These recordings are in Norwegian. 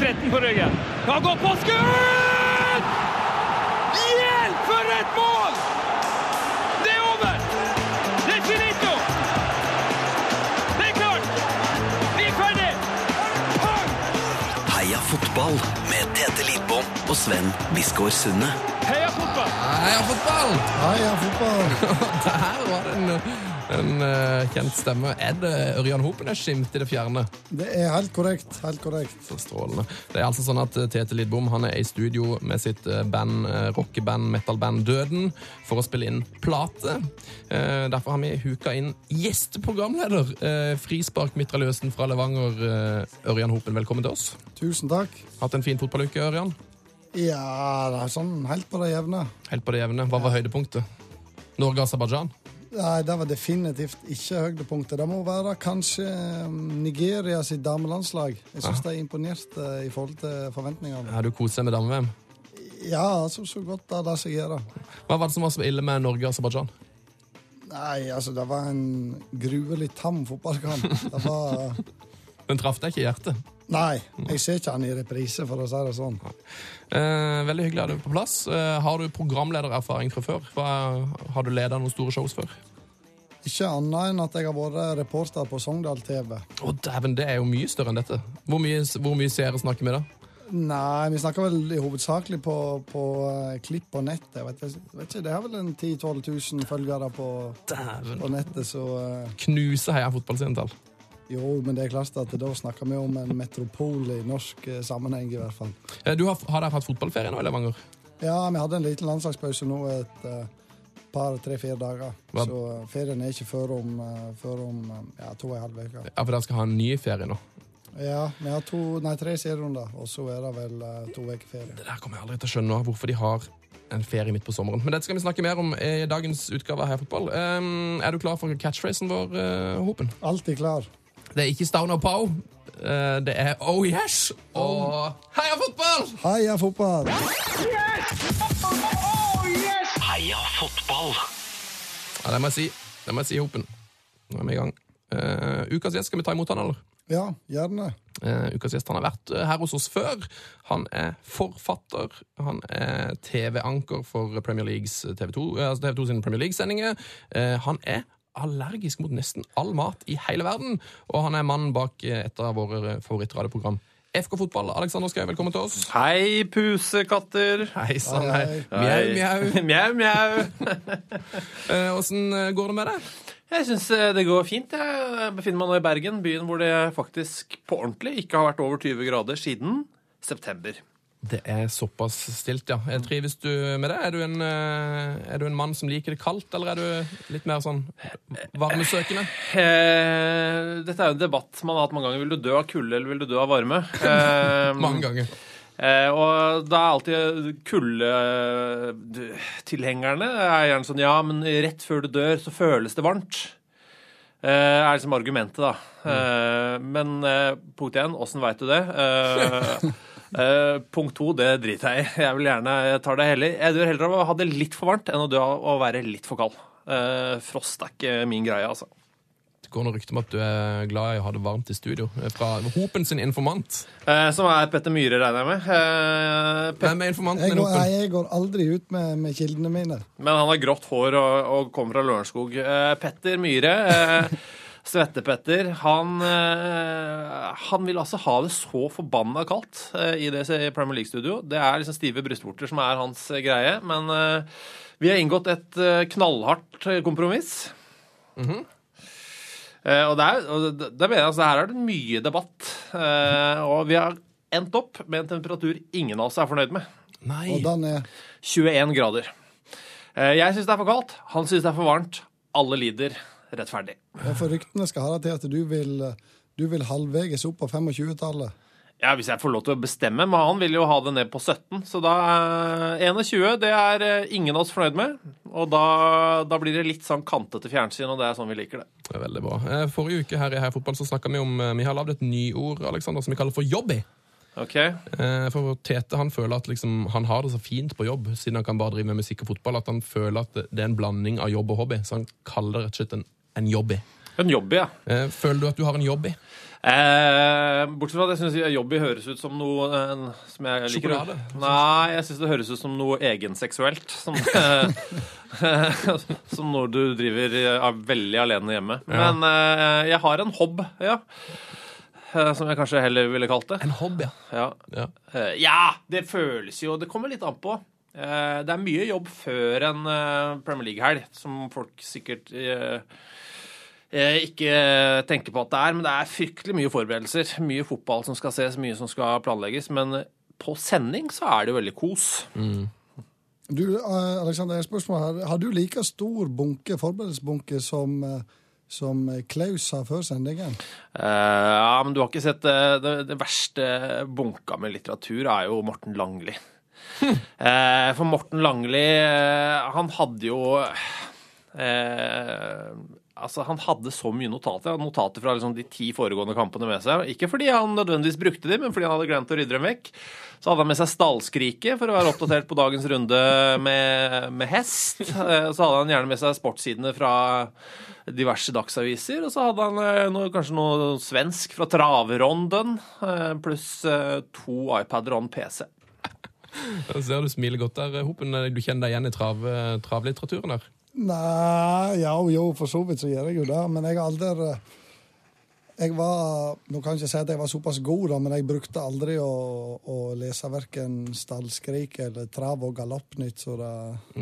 med 13 på ryggen. Han går på skudd! Hjelp, for et mål! Det er over! Det er finito! Det er klart! Vi er ferdig! Pang! Heia fotball med Tete Lidbom og Sven Biskår Sunde. Heia fotball! Heia fotball! Heia fotball! Der var det en, eh, kjent stemme. Er det Ørjan Hopen er skimt i det fjerne? Det er helt korrekt. Helt korrekt. Så strålende. Det er altså sånn at eh, Tete Lidbom han er i studio med sitt eh, band, rockeband, metalband Døden for å spille inn plate. Uh, Derfor har vi huka inn gjesteprogramleder, uh, frisparkmitraljøsen fra Levanger, Ørjan Hopen. Velkommen til oss. Tusen takk. Hatt en fin fotballuke, Ørjan? Ja, det er sånn helt på det jevne. Helt på det jevne. Hva var høydepunktet? Norge-Aserbajdsjan? Nei, det var definitivt ikke høydepunktet. Det må være kanskje um, Nigeria sitt damelandslag. Jeg syns de imponerte i forhold til forventningene. Har du kost deg med dame-VM? Ja, altså, så godt det lar seg gjøre. Hva var det som var så ille med Norge og Aserbajdsjan? Nei, altså, det var en gruelig tam fotballkamp. Det var Den traff deg ikke i hjertet. Nei, jeg ser ikke han i reprise, for å si det sånn. Eh, veldig hyggelig å ha deg på plass. Eh, har du programledererfaring fra før? Hva, har du ledet noen store shows før? Ikke annet enn at jeg har vært reporter på Sogndal TV. Å, dæven, det er jo mye større enn dette. Hvor mye, hvor mye seere snakker vi da? Nei, vi snakker vel i hovedsakelig på, på uh, klipp på nettet. Vet, vet ikke, Det har vel en 10 000-12 000 følgere på, på nettet, så uh... Knuser Heia fotballsentall. Jo, men det er klart at da snakker vi om en metropol i norsk eh, sammenheng, i hvert fall. Eh, du har, har dere hatt fotballferie nå i Levanger? Ja, vi hadde en liten landslagspause nå et eh, par, tre-fire dager. Hva- Så ferien er ikke før om, før om ja, to og en halv uke. Ja, for dere skal ha en ny ferie nå. Ja, vi har to, nei, tre serierunder, og så er det vel to uker ferie. Det der kommer jeg aldri til å skjønne hvorfor de har en ferie midt på sommeren. Men dette skal vi snakke mer om i dagens utgave av Heia fotball. Um, er du klar for catchphrasen vår, Hopen? Alltid klar. Det er ikke Stauner Pau. Eh, det er Oh Yes og Heia fotball! Heia fotball! Heia fotball! Ja, det må jeg si. Det må jeg si, Hopen. Nå er vi i gang. Uh, ukas gjest, skal vi ta imot han, eller? Ja, gjerne. Uh, ukas gjest han har vært her hos oss før. Han er forfatter. Han er TV-anker for Premier Leagues TV 2, eh, altså TV 2 sine Premier League-sendinger. Uh, han er allergisk mot nesten all mat i hele verden, og han er mannen bak eh, et av våre favorittradioprogram. FK Fotball, Alexander Skau, velkommen til oss. Hei, pusekatter. Hei sann, Hei. Mjau, mjau. mjau, mjau. Eh, Åssen eh, går det med deg? Jeg syns det går fint. Jeg befinner meg nå i Bergen, byen hvor det faktisk på ordentlig ikke har vært over 20 grader siden september. Det er såpass stilt, ja. Jeg trives du med det? Er du, en, eh, er du en mann som liker det kaldt, eller er du litt mer sånn varmesøkende? Eh, dette er jo en debatt man har hatt mange ganger. Vil du dø av kulde, eller vil du dø av varme? Eh, Mange ganger. Eh, og da er alltid kuldetilhengerne er gjerne sånn Ja, men rett før du dør, så føles det varmt. Eh, er liksom argumentet, da. Eh, men eh, punkt én, åssen veit du det? Eh, eh, punkt to, det driter jeg i. Jeg vil gjerne jeg tar det heller. Jeg dør heller av å ha det litt for varmt enn å dø av å være litt for kald. Uh, frost er ikke min greie, altså. Det går noe rykter om at du er glad i å ha det varmt i studio. Fra Hopen sin informant. Eh, som er Petter Myhre, regner jeg med. Eh, Pet- Hvem er informanten Jeg din, går, Hopen? jeg går aldri ut med, med kildene mine. Men han har grått hår og, og kommer fra Lørenskog. Eh, Petter Myhre, eh, Svette-Petter, han, eh, han vil altså ha det så forbanna kaldt eh, i det Premier League-studio. Det er liksom stive brystvorter som er hans eh, greie. Men vi har inngått et knallhardt kompromiss. Eh, og det er, og det, det mener jeg, altså, her er det mye debatt. Eh, og vi har endt opp med en temperatur ingen av oss er fornøyd med. Nei. Og den er 21 grader. Eh, Jeg syns det er for kaldt, han syns det er for varmt. Alle lider rettferdig. og For ryktene skal ha det til at du vil, du vil halvveges opp på 25-tallet. Ja, Hvis jeg får lov til å bestemme, men han vil jo ha det ned på 17. Så da eh, 21, det er eh, ingen av oss fornøyd med. Og da, da blir det litt sånn kantete fjernsyn, og det er sånn vi liker det. Det er veldig bra. Eh, Forrige uke her i Heia Fotball så snakka vi om eh, Vi har lagd et nyord Alexander, som vi kaller for jobby. Ok? Eh, For Tete han føler at liksom, han har det så fint på jobb, siden han kan bare drive med musikk og fotball, at han føler at det det er en blanding av jobb og hobby. Så han kaller det rett og slett en, en jobby. En jobb, ja. Eh, føler du at du har en jobb i? Eh, bortsett fra at jeg syns jobby høres ut som noe eh, som jeg liker. Sjokolade? Nei, jeg syns det høres ut som noe egenseksuelt. Som, som når du driver er veldig alene hjemme. Ja. Men eh, jeg har en hobb, ja. Eh, Som jeg kanskje heller ville kalt det. En hobb, ja. Ja. ja. Eh, det føles jo Det kommer litt an på. Eh, Det er mye jobb før en eh, Premier League-helg, som folk sikkert eh, eh, ikke tenker på at det er. Men det er fryktelig mye forberedelser. Mye fotball som skal ses, mye som skal planlegges. Men på sending så er det jo veldig kos. Du, eh, Alexander, et spørsmål her. Har du like stor bunke, forberedelsesbunke som, eh, som Klaus sa før sendingen? Uh, ja, men du har ikke sett uh, det, det verste bunka med litteratur er jo Morten Langli. uh, for Morten Langli, eh, han hadde jo eh, Altså, Han hadde så mye notater Han hadde notater fra liksom, de ti foregående kampene med seg. Ikke fordi han nødvendigvis brukte dem, men fordi han hadde glemt å rydde dem vekk. Så hadde han med seg stallskriket for å være oppdatert på dagens runde med, med hest. Eh, Så hadde han gjerne med seg sportssidene fra diverse dagsaviser. Og så hadde han eh, noe, kanskje noe svensk fra Traveronden, eh, pluss to iPader og en PC. Jeg ser du smiler godt der, Hopen. Du kjenner deg igjen i trav, travlitteraturen der? Nei, ja, jo, for så vidt så gjør jeg jo det. Men jeg har aldri eh, Jeg var Nå kan jeg ikke si at jeg var såpass god, da, men jeg brukte aldri å, å lese verken Stallskrik eller Trav- og Galoppnytt, så det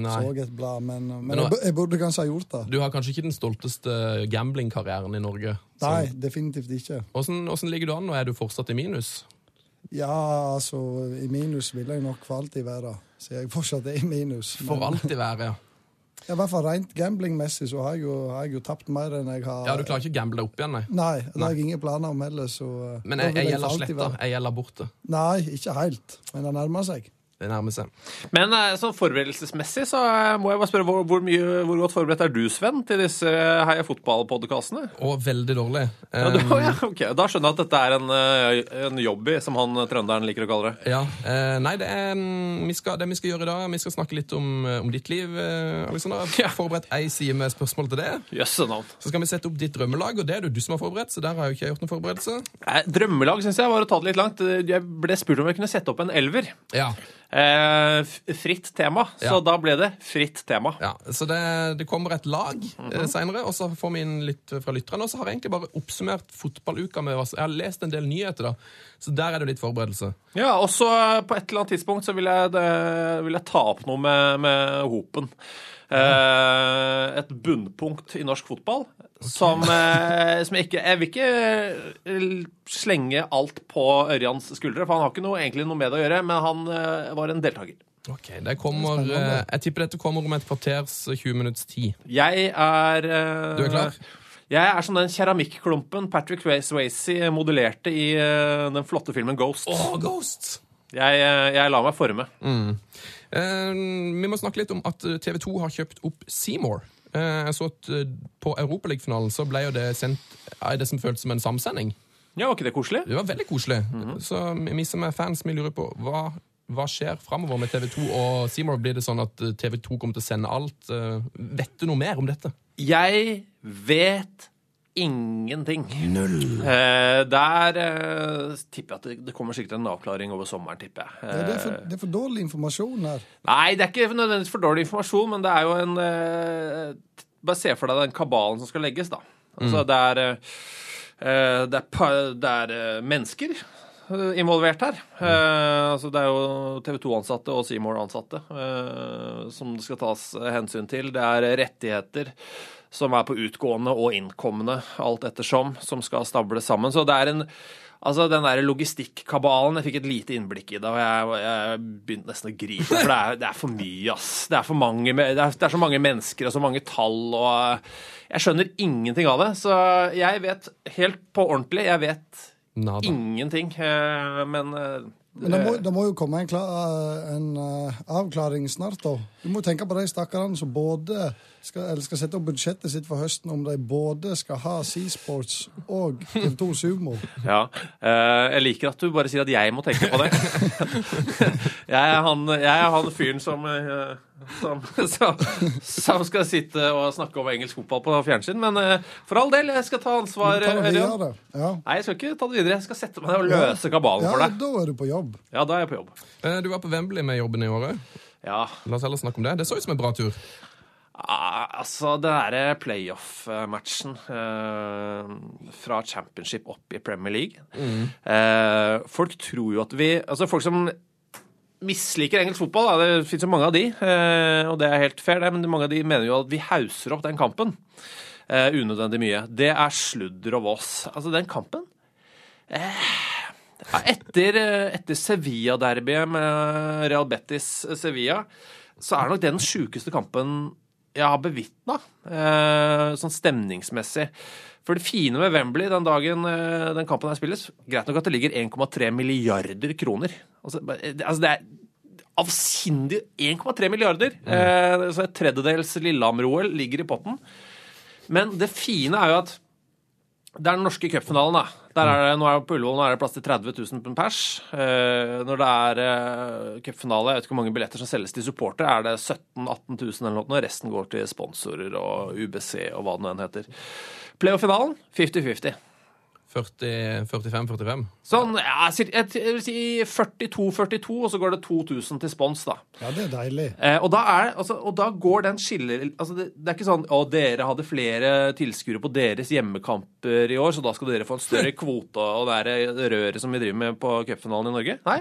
Nei. så et blad. Men, men, Men nå- jeg, jeg burde kanskje ha gjort det. Du har kanskje ikke den stolteste gamblingkarrieren i Norge? Så- Nei, definitivt ikke. Hvordan, hvordan ligger du an, nå? er du fortsatt i minus? Ja, altså, i minus vil jeg nok for alltid være. Så jeg fortsatt er i minus. For alltid være, ja. Ja, I hvert fall rent gamblingmessig så har jeg jo, har jeg jo tapt mer enn jeg har Ja, Du klarer ikke å gamble opp igjen, nei? Nei, det har jeg ingen planer om heller, så uh, Men jeg, jeg, jeg gjelder sletta. Jeg gjelder borte. Nei, ikke helt, men det nærmer seg. Det nærmer seg. Men eh, sånn forberedelsesmessig så eh, må jeg bare spørre hvor, hvor, mye, hvor godt forberedt er du, Sven, til disse eh, Heia fotball-podkastene? Å, veldig dårlig. Ja, du- ja, ok. Da skjønner jeg at dette er en, en jobby, som han trønderen liker å kalle det. Ja, eh, nei, det, er, mm, vi skal, det vi skal gjøre i dag, vi skal snakke litt om, om ditt liv. Alexander, jeg har forberedt ei side med spørsmål til det. Jøsse navn. Så skal vi sette opp ditt drømmelag, og det er det du som har forberedt. Så der har jo ikke jeg gjort noen forberedelse. Nei, Drømmelag syns jeg var å ta det litt langt. Jeg ble spurt om jeg kunne sette opp en elver. Ja, Eh, fritt tema. Så Ja. da ble det fritt tema. ja. Så det, det kommer et lag mm -hmm. seinere, og så får vi inn litt fra lytterne. Og så har jeg egentlig bare oppsummert fotballuka med oss Jeg har lest en del nyheter, da. Så der er det litt forberedelse. Ja, og så eh, på et eller annet tidspunkt så vil jeg, det, vil jeg ta opp noe med, med Hopen. Eh, et bunnpunkt i norsk fotball som, eh, som ikke Jeg vil ikke eh, slenge alt på Ørjans skuldre, for han har ikke noe, egentlig noe med det å gjøre, men han eh, var en deltaker. Ok, det kommer, eh, Jeg tipper dette kommer om et kvarters eh, 20 minutts tid. Jeg er eh, Du er klar? Jeg er som den keramikklumpen Patrick Swayze modellerte i eh, den flotte filmen Ghost. Oh, Ghost! Jeg, eh, jeg lar meg forme. Eh, vi må snakke litt om at TV 2 har kjøpt opp Seymour. Eh, jeg så at på På Europaligafinalen så ble jo det sendt i det som føltes som en samsending. Ja, Var ikke det koselig? Det var veldig koselig. Så vi som er fans, vi lurer på hva, hva skjer framover med TV 2 og Seymour. Blir det sånn at eh, TV 2 kommer til å sende alt? Eh, vet du noe mer om dette? Jeg vet ingenting. Null. Eh, der eh, tipper jeg at det, det kommer sikkert en avklaring over sommeren, tipper jeg. Det er, det er, for, Eh, det er for dårlig informasjon her. Nei, det er ikke nødvendigvis for dårlig informasjon, men det er jo en eh, Bare se for deg den kabalen som skal legges, da. Altså, det er eh, eh, det er, det er eh, mennesker eh, involvert her. Eh, altså, det er jo TV 2-ansatte og Seymour-ansatte eh, som det skal tas hensyn til. Det er rettigheter som er på utgående og innkommende, alt ettersom, som skal stables sammen. Så det er en Altså, den der logistikkabalen Jeg fikk et lite innblikk i det, og jeg, jeg begynte nesten å grine. For det er, det er for mye, ass. Det er, for mange, det, er, det er så mange mennesker og så mange tall, og Jeg skjønner ingenting av det. Så jeg vet helt på ordentlig Jeg vet Nada. ingenting. eh, Men eh, Men det må, det må jo komme en, klar, en, eh, avklaring snart, da. Du må tenke på de stakkarene som både skal, eller skal sette opp budsjettet sitt for høsten, om de både skal ha Seasports og TV2 Sumo. Ja. eh, jeg liker at du bare sier at jeg må tenke på det. jeg, er han, jeg er han fyren som, eh, som, som, som skal sitte og snakke om engelsk fotball på fjernsyn. Men uh, for all del, jeg skal ta ansvar. Ja. Nei, jeg skal ikke ta det videre. Jeg skal sette meg ned og løse kabalen ja, for deg. da er du på jobb. Ja, da er jeg på jobb. Eh, Du var på Wembley med jobben i året. Ja, La oss heller snakke om det. Det så ut som en bra tur. Ah, altså, det derre playoff-matchen eh, fra championship opp i Premier League eh, Folk tror jo at vi Altså, folk som misliker engelsk fotball, da, det fins jo mange av de, eh, og det er helt fair, det, men mange av de mener jo at vi hauser opp den kampen eh, unødvendig mye. Det er sludder og vås. Altså, den kampen ja, etter, etter Sevilla-derbyet med Real Betis-Sevilla, så er nok det den sjukeste kampen jeg har bevitna, eh, sånn stemningsmessig. For det fine med Wembley den dagen eh, den kampen her spilles, greit nok at det ligger 1,3 milliarder kroner. Altså, det- altså det er avsindig 1,3 milliarder. Eh, så et tredjedels Lillehammer-OL ligger i potten. Men det fine er jo at det er den norske cupfinalen, da. Der er det, nå er det på Ullevål nå er det plass til 30 000 pers. Eh, når det er eh, cupfinale, jeg vet ikke hvor mange billetter som selges til supportere, er det 17 000-18 000 eller noe. og Resten går til sponsorer og UBC og hva det nå enn heter. Playoff-finalen 50-50. 40-45-45. Sånn, ja, jeg vil si 42-42, og så går det 2000 til spons, da. Ja, det er deilig. Eh, og, da er, altså, og da går den skiller altså det, det er ikke sånn å, dere hadde flere tilskuere på deres hjemmekamper i år, så da skal dere få en større kvote og det er røret som vi driver med på cupfinalen i Norge. Nei,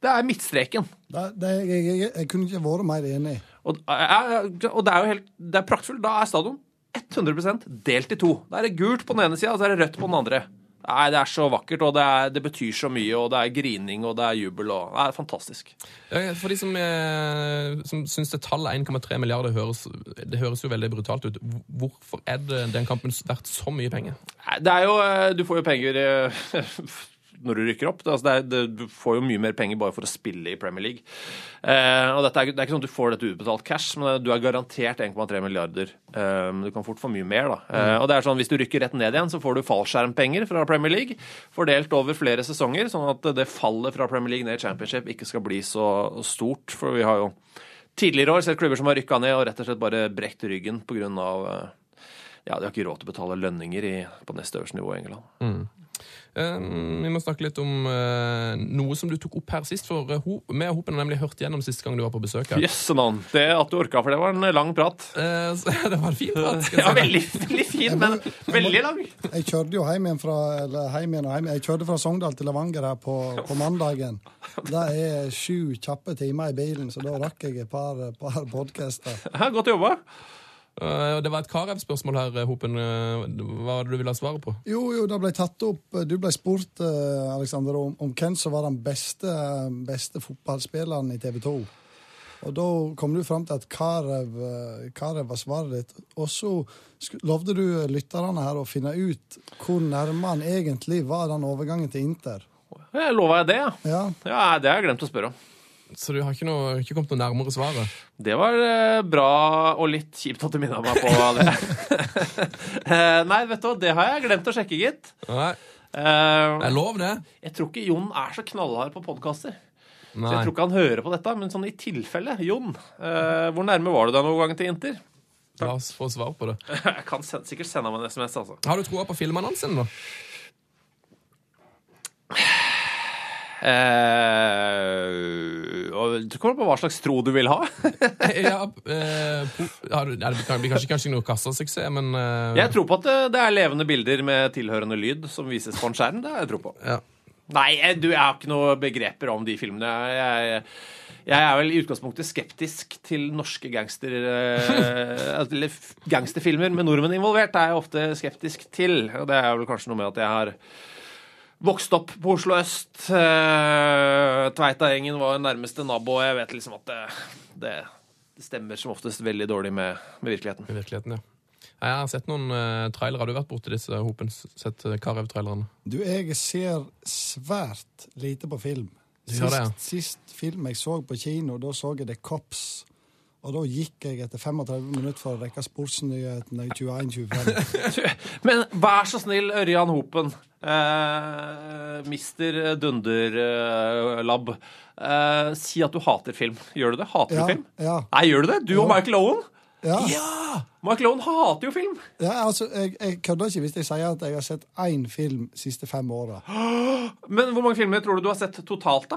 det er midtstreken. Det, det, jeg, jeg, jeg kunne ikke vært mer enig. Og, og det er jo helt det er praktfullt. Da er stadion 100% delt i to. Da er det gult på den ene sida, og så er det rødt på den andre. Nei, Det er så vakkert, og det, er, det betyr så mye, og det er grining, og det er jubel. og Det er fantastisk. For de som, eh, som syns det tallet 1,3 milliarder høres, det høres jo veldig brutalt ut, hvorfor er det den kampen verdt så mye penger? Nei, Det er jo eh, Du får jo penger eh, når du rykker opp. Det, altså det er, det, du får jo mye mer penger bare for å spille i Premier League. Eh, og er, det er ikke sånn at du får dette utbetalt cash, men du er garantert 1,3 milliarder. Eh, du kan fort få mye mer, da. Eh, og det er sånn, Hvis du rykker rett ned igjen, så får du fallskjermpenger fra Premier League, fordelt over flere sesonger, sånn at det fallet fra Premier League ned i Championship ikke skal bli så stort. For vi har jo tidligere år sett klubber som har rykka ned og rett og slett bare brekt ryggen pga. Ja, de har ikke råd til å betale lønninger i, på neste øverste nivå i England. Eh, Vi må snakke litt om eh, noe som du tok opp her sist. For vi og Hopen har nemlig hørt gjennom siste gang du var på besøk her. Jøsse navn. Det at du orka, for det var en lang prat. Eh, det var en fin prat. skal Ja, veldig, veldig fin, men veldig lang. Jeg kjørte jo hjem igjen fra eller hjem igjen og hjem. Jeg kjørte fra Sogndal til Levanger her på, på mandagen. Det er sju kjappe timer i bilen, så da rakk jeg et par, par podkaster. Godt jobba. Eh, Det var et Karev-spørsmål her, eh, Hopen. Eh, Hva var det du ville ha svaret på? Jo, jo, det ble tatt opp Du ble spurt, Alexander, om, om hvem som var den beste, beste fotballspilleren i TV 2. Og da kom du fram til at Karev, Karev var svaret ditt. Og så lovde du lytterne her å finne ut hvor nærme han egentlig var den overgangen til Inter. Lova jeg det, ja. Ja, ja. Det har jeg glemt å spørre om. Så du har ikke, noe, ikke kommet noe nærmere svaret? Det var eh, bra og litt kjipt at du minna meg på det. Eh, Nei, vet du hva, det har jeg glemt å sjekke, gitt. Nei. Eh, Det er lov, det. Jeg tror ikke Jon er så knallhard på podkaster. Så Nei. jeg tror ikke han hører på dette, men sånn i tilfelle, Jon, eh, hvor nærme var du deg noen gang til Inter? La oss få svar på det. Jeg kan sen- sikkert sende ham en SMS, altså. Har du troa på filmannonsen, da? Eh, og kommer på hva slags tro du vil ha. ja, eh, du, det blir kanskje, kanskje noe kassasuksess, men eh, Jeg tror på at det, det er levende bilder med tilhørende lyd som vises på en skjerm. Det har jeg tro på. ja. Nei, jeg, du, jeg har ikke noe begreper om de filmene. Jeg, jeg er vel i utgangspunktet skeptisk til norske gangster, eh, eller gangsterfilmer med nordmenn involvert. er jeg ofte skeptisk til. Og det er vel kanskje noe med at jeg har vokst opp på Oslo øst. Eh, Tveitagjengen var nærmeste nabo, jeg vet liksom at det, det, det stemmer som oftest veldig dårlig med, med virkeligheten. Med virkeligheten, ja. Jeg har sett noen uh, trailere. Har du vært borti disse Hopens Sett uh, Karev-trailerne? Du, jeg ser svært lite på film. Sist, det, ja. Sist, sist film jeg så på kino, da så jeg The Cops. Og da gikk jeg etter 35 minutter for å rekke sportsnyhetene i 21.25. Men vær så snill, Ørjan Hopen. Eh, Mister Dunderlab, Eh, si at du hater film. Gjør du det? Hater Ja, du film? ja. Nei, gjør du det? Du og Ja. Michael Owen? Ja, Michael Owen hater jo film. ja altså, jeg, jeg kødder ikke hvis jeg sier at jeg har sett én film de siste fem åra. Men hvor mange filmer tror du du har sett totalt, da?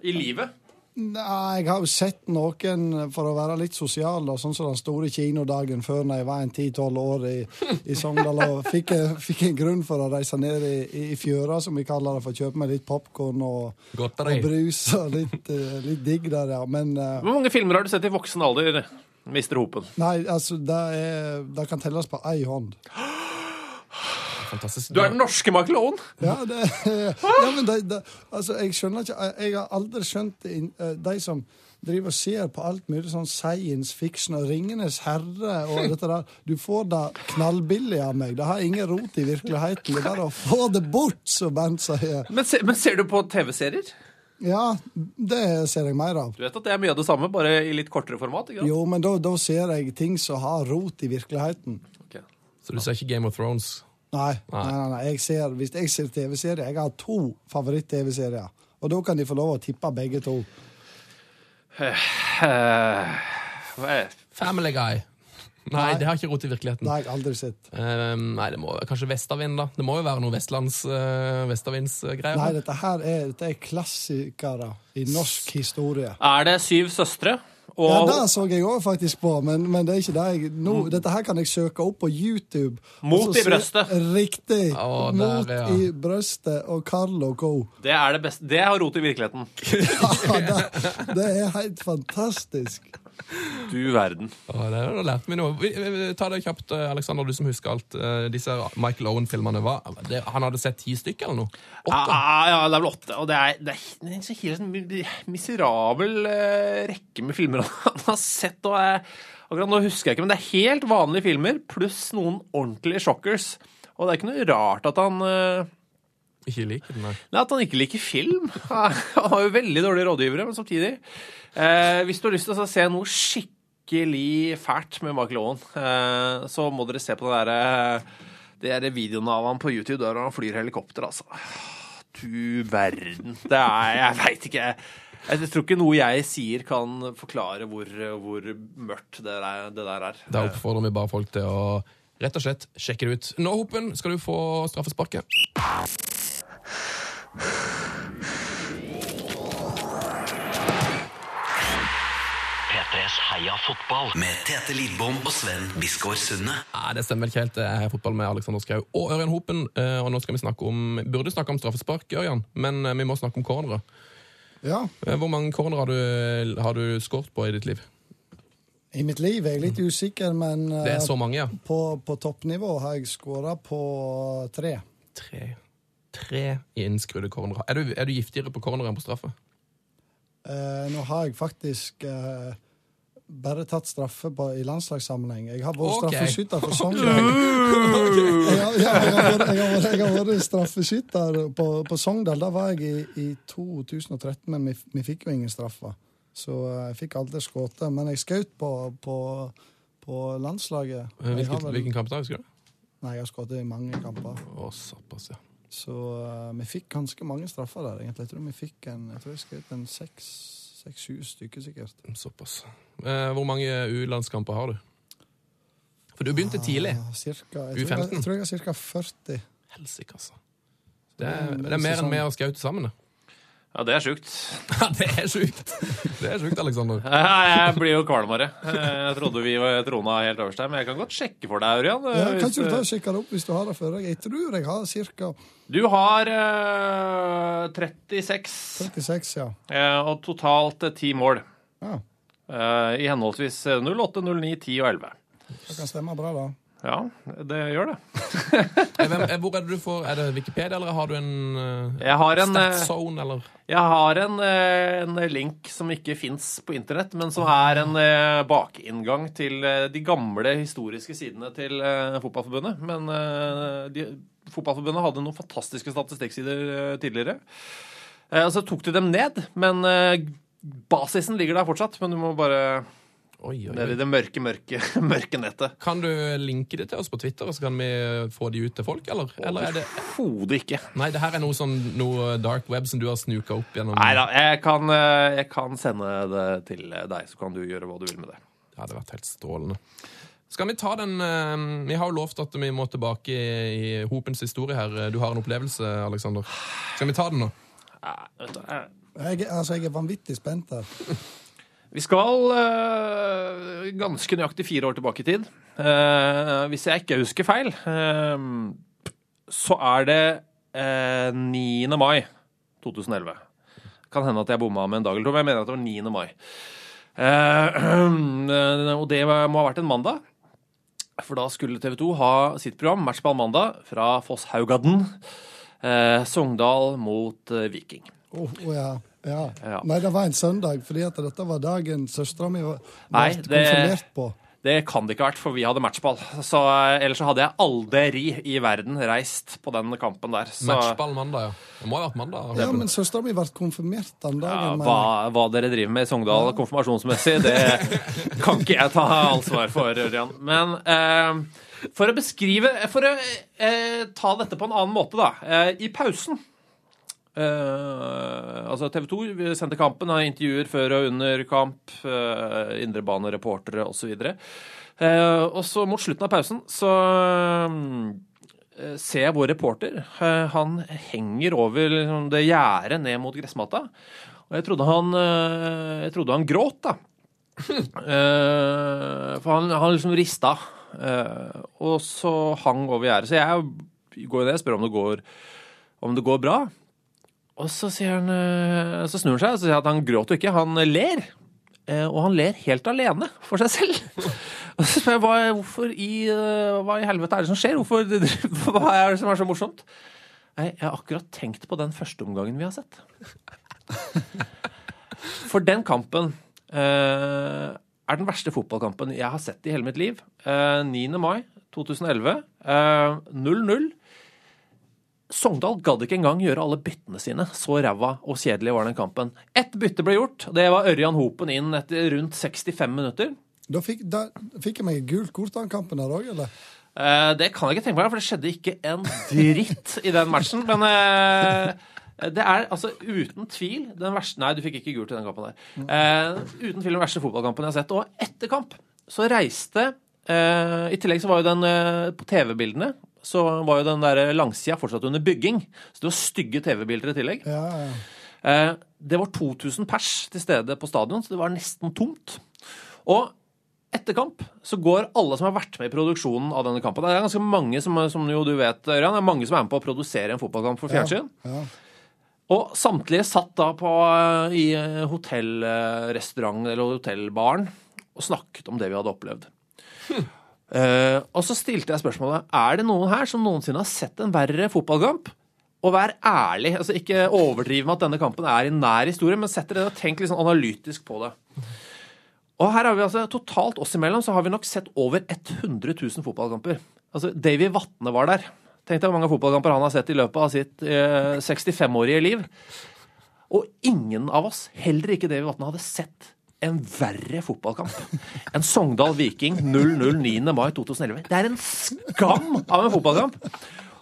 I livet? Nei, jeg har jo sett noen for å være litt sosial, da, sånn som den store kinodagen før når jeg var en 10-12 år i, i Sogndal. Og fikk, fikk en grunn for å reise ned i, i fjøra, som vi kaller det, for å kjøpe meg litt popkorn og, og brus og litt, eh, litt digg der, ja. Men uh, Hvor mange filmer har du sett i voksen alder, Mr. Hopen? nei, altså, det, er, det kan telles på ei hånd. Fantastisk. Du er den norske Michael Owen. Ja, det, ja men det, det, altså, jeg skjønner ikke Jeg, har aldri skjønt det, inn- eh, de som driver og ser på alt mulig sånn science fiction og Ringenes herre og dette der. Du får det knallbillig av meg. Det har ingen rot i virkeligheten. Det er bare å få det bort, som Bernt sier. Men, se, men ser du på TV-serier? Ja, det ser jeg mer av. Du vet at det er mye av det samme, bare i litt kortere format? ikke sant? Jo, men da, da ser jeg ting som har rot i virkeligheten. Okay. Så du ser ikke Game of Thrones? Nei, Nei. nei, nei, nei. Jeg ser, hvis jeg ser TV-serier Jeg har to favoritt-TV-serier. Og da kan de få lov å tippe begge to. Eh, Family Guy. Nei, Nei. det har ikke rot i virkeligheten. Jeg aldri sett. Uh, nei, det må kanskje Vestavind, da. Det må jo være noe vestlands uh, vestavindsgreier. Nei, dette her er, dette er klassikere i norsk historie. Er det Syv søstre? Og Ja, Det så jeg òg faktisk på, men, men det er ikke det jeg nå, Dette her kan jeg søke opp på YouTube. Mot i brøstet. Riktig. Oh, Mot ja. i brøstet og Carlo co. det er det beste. Det har rot i virkeligheten. Ja, det, det er helt fantastisk. Du verden. Å, det har lært meg noe. Vi- vi- vi- Ta det kjapt, eh, Alexander, du som husker alt. Eh, Disse Michael Owen-filmene var det, Han hadde sett ti stykker eller noe? Åtte? ja, det er vel åtte. Og det er, det er en så helt sånn miserabel eh, rekke med filmer han har sett. Og jeg, akkurat nå husker jeg ikke, men det er helt vanlige filmer pluss noen ordentlige shockers. Og det er ikke noe rart at han eh, Ikke liker den, nei. Nei, At han ikke liker film. Han har jo veldig dårlige rådgivere, men samtidig eh, Hvis du har lyst til å se noe skikkelig fælt med Michael Owen, eh, så må dere se på den der, det er videoen av han på YouTube der han flyr helikopter, altså. Du verden. Det er Jeg veit ikke. Jeg tror ikke noe jeg sier kan forklare hvor, hvor mørkt det der, det der er. Da oppfordrer vi bare folk til å rett og slett sjekke det ut. Nå, Hopen, skal du få straffesparket. P3s Heia fotball med Tete Lidbom og Sven Biskår Sunde. Nei, det stemmer vel ikke helt. Jeg har fotball med Alexander Schou og Ørjan Hopen. eh, Og nå skal vi snakke om Burde snakke om straffespark, Ørjan, men eh, vi må snakke om cornere. Ja. Eh, Hvor mange cornere har du, har du skåret på i ditt liv? I mitt liv er jeg litt usikker, men eh, Det er så mange, ja. på, på toppnivå har jeg skåra på tre. Tre. Tre innskrudde cornere. Er du, er du giftigere på corner enn på straffe? Eh, nå har jeg faktisk eh, bare tatt straffe på, i landslagssammenheng. Jeg har vært okay. straffeskytter for Sogndal. Jeg, har- ja, jeg, har vært- jeg, har vært- jeg har vært straffeskytter på, på Sogndal. Da var jeg i, i 2013, men vi, vi fikk jo ingen straffer. Så eh, jeg fikk aldri skutt. Men jeg skjøt på, på, på landslaget. Hvilken, vel- hvilken kamp da, husker du? Nei, jeg har skutt i mange kamper. Å, såpass, ja. Så uh, vi fikk ganske mange straffer der, egentlig. Jeg tror vi fikk en, jeg tror jeg skjøt en seks, seks-sju stykker, sikkert. Såpass. Eh, hvor mange U-landskamper har du? For du begynte tidlig. Ah, cirka, jeg, tror jeg, U15? jeg tror jeg har ca. 40. Helsike, altså. Det Det det er mer enn vi har skjøt sammen. det. Ja, det er sjukt. Ja, det er sjukt! Det er sjukt, Alexander. Ja, Jeg blir jo kvalmere. Jeg trodde vi var trona helt øverst her, men jeg kan godt sjekke for deg, Ørjan. Ja, hvis kan ikke du ta og sjekke det opp hvis du har det før deg? Jeg tror jeg har ca. Du har uh, 36, 36, ja. eh, og totalt ti 10 mål. ja. Uh, I henholdsvis 08, 09, 10 og 11. Det kan stemme bra, da. Ja, det gjør det. Eh, eh, hvor er det du får Er det Wikipedia, eller har du en uh, Jeg har en, eh, Statzone, eller? Jeg har en, eh, en link som ikke fins på internett, men som er en eh, bakinngang til eh, de gamle historiske sidene til eh, Fotballforbundet. Men eh, de, Fotballforbundet hadde noen fantastiske statistikksider eh, tidligere. Eh, så tok de dem ned, men eh, basisen ligger der fortsatt. Men du må bare Oi, oi, ned i oi. det mørke, mørke, mørke nettet. Kan du linke det til oss på Twitter, og så kan vi få de ut til folk, eller? Eller er det Hodet ikke. Nei, det her er noe sånn noe dark web som du har snuka opp gjennom Nei da, jeg kan, eh, jeg kan sende det til deg, så kan du gjøre hva du vil med det. Det hadde vært helt strålende. Skal vi ta den eh, Vi har jo lovt at vi må tilbake i, i hopens historie her. Du har en opplevelse, Aleksander. Skal vi ta den nå? Nei, vet du, eh, Jeg, altså, jeg er vanvittig spent her. Vi skal eh, ganske nøyaktig fire år tilbake i tid. Uh, hvis jeg ikke husker feil, uh, så er det uh, 9. mai 2011. Kan hende at jeg bomma med en dag eller to, men jeg mener at det var 9. mai. Og det må ha vært en mandag. For da skulle TV 2 ha sitt program Matchball mandag fra Fosshaugaden. Sogndal mot Viking. Oh, å ja. Ja. Ja. Nei, det var en søndag, fordi at dette var dagen søstera mi var Nei, ble det- konfirmert på. Det kan det ikke ha vært, for vi hadde matchball. Så, eh, ellers så hadde jeg aldri i verden reist på den kampen der. Så, Matchball mandag, ja. Det må ha vært mandag. Ja, men søstera mi ble konfirmert den ja, dagen. men- hva, hva dere driver med i Sogndal konfirmasjonsmessig, det kan ikke jeg ta ansvar for, Ørjan. Men eh, for å beskrive For å eh, ta dette på en annen måte, da. Eh, I pausen Eh, altså TV 2 sendte kampen, har intervjuer før og under kamp, uh, indrebanereportere osv. Uh, og så mot slutten av pausen så um, ser jeg vår reporter. Uh, han henger over liksom, det gjerdet ned mot gressmatta. Og jeg trodde han, eh, jeg trodde han gråt, da. Eh, for han, han liksom rista. Eh, og så hang over gjerdet. Så jeg går ned og spør om det går, om det går bra. Og så, han, eh, så snur han seg og sier at han gråter ikke, han ler. Eh, Og han ler helt alene for seg selv. Og så spør jeg hva, hvorfor i, eh, hva i helvete er det som skjer? Hvorfor, hva er det som er så morsomt? Nei, jeg har akkurat tenkt på den første omgangen vi har sett. For den kampen eh, er den verste fotballkampen jeg har sett i hele mitt liv. Eh, 9. mai 2011. eh, 0-0. Sogndal gadd ikke engang gjøre alle byttene sine. Så ræva og kjedelig var den kampen. Ett bytte ble gjort. Det var Ørjan Hopen inn etter rundt 65 minutter. Da fikk, da fikk jeg meg gult kort den kampen her òg, eller? Eh, det kan jeg ikke tenke meg, for det skjedde ikke en dritt i den matchen. Men eh, det er altså uten tvil den verste Nei, du fikk ikke gult i den kampen der. Eh, uten tvil den verste fotballkampen jeg har sett. Og etter kamp så reiste eh, I tillegg så var jo den eh, på TV-bildene så var jo den der langsida fortsatt under bygging. Så det var stygge TV-bilder i tillegg. Ja, ja. Eh, Det var 2000 pers til stede på stadion, så det var nesten tomt. Og etter kamp så går alle som har vært med i produksjonen av denne kampen Det er ganske mange som, som jo du vet, Ørjan, det er mange som er med på å produsere en fotballkamp for fjernsyn. ja. Og samtlige satt da på, eh, i hotellrestaurant eller hotellbaren og snakket om det vi hadde opplevd. Eh, og så stilte jeg spørsmålet er det noen her som noensinne har sett en verre fotballkamp. Og vær ærlig. altså Ikke overdriv med at denne kampen er i nær historie, men sett dere ned og tenk litt sånn analytisk på det. Og her har vi altså, Totalt oss imellom så har vi nok sett over 100 000 fotballkamper. Altså, Davy Vatne var der. Tenk deg hvor mange fotballkamper han har sett i løpet av sitt eh, 65-årige liv. Og ingen av oss, heller ikke Davy Vatne, hadde sett en verre fotballkamp enn Sogndal Viking 0-0 9. mai 2011. Det er en skam av en fotballkamp!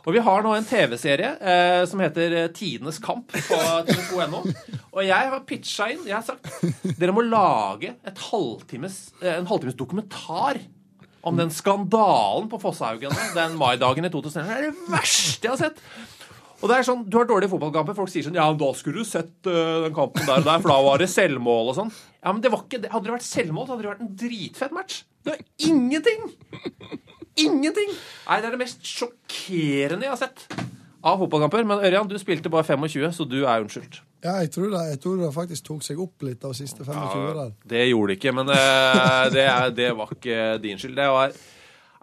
Og vi har nå en TV-serie eh, som heter eh, Tidenes kamp på TV2.no. Og jeg har pitcha inn Jeg har sagt dere må lage halvtimes, eh, en halvtimes dokumentar om den skandalen på Fosshaugen den maidagen i 2011. Det er det verste jeg har sett! Og det er sånn, Du har dårlige fotballkamper. Folk sier sånn Ja, da skulle du sett uh, den kampen der og der, for da var det selvmål og sånn. Ja, men det var ikke det. Hadde det vært selvmål, så hadde det vært en dritfett match. Det var ingenting! Ingenting! Nei, det er det mest sjokkerende jeg har sett av fotballkamper. Men Ørjan, du spilte bare 25, så du er unnskyldt. ja jeg, tror det, jeg tror det faktisk tok seg opp litt av siste 25 der. Det gjorde det ikke, men uh, det, er, det var ikke din skyld. Det var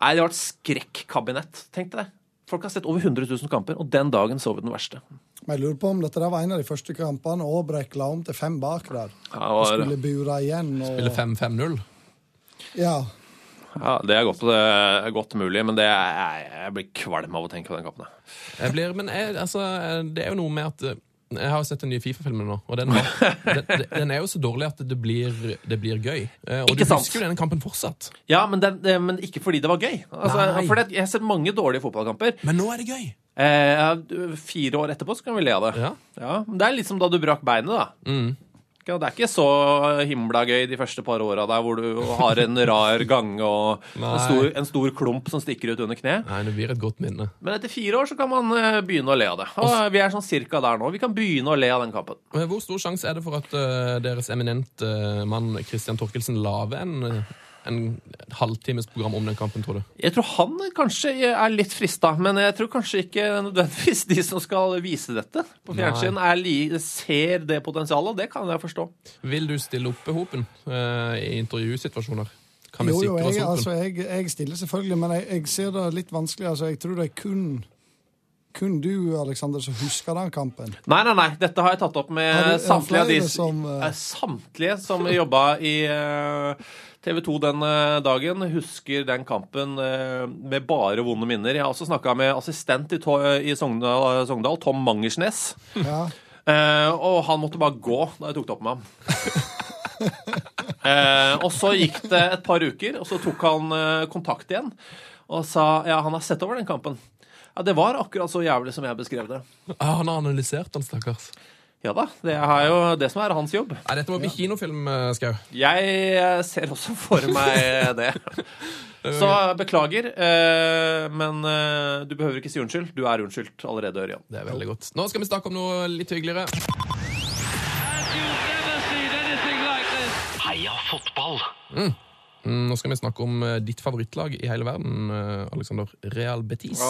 Nei, det var et skrekkabinett. Tenk deg det. Folk har sett over 100 000 kamper, og den dagen så vi den verste. Men jeg lurer på om dette der var en av de første kampene Aabrek la om til fem bak der. Ja, Og skulle bura igjen. Og, Spille 5-5-0. Ja. Ja, Det er godt, det er godt mulig, men det er, jeg blir kvalm av å tenke på den kampen. Jeg blir, men jeg, altså, det er jo noe med at eh, Jeg har jo sett den nye Fifa-filmen nå, og den, var, den, den er jo så dårlig at det blir, det blir gøy. Eh, Og Ikke du sant? husker jo denne kampen fortsatt. Ja, men, den, men ikke fordi det var gøy. Altså, for det, jeg har sett mange dårlige fotballkamper. Men nå er det gøy! Eh, fire år etterpå så kan vi le av det. Ja. men Det er litt som da du brakk beinet, da. Mm. Ikke- Det er ikke så himla gøy de første par åra der hvor du har en rar gange og en stor, en stor klump som stikker ut under kne. Nei, det blir et godt minne. Men etter fire år så kan man eh, begynne å le av det. Og vi er sånn cirka der nå. Vi kan begynne å le av den kampen. Hvor stor sjanse er det for at eh, deres eminente eh, mann Christian Torkelsen lager en, eh, en halvtimes program om den kampen, tror du? Jeg tror han kanskje er litt frista, men jeg tror kanskje ikke nødvendigvis de som skal vise dette på fjernsyn, er ser det potensialet, og det kan jeg forstå. Vil du stille opp i hopen uh, i intervjusituasjoner? Kan vi Jo, jo, sikre oss jeg, hopen? altså, jeg, jeg stiller selvfølgelig, men jeg, jeg ser det litt vanskelig. Altså, jeg tror det er kun, kun du, Aleksander, som husker den kampen. Nei, nei, nei. Dette har jeg tatt opp med samtlige av de som, eh, Samtlige som jobba i TV 2 den dagen, husker den kampen eh, med bare vonde minner. Jeg har også snakka med assistent i, i Sogndal, Sogndal, Tom Mangersnes. Ja. Eh, og han måtte bare gå da jeg tok det opp med ham. Eh, og så gikk det et par uker, og så tok han eh, kontakt igjen og sa ja, han har sett over den kampen. Ja, Det var akkurat så jævlig som jeg beskrev det. Ah, han har analysert den, stakkars. Ja da, det er jo det som er hans jobb. Nei, dette må bli kinofilm, eh, Skau. Jeg eh, ser også for meg det. Så beklager, eh, men du behøver ikke si unnskyld. Du er unnskyldt allerede, Ørjan. Det er veldig godt. Nå skal vi snakke om noe litt hyggeligere. Heia fotball! Mm, Nå skal vi snakke om ditt favorittlag i hele verden, Alexander. Real Betis.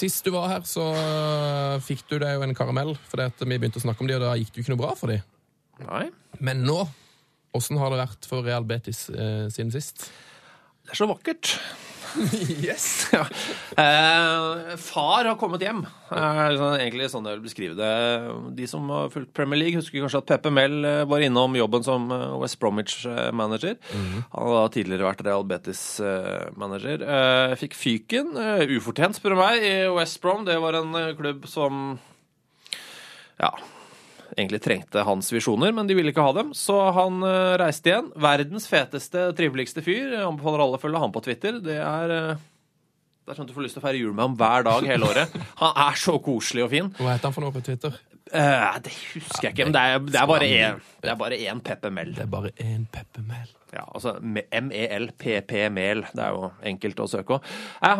Sist du var her, så eh, fikk du deg jo en karamell, fordi at vi begynte å snakke om de, og da gikk det jo ikke noe bra for de. Nei. Men nå, åssen har det vært for Real Betis eh, siden sist? Det er så vakkert. Yes! Ja. Eh, far har kommet hjem. Sånn- egentlig sånn jeg vil beskrive det. De som har fulgt Premier League, husker kanskje at Peppe Mell eh, var innom jobben som eh, West Bromwich-manager. Han har tidligere vært Real Betis-manager. Eh, fikk fyken, eh, ufortjent spør du meg, i West Brom. Det var en eh, klubb som ja, egentlig trengte hans visjoner, men de ville ikke ha dem. Så han eh, reiste igjen. Verdens feteste, triveligste fyr. Jeg anbefaler alle å følge ham på Twitter. Det er eh, det er sånn at du får lyst til å feire jul med ham hver dag hele året. Han er så koselig og fin. Hva heter han for noe på Twitter? Eh, det husker jeg ikke, men det er, det er bare én Det bare én Peppe Mel. Det er bare én peppermel. Ja, altså me- M-E-L-P-P-Mel. Det er jo enkelt å søke òg.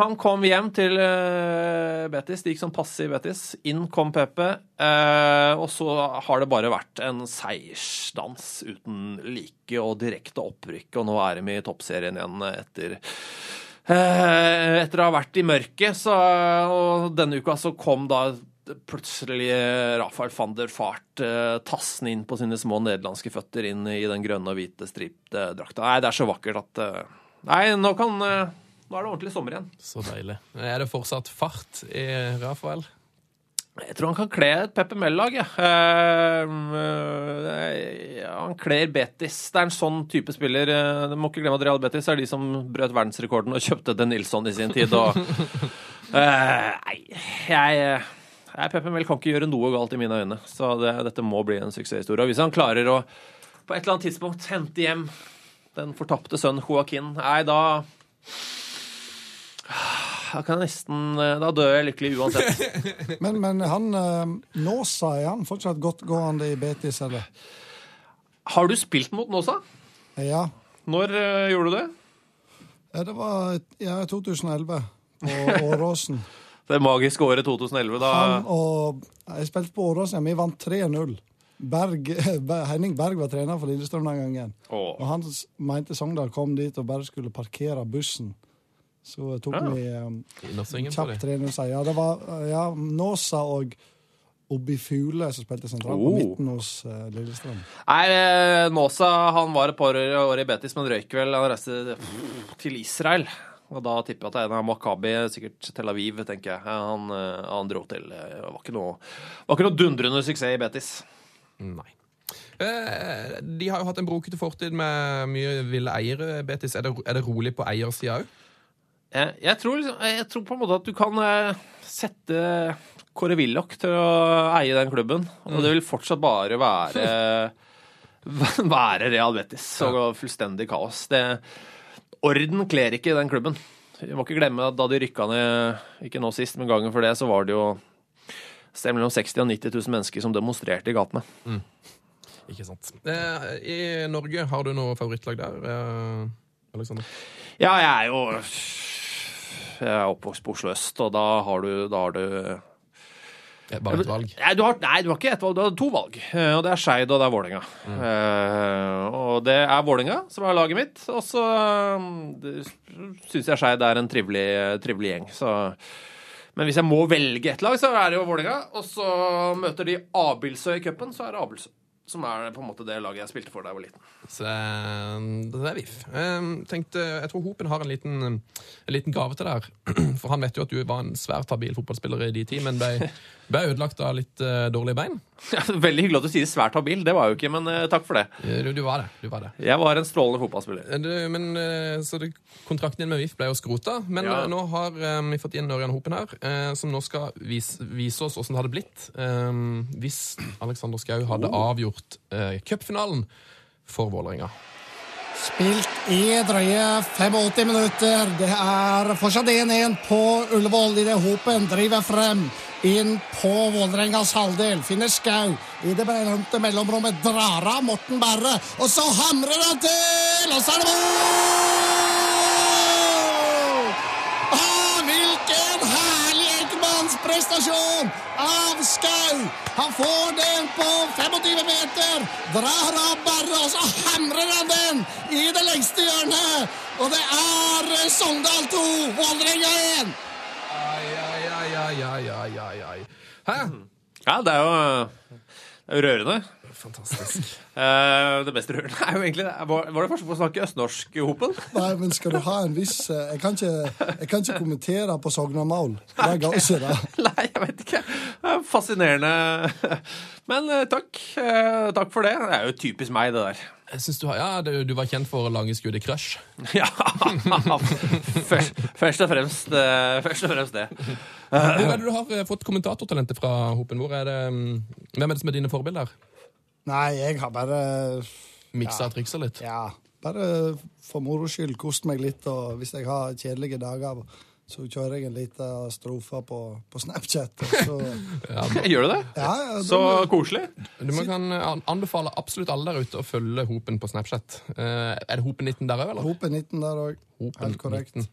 Han kom hjem til eh, Betis. Det gikk som passe i Betis. Inn kom Pepe. eh, og så har det bare vært en seiersdans uten like og direkte opprykk. Og nå er de i toppserien igjen etter eh, etter å ha vært i mørket, så, og denne uka så kom da plutselig Rafael van der Fart tassende inn på sine små nederlandske føtter inn i den grønne og hvite stripte drakta. Nei, det er så vakkert at eh, Nei, nå kan eh, Nå er det ordentlig sommer igjen. Så deilig. Er det fortsatt fart i Rafael? Jeg tror han kan kle et Pepper Mell-lag. Eh, eh, han kler Betis. Det er en sånn type spiller. Du må ikke glemme at Real Betis er de som brøt verdensrekorden og kjøpte Den Nilsson i sin tid. Og, nei, jeg Nei, Peppe Mell kan ikke gjøre noe galt i mine øyne, så det, dette må bli en suksesshistorie. Og hvis han klarer å på et eller annet tidspunkt hente hjem den fortapte sønnen Joaquin, nei, da da kan jeg nesten Da dør jeg lykkelig uansett. Men, men han eh, Nåsa, er han fortsatt godt gående i Betis, eller? Har du spilt mot Nåsa? Ja. Når eh, gjorde du det? Ja, Det var ja, 2011 på Åråsen. Det magiske året 2011, da Han og Jeg spilte på Åråsen, vi vant 3-0. Berg, Henning Berg var trener for Lillestrøm den gangen. Åh. Og han mente Sogndal kom dit og bare skulle parkere bussen. Så tok Ja. vi um, kjapt 3-0-seier. Ja, det var ja, Nåsa og Obi Fule som spilte sentralt på Oh. midten hos uh, Lillestrøm. Nei, eh, Nåsa han var et par år i Betis, men røyk vel. Han reiste til Israel. Og da tipper jeg at det er en av Makabi, sikkert Tel Aviv, tenker jeg. Han, eh, han dro til. eh, Det var ikke noe, var ikke noe dundrende suksess i Betis. Nei. Eh, de har jo hatt en brokete fortid med mye ville eiere. Betis, er det, er det rolig på eiersida òg? Jeg, jeg, tror, liksom- jeg tror på en måte at du kan eh, sette Kåre Willoch til å eie den klubben. Og det vil fortsatt bare være være Real Betis og fullstendig kaos. Det, orden kler ikke den klubben. Vi må ikke glemme at da de rykka ned, ikke nå sist, men gangen før det, så var det jo sted mellom 60 og 90 000 mennesker som demonstrerte i gatene. Ikke sant. Eh, I Norge, har du noe favorittlag der, eh, Alexander? Ja, jeg er jo Jeg er oppvokst på Oslo øst, og da har du, da har du Bare et valg. Nei, du har, nei, du har ikke ett valg, du har to valg. Eh, Og det er Skeid, og det er Vålerenga. Eh, og det er Vålerenga som er laget mitt, og så syns jeg Skeid er en trivelig, trivelig gjeng. Så men hvis jeg må velge ett lag, så er det jo Vålerenga. Og så møter de Abildsø i cupen, så er det Abildsø. Som er på en måte det laget jeg spilte for da jeg var liten. Så eh, det er VIF. Eh, tenkte, jeg tror Hopen har en liten, en liten gave til deg. For han vet jo at du var en svært habil fotballspiller i de tid, men ble, ble ødelagt av litt eh, dårlige bein. Veldig hyggelig at du sier svært habil. Det var jeg jo ikke, men eh, takk for det. Du, du var det. du var det. Jeg var en strålende fotballspiller. Du, men, eh, så det, Kontrakten din med VIF ble jo skrota, men Ja. nå har um, vi fått inn Ørjan Hopen her, uh, som nå skal vise, vise oss åssen det hadde blitt um, hvis Alexander Schou hadde avgjort uh, cupfinalen for Vålerenga. Spilt i drøye 85 minutter. Det er fortsatt 1-1 på Ullevål idet Hopen driver frem. Inn på Vålerengas halvdel. Finner Skau i det berømte mellomrommet. Drar av Morten Berre. Og så hamrer han til! Og så er det mål! Enkeltmannsprestasjon av Skau! Han får den på 25 meter, drar av bare, og så hamrer han den i det lengste hjørnet! Og det er eh, Sogndal 2, Vålerenga 1! Ai, ai, ai, ai, ai, ai, ai, ai. Hæ? Ja, det er jo, det er jo rørende. Fantastisk. Uh, det beste rørende er jo egentlig Var, var det først på å snakke østnorsk, Hopen? Nei, men skal du ha en viss eh, Jeg kan ikke, jeg kan ikke kommentere på Sognamål. Det går ikke, det. Nei, jeg vet ikke. Det er fascinerende. Men eh, takk. Takk for det. Det er jo typisk meg, det der. Jeg synes du, har, ja, du, du var kjent for lange skudd i crush. Ja. Først, først og fremst Først og fremst det. Hvor er det du har fått kommentatortalentet fra, Hopen? Hvor er det, mm, hvem er det som er dine forbilder? Nei, jeg har bare Miksa og triksa litt? Ja, bare for moro skyld kost meg litt, og hvis jeg har kjedelige dager, så kjører jeg en liten strofe på, på Snapchat. Og så, Ja, Gjør du det? ja, ja, Så koselig. du må kan anbefale absolutt alle der ute å følge Hopen på Snapchat. Eh, er det Hopen19 der òg, eller? Hopen 19 der òg. Helt korrekt. 19.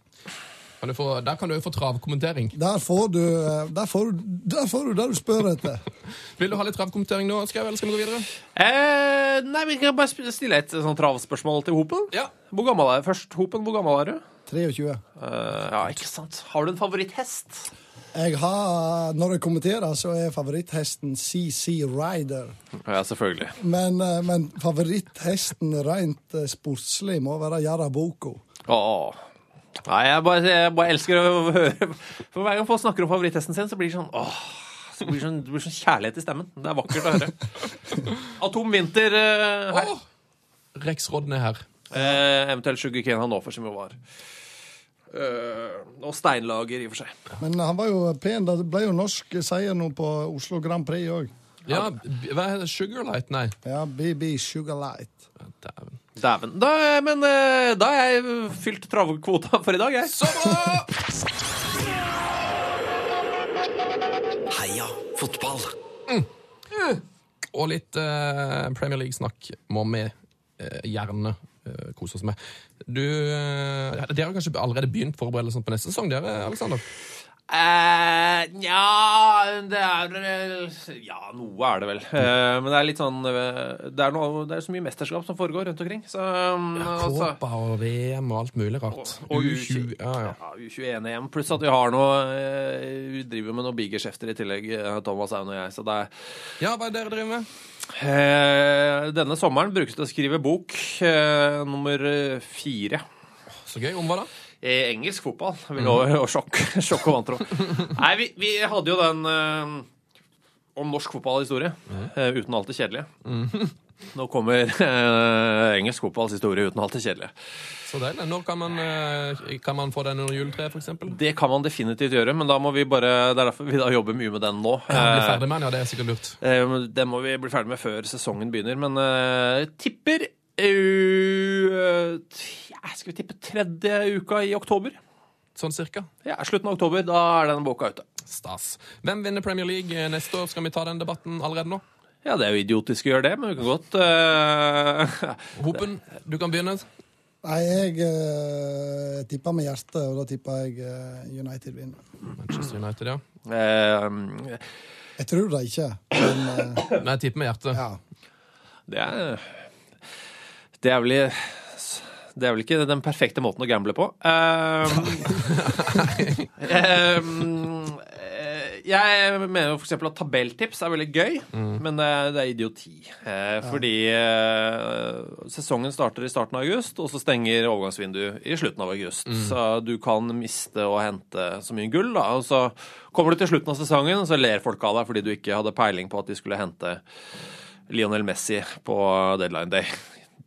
Kan du få, der kan du jo få travkommentering. Der får du eh, der får du, der får du det du spør etter. Vil du ha litt travkommentering nå, Skau, eller skal vi gå videre? Eh, nei, vi kan bare stille et sånn travspørsmål til Hopen. Ja. Hvor gammel er Først, Hopen, hvor gammel er du? 23. Eh, ja, ikke sant. Har du en favoritthest? Jeg har, Når jeg kommenterer, så er favoritthesten CC Rider. Ja, selvfølgelig. Men, eh, men favoritthesten rent eh, sportslig må være Yara Boko. Åh. Nei, jeg bare, jeg bare elsker å høre For hver gang folk snakker om favoritthesten sin, så blir det sånn åh, så blir det sånn, det blir sånn kjærlighet i stemmen. Det er vakkert å høre. Atom Winter uh, her. Åh! Rex Rodney her. Eh, eventuelt Sugar nå for som jo var. Uh, og Steinlager, i og for seg. Men han var jo pen. Det ble jo norsk seier nå på Oslo Grand Prix òg. Ja, hva heter det? Sugarlight? Nei. Ja, BB Sugarlight. Dæven. Dæven. Da, men eh, da har jeg fylt travkvota for i dag, jeg. Så bra! Heia fotball. Og litt eh, Premier League-snakk må vi eh, gjerne eh, kose oss med. Du, eh, dere har kanskje allerede begynt forberedelsene på neste sesong, dere, Alexander? Eh, Nja Det er eh, Ja, noe er det vel. Eh, men det er litt sånn eh, det, er noe, det er så mye mesterskap som foregår rundt omkring. Så ja, altså, Kåpa og VM og alt mulig rart. Og- og U20, ja, ja. ja, U21-EM, pluss at vi har noe eh, Vi driver med noen biggerskjefter i tillegg, Thomas Aune og jeg. Så det er ja, hva er det dere driver med? eh, Denne sommeren brukes det å skrive bok nummer fire. Så gøy. Om hva da? I engelsk fotball. Vi lover og sjokk, sjokk og vantro. Nei, vi, vi hadde jo den eh, om norsk fotballhistorie, eh, uten alt det kjedelige. Nå kommer eh, engelsk fotballs historie uten alt det kjedelige. Så deilig. Når kan man, eh, kan man få den under juletreet, f.eks.? Det kan man definitivt gjøre, men da må vi bare, det er derfor vi da jobber mye med den nå. Ja, bli Eh, ferdig med den, ja, det er sikkert lurt. Eh, Det må vi bli ferdig med før sesongen begynner, men eh, tipper uh, Skal vi tippe tredje uka i oktober? Sånn cirka. Ja, slutten av oktober. Da er den boka ute. Stas. Hvem vinner Premier League eh, neste år? Skal vi ta den debatten allerede nå? Ja, det er jo idiotisk å gjøre det, men vi kan godt uh... Hopen, du kan begynne. Nei, jeg uh, tipper med hjertet, og da tipper jeg uh, United vinner. Manchester United, ja. Uh, Jeg tror det ikke, men Nei, jeg tipper med hjertet. ja. Det er Det er vel i det er vel ikke den perfekte måten å gamble på. Um, eh, jeg mener jo f.eks. at tabelltips er veldig gøy, men det er, det er idioti. Eh, fordi eh, sesongen starter i starten av august, og så stenger overgangsvinduet i slutten av august. Så du kan miste og hente så mye gull, da. Og så kommer du til slutten av sesongen, og så ler folk av deg fordi du ikke hadde peiling på at de skulle hente Lionel Messi på deadline day.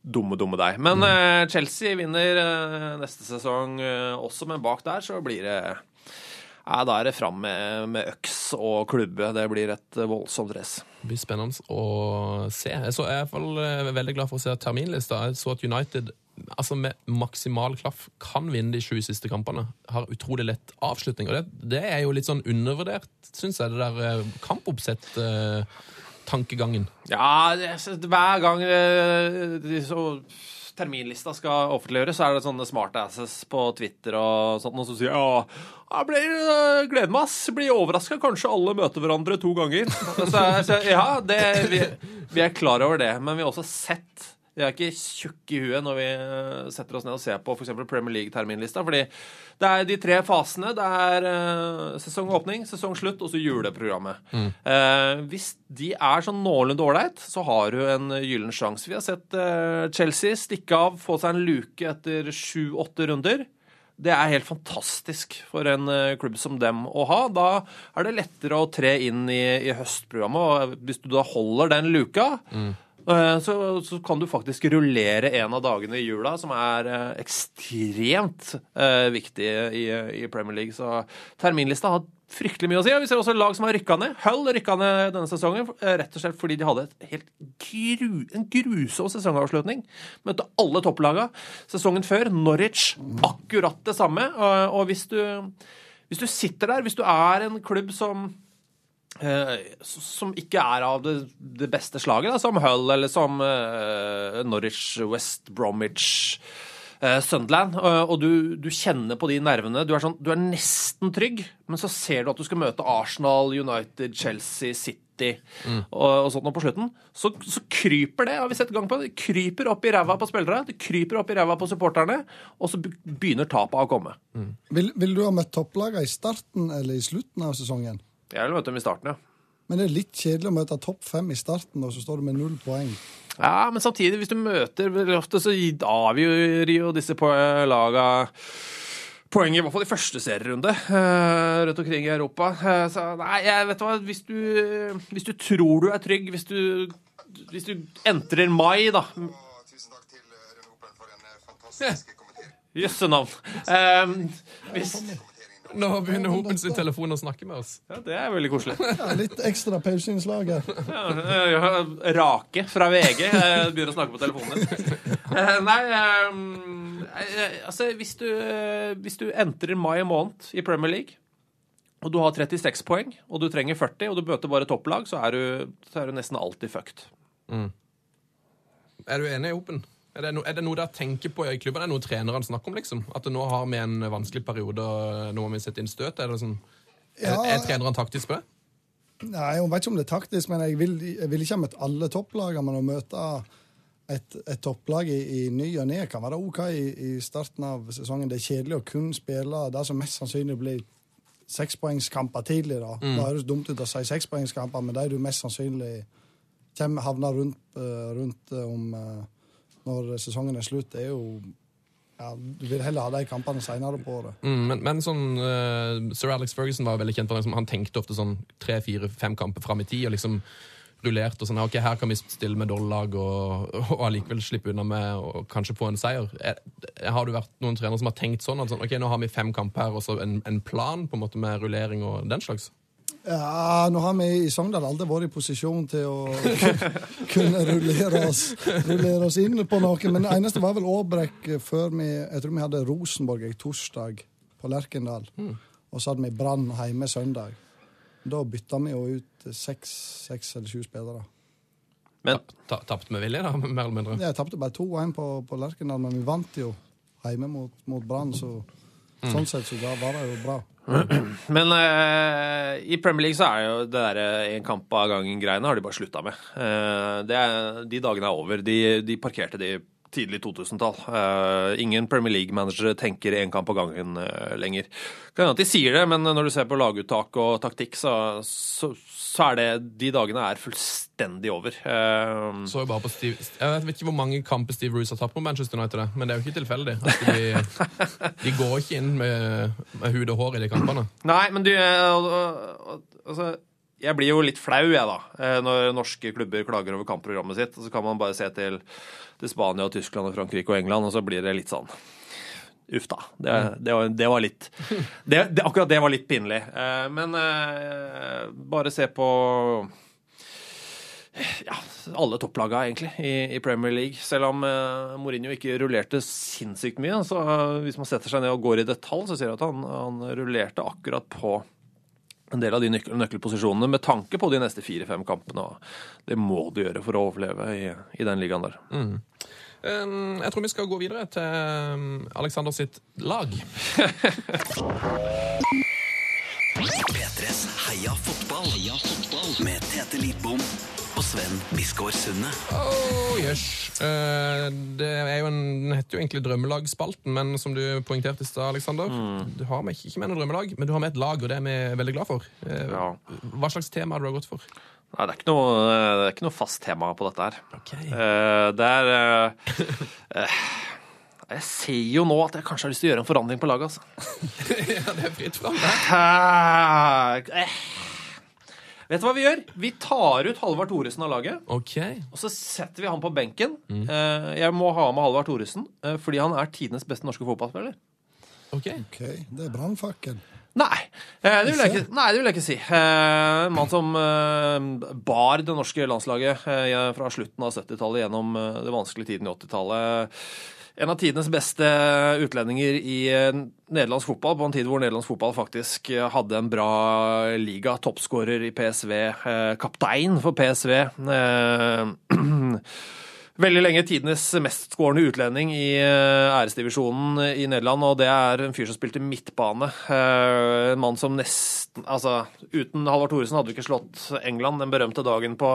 Dumme, dumme deg. Men eh, Chelsea vinner eh, neste sesong eh, også, men bak der så blir det ja, Da er det fram med, med øks og klubbe. Det blir et voldsomt race. Det blir spennende å se. Jeg, så, jeg er i hvert fall veldig glad for å se terminlista. Jeg så at United altså med maksimal klaff kan vinne de sju siste kampene. Har utrolig lett avslutning. Og det, det er jo litt sånn undervurdert, syns jeg, det der kampoppsett. eh, tankegangen. Ja, hver gang eh, terminlista skal offentliggjøres, så er det sånne smartasses på Twitter og sånt, noen som sier ja, jeg blir, eh, gleder meg, ass. Blir overraska. Kanskje alle møter hverandre to ganger. Så, så, ja, det, vi, vi er klar over det, men vi har også sett vi er ikke tjukke i huet når vi eh, setter oss ned og ser på f.eks. Premier League-terminlista. fordi det er de tre fasene. Det er eh, sesongåpning, sesongslutt og så juleprogrammet. Eh, hvis de er sånn noenlunde ålreit, så har du en gyllen sjanse. Vi har sett eh, Chelsea stikke av, få seg en luke etter sju-åtte runder. Det er helt fantastisk for en klubb som dem å ha. Da er det lettere å tre inn i, i høstprogrammet. og Hvis du da holder den luka, eh, så, så kan du faktisk rullere en av dagene i jula, som er eh, ekstremt eh, viktig i, i Premier League. Så terminlista har fryktelig mye å si. Vi ser også lag som har rykka ned. Hull rykka ned denne sesongen eh, rett og slett fordi de hadde gru, en grusom sesongavslutning. Møtte alle topplaga. Sesongen før, Norwich, akkurat det samme. Og, hvis, du, hvis du sitter der, hvis du er en klubb som eh, som ikke er av det, det beste slaget, da, som Hull eller som eh, Norwich, West Bromwich, eh, Sunderland, og, og du, du kjenner på de nervene. Du er, sånn, du er nesten trygg, men så ser du at du skal møte Arsenal, United, Chelsea, City og, og sånt nå på slutten. Så, så kryper det, har vi sett gang på, det kryper opp i ræva på spillere, det kryper opp i ræva på supporterne, og så begynner tapet å komme. Vil, vil du ha møtt topplagene i starten eller i slutten av sesongen? Jeg vil møte dem i starten, ja. Men det er litt kjedelig å møte topp fem i starten, og så står du med null poeng. Ja, men samtidig, hvis du møter ofte, så avgjør jo disse laga poeng i hvert fall i første serierunde eh, rundt omkring i Europa. Eh, Så nei, jeg vet hva, hvis du, hvis du tror du er trygg, hvis du, hvis du entrer mai, da tusen takk til Rune Opel for en eh, fantastisk kommentering. Jøsse navn. Um, hvis, Nå begynner Hopen sin telefon å snakke med oss. ja, det er veldig koselig. Ja, litt ekstra pauseinnslag her. Ja, ja, Rake fra VG begynner å snakke på telefonen din. Eh, Nei, eh, eh, altså hvis du, hvis du entrer mai måned i Premier League, og du har 36 poeng, og du trenger 40, og du bøter bare topplag, så er du, så er du nesten alltid fucked. Er du enig, i Hopen? Er det, no, er det noe dere tenker på i klubben? Er det noe trenerne snakker om? liksom? At nå har vi en vanskelig periode, og nå må vi sette inn støt? Er, sånn, er, Ja. er treneren taktisk på det? Nei, Jeg vet ikke om det er taktisk, men jeg vil, jeg vil ikke ha møtt alle topplagene. Men å møte et, et topplag i, i ny og ne kan være OK i, i starten av sesongen. Det er kjedelig å kun spille det som mest sannsynlig blir sekspoengskamper tidlig. da. Da høres dumt ut å si sekspoengskamper, men de du mest sannsynlig kommer, havner rundt, eh, rundt eh, om eh, når sesongen er slutt, er jo ja, du vil heller ha de kampene seinere på året. Mm, men, men sånn uh, Sir Alex Ferguson var veldig kjent for liksom, Han tenkte ofte sånn tre, fire, fem kamper fram i tid og liksom rullert og sånn. Ok, her kan vi stille med dollag og, og allikevel slippe unna med og kanskje få en seier. Er, har du vært noen trenere som har tenkt sånn at sånn, ok, nå har vi fem kamper her og så en, en plan på en måte med rullering og den slags? Ja, nå har vi i Sogndal aldri vært i posisjon til å kunne rullere oss, rullere oss inn på noe. Men det eneste var vel Åbrekk før vi Jeg tror vi hadde Rosenborg en torsdag på Lerkendal. Og så hadde vi Brann hjemme søndag. Da bytta vi jo ut seks, seks eller sju spillere. Men Ta, vi med vilje, da, mer eller mindre? Jeg tapte bare 2-1 på, på Lerkendal, men vi vant jo hjemme mot, mot Brann, så sånn sett så var det jo bra. Men uh, i Premier League så er jo det derre én kamp av gangen-greiene har de bare slutta med. Uh, er, de dagene er over. De, de parkerte de tidlig 2000-tall. Uh, ingen Premier League-managere tenker én kamp av gangen eh, lenger. Kan hende at de sier det, men når du ser på laguttak og taktikk, så, så, så er det De dagene er fullstendig over. Uh, Så jo bare på Steve, jeg vet ikke hvor mange kamper Steve Roose har tatt på Manchester United, men det er jo ikke tilfeldig. at De, de går ikke inn med, med hud og hår i de kampene. Nei, men du eh, al- al- Altså, jeg blir jo litt flau, jeg, da, eh, når norske klubber klager over kampprogrammet sitt. Så kan man bare se til, til Spania, og Tyskland, og Frankrike og England, og så blir det litt sånn Uff da. Det, det, var, det var litt det, Akkurat det var litt pinlig. Eh, Men eh, bare se på ja, alle topplaga egentlig i, i Premier League. Selv om eh, Mourinho ikke rullerte sinnssykt mye. Så eh, hvis man setter seg ned og går i detalj, så ser du at han, han rullerte akkurat på en del av de nøkkel nøkkelposisjonene med tanke på de neste fire-fem kampene. Det må du gjøre for å overleve i, i den ligaen der. Um, jeg tror vi skal gå videre til um, Alexander sitt lag. P3s Heia fotball. Heia fotball. Med Tete Lidbom og Sven Biskår Sunde. Oh, yes. Eh, det er jo en, den heter jo egentlig Drømmelagsspalten, men som du poengterte i stad, Alexander, du har med, ikke med noe drømmelag, men du har med et lag, og det er vi veldig glad for. Eh, Ja. Hva slags tema har du gått for? Nei, det er ikke noe, det er ikke noe fast tema på dette her. Ok. Eh, det er eh, eh, Jeg ser jo nå at jeg kanskje har lyst til å gjøre en forandring på laget, altså. ja, det er fritt fram, det. Vet du hva vi gjør? Vi tar ut Halvard Thoresen av laget. Ok. Og så setter vi han på benken. Eh, jeg må ha med Halvard Thoresen fordi han er tidenes beste norske fotballspiller. ok. Ok, Det er brannfakkel. Nei, eh, det vil jeg ikke, nei, det vil jeg ikke si. Eh, En mann som eh, bar det norske landslaget eh, fra slutten av 70-tallet gjennom eh, det vanskelige tiden i 80-tallet. En av tidenes beste utlendinger i eh, nederlandsk fotball, på en tid hvor nederlandsk fotball faktisk eh, hadde en bra liga. Toppskårer i PSV, eh, kaptein for PSV. eh, Veldig lenge tidenes mestskårende utlending i eh, æresdivisjonen i Nederland, og det er en fyr som spilte midtbane. Eh, En mann som nesten Altså, uten Halvard Thoresen hadde vi ikke slått England den berømte dagen på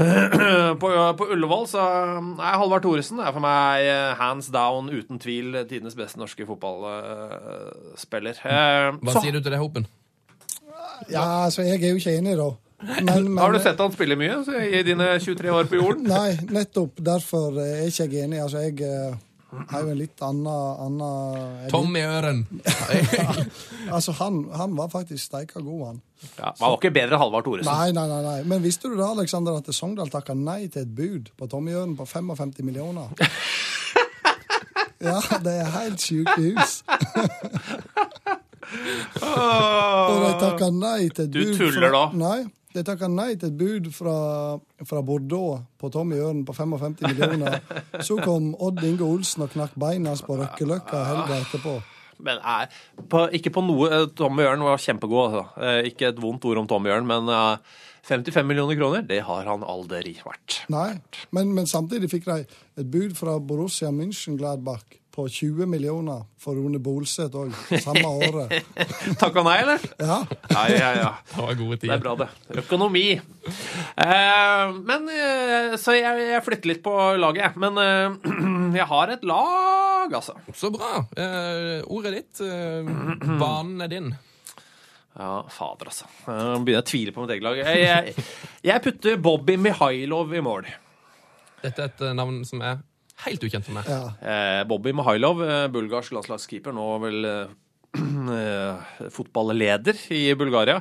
på, på Ullevål, så nei, Halvard Thoresen er for meg eh, hands down, uten tvil, tidenes beste norske fotballspiller. Eh, Hva så- sier du til det, Hopen? Ja, altså, jeg er jo ikke enig, da. Men, men, Har du sett han spille mye så, i dine 23 år på jorden? Nei, nettopp derfor er ikke jeg enig. Altså, jeg eh, har jo en litt annen, annen Tom i øren. Altså, han, han var faktisk steika god, han. Ja, han var ikke bedre enn Halvard Thoresen. Nei, nei, nei, nei. Men visste du da, Alexander, at Sogndal takka nei til et bud på Tom i øren på 55 millioner? Ja, det er helt sjukehus. Og de takka nei til et Du tuller da. Nei, de takka nei til et bud fra, fra Bordeaux på Tommy Ørn på 55 millioner. Så kom Odd Inge Olsen og knakk beina hans på Røkkeløkka helga etterpå. Men nei, på, ikke på noe eh, Tommy Ørn var kjempegod, altså. Eh, Ikke et vondt ord om Tommy Ørn, men uh, 55 millioner kroner, det har han aldri vært. Nei, men, men samtidig fikk de et bud fra Borussia München-Gladbach på 20 millioner for Rune Bolseth òg, samme året. Takka nei, eller? Ja. Ja, ja, ja. Det var gode Det er bra, det. Økonomi. Eh, men eh, Så jeg, jeg flytter litt på laget, jeg. Men eh, jeg har et lag, altså. Så bra. Eh, ordet ditt. Eh, banen er din. Ja, fader, altså. Nå begynner jeg å tvile på mitt eget lag. Jeg, jeg, jeg putter Bobby Mihailov i mål. Dette er et eh, navn som er Helt ukjent for meg. Ja. Eh, Bobby Mahailov, eh, bulgarsk landslagskeeper, nå vel eh, fotballeder i Bulgaria.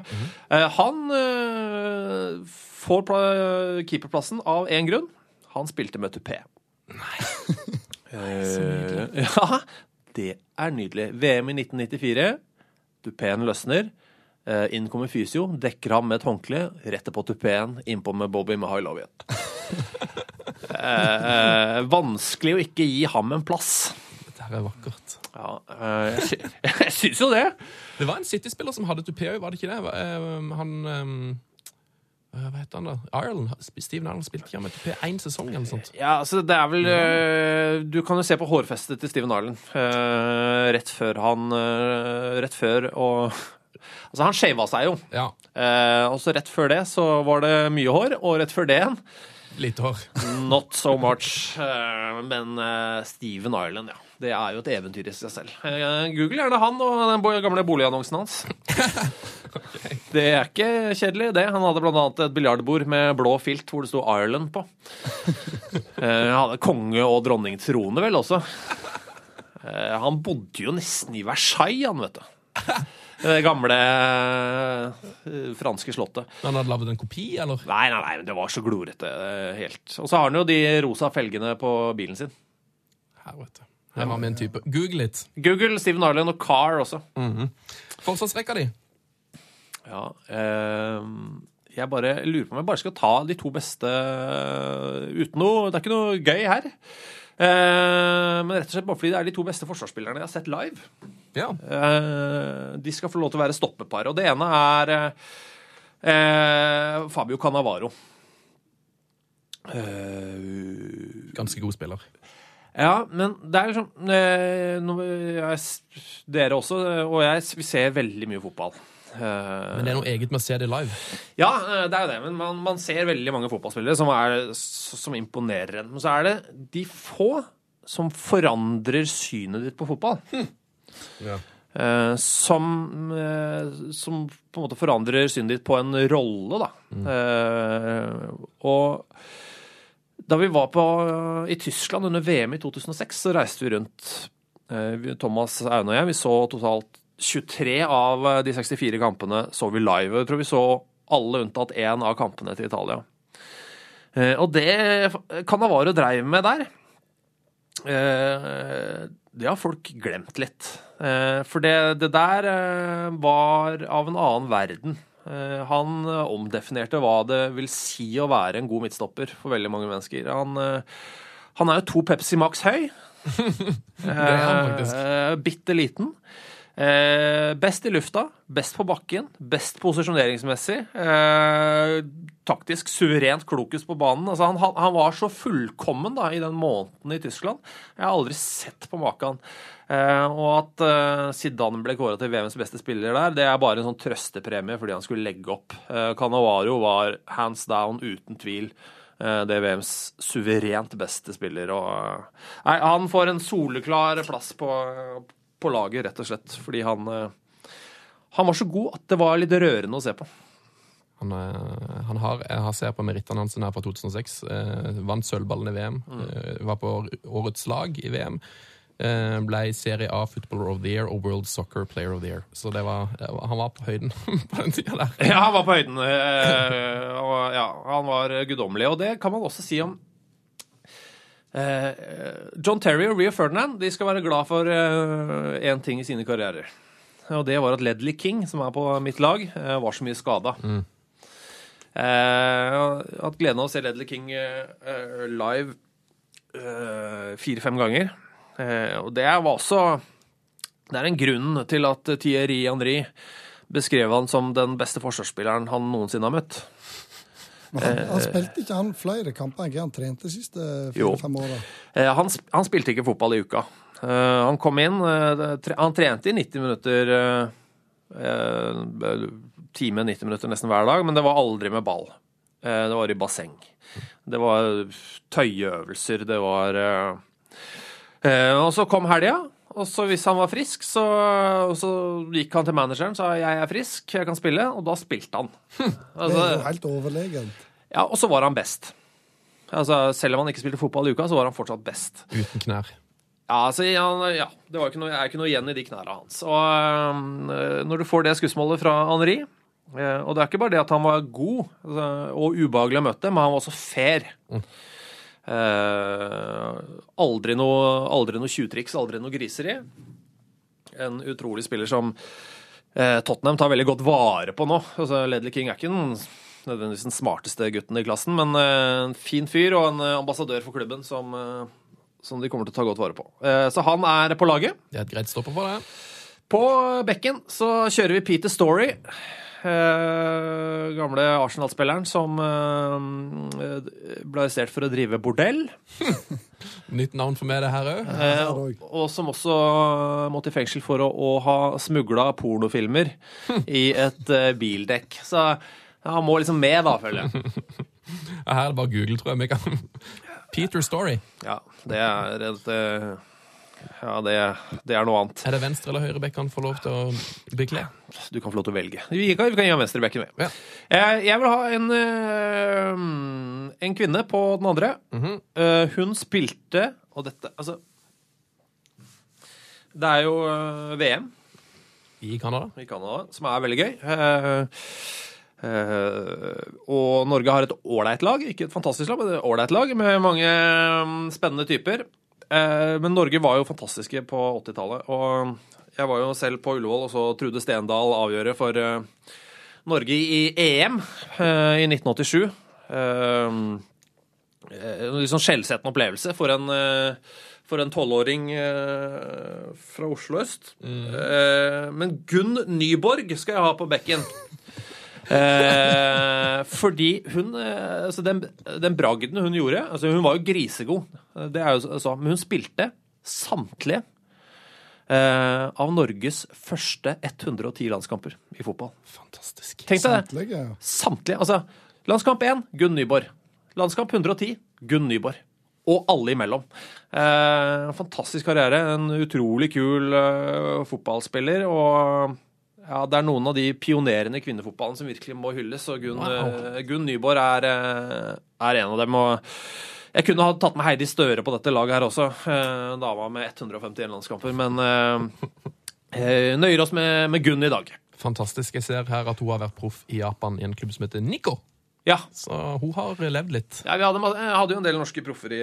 eh, han eh, får keeperplassen av én grunn. Han spilte med tupé. Nei. Så nydelig. ja, det er nydelig. VM i 1994. Tupeen løsner. Eh, inn kommer fysio, dekker ham med et håndkle, retter på tupeen, innpå med Bobby Mihailov igjen. Eh, eh, vanskelig å ikke gi ham en plass. Dette her er vakkert. Ja, eh, jeg, sy jeg syns jo det. Det var en City-spiller som hadde tupé òg, var det ikke det? Eh, Han Hva heter han, da? Ireland? Steven Ireland spilte ikke med tupé én sesong eller sånt? Ja, altså det er vel Du kan jo se på hårfestet til Steven Ireland. rett før han Rett før og Altså, han shava seg jo. Ja. Eh, og så rett før det så var det mye hår, og rett før det igjen Lite hår. Not so much. Eh, men eh, Steven Ireland, ja. Det er jo et eventyr i seg selv. Eh, Google gjerne han og den gamle boligannonsen hans. Det er ikke kjedelig, det. Han hadde annet et biljardbord med blå filt hvor det sto Ireland på. Eh, Han hadde konge- og dronningtrone, vel, også. Han bodde jo nesten i Versailles, han, vet du. Det gamle eh, franske slottet. Han hadde lagd en kopi, eller? Nei, nei, nei, men det var så glorete eh, helt. Og så har han jo de rosa felgene på bilen sin. Her, vet du. Her var vi en type. Google litt. Google, Steven Ireland og Car også. Forsvarsrekka di. Ja, eh, jeg bare lurer på om jeg bare skal ta de to beste uten noe Det er ikke noe gøy her. Eh, men rett og slett bare fordi det er de to beste forsvarsspillerne jeg har sett live. Ja. Eh, de skal få lov til å være stoppepar. Og det ene er eh, Fabio Cannavaro. Eh, Ganske god spiller. Ja, men det er liksom Dere også, og jeg, vi ser veldig mye fotball. Eh, Men det er noe eget med å se det live. ja, eh, det er jo det, men man, man ser veldig mange fotballspillere som, er, som imponerer en. Men så er det de få som forandrer synet ditt på fotball. Ja. Eh, som, som på en måte forandrer synet ditt på en rolle, da. Eh, og da vi var på, i Tyskland under VM i 2006, så reiste vi rundt. Thomas Aune og jeg, vi så totalt 23 av eh, de 64 kampene så vi live. Jeg tror vi så alle unntatt én av kampene til Italia. Eh, og det Cannavaro dreiv med der, eh, det har folk glemt litt. For det, det der var av en annen verden. Han omdefinerte hva det vil si å være en god midtstopper for veldig mange mennesker. Han, han er jo to Pepsi Max høy. Bitte liten. Eh, best i lufta, best på bakken, best posisjoneringsmessig. Eh, taktisk suverent klokest på banen. Altså, han, han var så fullkommen da, i den måneden i Tyskland. Jeg har aldri sett på maken. Eh, og at eh, Zidane ble kåra til VMs beste spiller der, det er bare en sånn trøstepremie fordi han skulle legge opp. Eh, Cannavaro var hands down, uten tvil. eh, Det er VMs suverent beste spiller. Og, eh, nei, han får en soleklar plass på, på laget, rett og slett. Fordi han, eh, han var så god at det var litt rørende å se på. Han, eh, han har, jeg har ser på merittene hans her fra 2006. Eh, vant sølvballen i VM. Eh, var på årets lag i VM. Eh, ble Serie A Footballer of the Year og World Soccer Player of the Year. Så det var, det var, han var på høyden på den tida der. Ja, han var på høyden. eh, og ja, han var guddommelig. Og det kan man også si om John Terry og Rio Ferdinand de skal være glad for én ting i sine karrierer. Og det var at Ledley King, som er på mitt lag, eh, var så mye skada. Eh, jeg hatt gleden av å se Ledley King eh, eh, live eh, fire-fem ganger. Eh, og det var også Det er en grunn til at Thierry Henry beskrev han som den beste forsvarsspilleren han noensinne har møtt. Men han, han spilte ikke han flere kamper enn han trente de siste fire-fem åra? Eh, han, han spilte ikke fotball i uka. Eh, han kom inn, eh, han trente i 90 minutter eh, eh, Time, 90 minutter nesten hver dag, men det var aldri med ball. Eh, det var i basseng. Det var tøyeøvelser, det var eh, eh, Og så kom helga. Og så hvis han var frisk, så, så gikk han til manageren og sa jeg er frisk, jeg kan spille, og da spilte han. Det Altså, er jo helt overlegent. ja, og så var han best. Altså, selv om han ikke spilte fotball i uka, så var han fortsatt best. Uten knær. Ja, altså, han, ja det var ikke noe, er ikke noe igjen i de knærne hans. Og øh, når du får det skussmålet fra Henri øh, Og det er ikke bare det at han var god altså, og ubehagelig å møte, men han var også fair. Eh, aldri noe, aldri noe tjuvtriks, aldri noe griseri. En utrolig spiller som eh, Tottenham tar veldig godt vare på nå. Altså, Ledley King er ikke den, nødvendigvis den smarteste gutten i klassen, men eh, en fin fyr og en eh, ambassadør for klubben som, eh, som de kommer til å ta godt vare på. Eh, så han er på laget. Det er et greit stopper for det. På bekken så kjører vi Peter Story. Eh, gamle Arsenal-spilleren som eh, ble arrestert for å drive bordell. Nytt navn for meg, det her òg. Eh, og, som også måtte i fengsel for å, å ha smugla pornofilmer i et eh, bildekk. Så han må liksom med, da, føler jeg. Her er det bare Google, tror jeg. Peter Story. Ja, det er et eh, Ja, det, det er noe annet. Er det venstre eller høyrebekk han får lov til å bekle? Du kan få lov til å velge. Vi kan, vi kan gi ham venstrebekken med. Ja. Jeg, jeg vil ha en, eh, en kvinne på den andre. Eh, hun spilte Og dette Altså Det er jo eh, VM I Canada. i Canada, som er veldig gøy. Eh, eh, og Norge har et ålreit lag. Ikke et fantastisk lag, men et ålreit lag med mange um, spennende typer. Eh, men Norge var jo fantastiske på 80-tallet. Og jeg var jo selv på Ullevål og så Trude Stendal avgjøre for eh, Norge i EM eh, i 1987. Eh, en litt sånn skjellsettende opplevelse for en for en tolvåring fra Oslo øst. Mm. men Gunn Nyborg skal jeg ha på bekken. Eh, fordi hun eh, altså den, den bragden hun gjorde altså Hun var jo grisegod, det er jo så, men hun spilte samtlige eh, av Norges første 110 landskamper i fotball. Fantastisk. Tenk deg det! Samtlige. Samtlige. Altså, landskamp 1, Gunn Nyborg. Landskamp 110, Gunn Nyborg. Og alle imellom. Eh, fantastisk karriere. En utrolig kul eh, fotballspiller. Og ja, det er noen av de pionerene i kvinnefotballen som virkelig må hylles. Og Gunn, Wow. eh, Gunn Nyborg er, eh, er en av dem. Og jeg kunne ha tatt med Heidi Støre på dette laget her også. Eh, dama med 151 landskamper. Men eh, nøyer oss med, med Gunn i dag. Fantastisk. Jeg ser her at hun har vært proff i Japan i en klubb som heter Nico. Ja. Så hun har levd litt. Ja, vi hadde, hadde jo en del norske proffer i,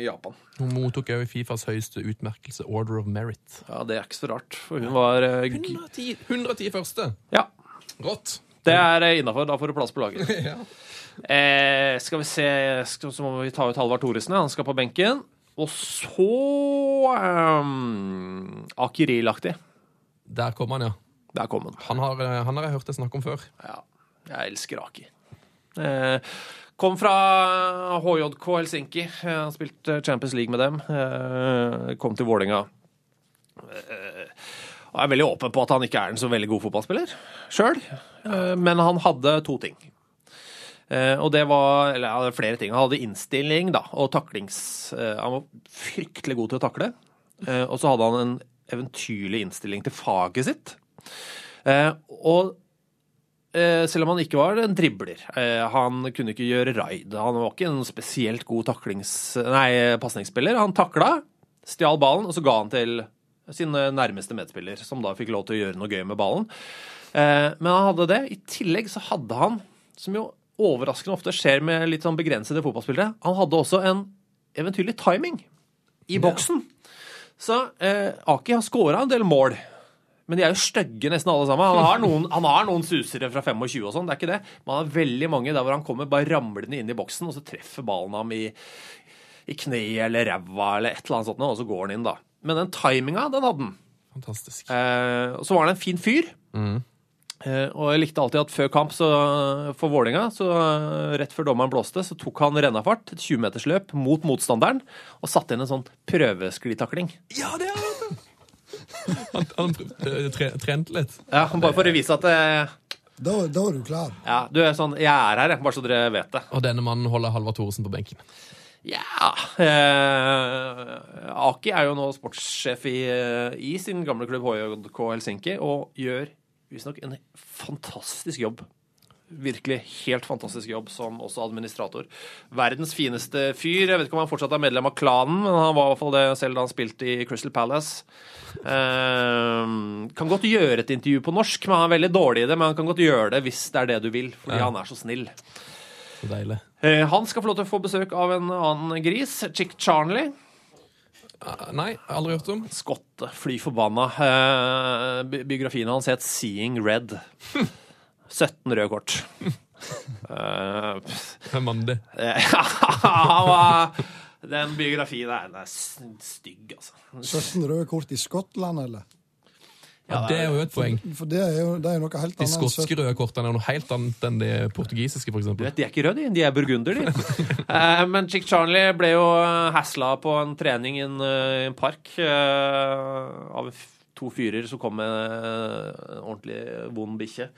i Japan. Hun mottok òg Fifas høyeste utmerkelse, Order of Merit. Ja, Det er ikke så rart, for hun var eh, 110, 110 første. Ja, Rått. det er innafor. Da får du plass på laget. Ja. Eh, skal vi se skal, Så må vi ta ut Halvard Thoresen. Han skal på benken. Og så um, Akirilaktig. Der kom han, ja. Der kom han. Han har, eh, han har jeg hørt det snakk om før. Ja, jeg elsker Aki. Eh, kom fra HJK Helsinki. Eh, Han spilte Champions League med dem. Eh, kom til Vålerenga. Eh, og er veldig åpen på at han ikke er en så veldig god fotballspiller sjøl, eh, men han hadde to ting. Eh, og det var Eller ja, flere ting. Han hadde innstilling da, og taklings... Eh, han var fryktelig god til å takle. Eh, og så hadde han en eventyrlig innstilling til faget sitt. Eh, og Eh, selv om han ikke var en dribler. Eh, han kunne ikke gjøre raid. Han var ikke en spesielt god taklings... Nei, pasningsspiller. Han takla, stjal ballen, og så ga han til sin nærmeste medspiller, som da fikk lov til å gjøre noe gøy med ballen. Eh, men han hadde det. I tillegg så hadde han, som jo overraskende ofte skjer med litt sånn begrensede fotballspillere, han hadde også en eventyrlig timing i boksen. Så eh, Aki har skåra en del mål. Men de er jo stygge nesten alle sammen. Han har noen, han har noen susere fra 25 og sånn, det er ikke det. Men han har veldig mange der hvor han kommer bare ramlende inn i boksen, og så treffer ballen ham i, i kneet eller ræva eller et eller annet sånt, og så går han inn, da. Men den timinga, den hadde han. Fantastisk. Eh, og så var han en fin fyr. Eh, og jeg likte alltid at før kamp så, for Vålinga, så eh, rett før dommeren blåste, så tok han rennafart, et 20-metersløp, mot motstanderen, og satte inn en sånn prøvesklitakling. Ja, det er det! Han, han eh, tre, trente litt. Ja, bare for å vise at eh, Da, da er du klar. ja, du er sånn, jeg er her, jeg, bare så dere vet det. Og denne mannen holder Halvard Thoresen på benken. Ja eh, Aki er jo nå sportssjef i, eh, i sin gamle klubb HJK Helsinki og gjør visstnok en fantastisk jobb. Virkelig helt fantastisk jobb som også administrator. Verdens fineste fyr. Jeg vet ikke om han fortsatt er medlem av klanen, men han var i hvert fall det selv da han spilte i Crystal Palace. Eh, kan godt gjøre et intervju på norsk, men han er veldig dårlig i det. Men han kan godt gjøre det hvis det er det du vil, fordi Ja. han er så snill. Så deilig. Eh, han skal få lov til å få besøk av en annen gris, Chick Charnley. Ah, Nei, aldri hørt om. Skotte, fly forbanna. Eh, bi- biografien hans het 'Seeing Red'. 17 røde kort. uh, Mandy. Den biografien der, den er stygg, altså. 17 røde kort i Skottland, eller? Ja, det er jo et poeng. For det er jo, det er jo noe helt De annet skotske røde kortene er noe helt annet enn de portugisiske, for Du eksempel. vet, De er ikke røde, de. de er burgunder, de. Eh, men Chick Charlie ble jo hasla på en trening i en, eh, en park eh, av to fyrer som kom med eh, en ordentlig vond bikkje.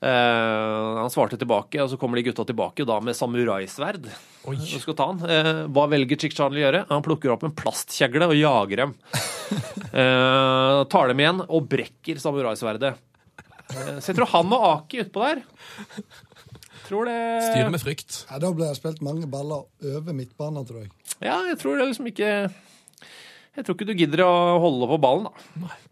Eh, han svarte tilbake, og så kommer de gutta tilbake da med samuraisverd. Oi. Og skal ta han. Eh, hva velger Chick Charlie å gjøre? Han plukker opp en plastkjegle og jager dem. Eh, tar dem igjen og brekker samuraisverdet. Så jeg tror han og Aki utpå der Tror det Styrer med frykt. Ja, da ble det spilt mange baller over midtbanen, tror jeg. Ja, jeg tror det liksom ikke Jeg tror ikke du gidder å holde på ballen, da. Eh,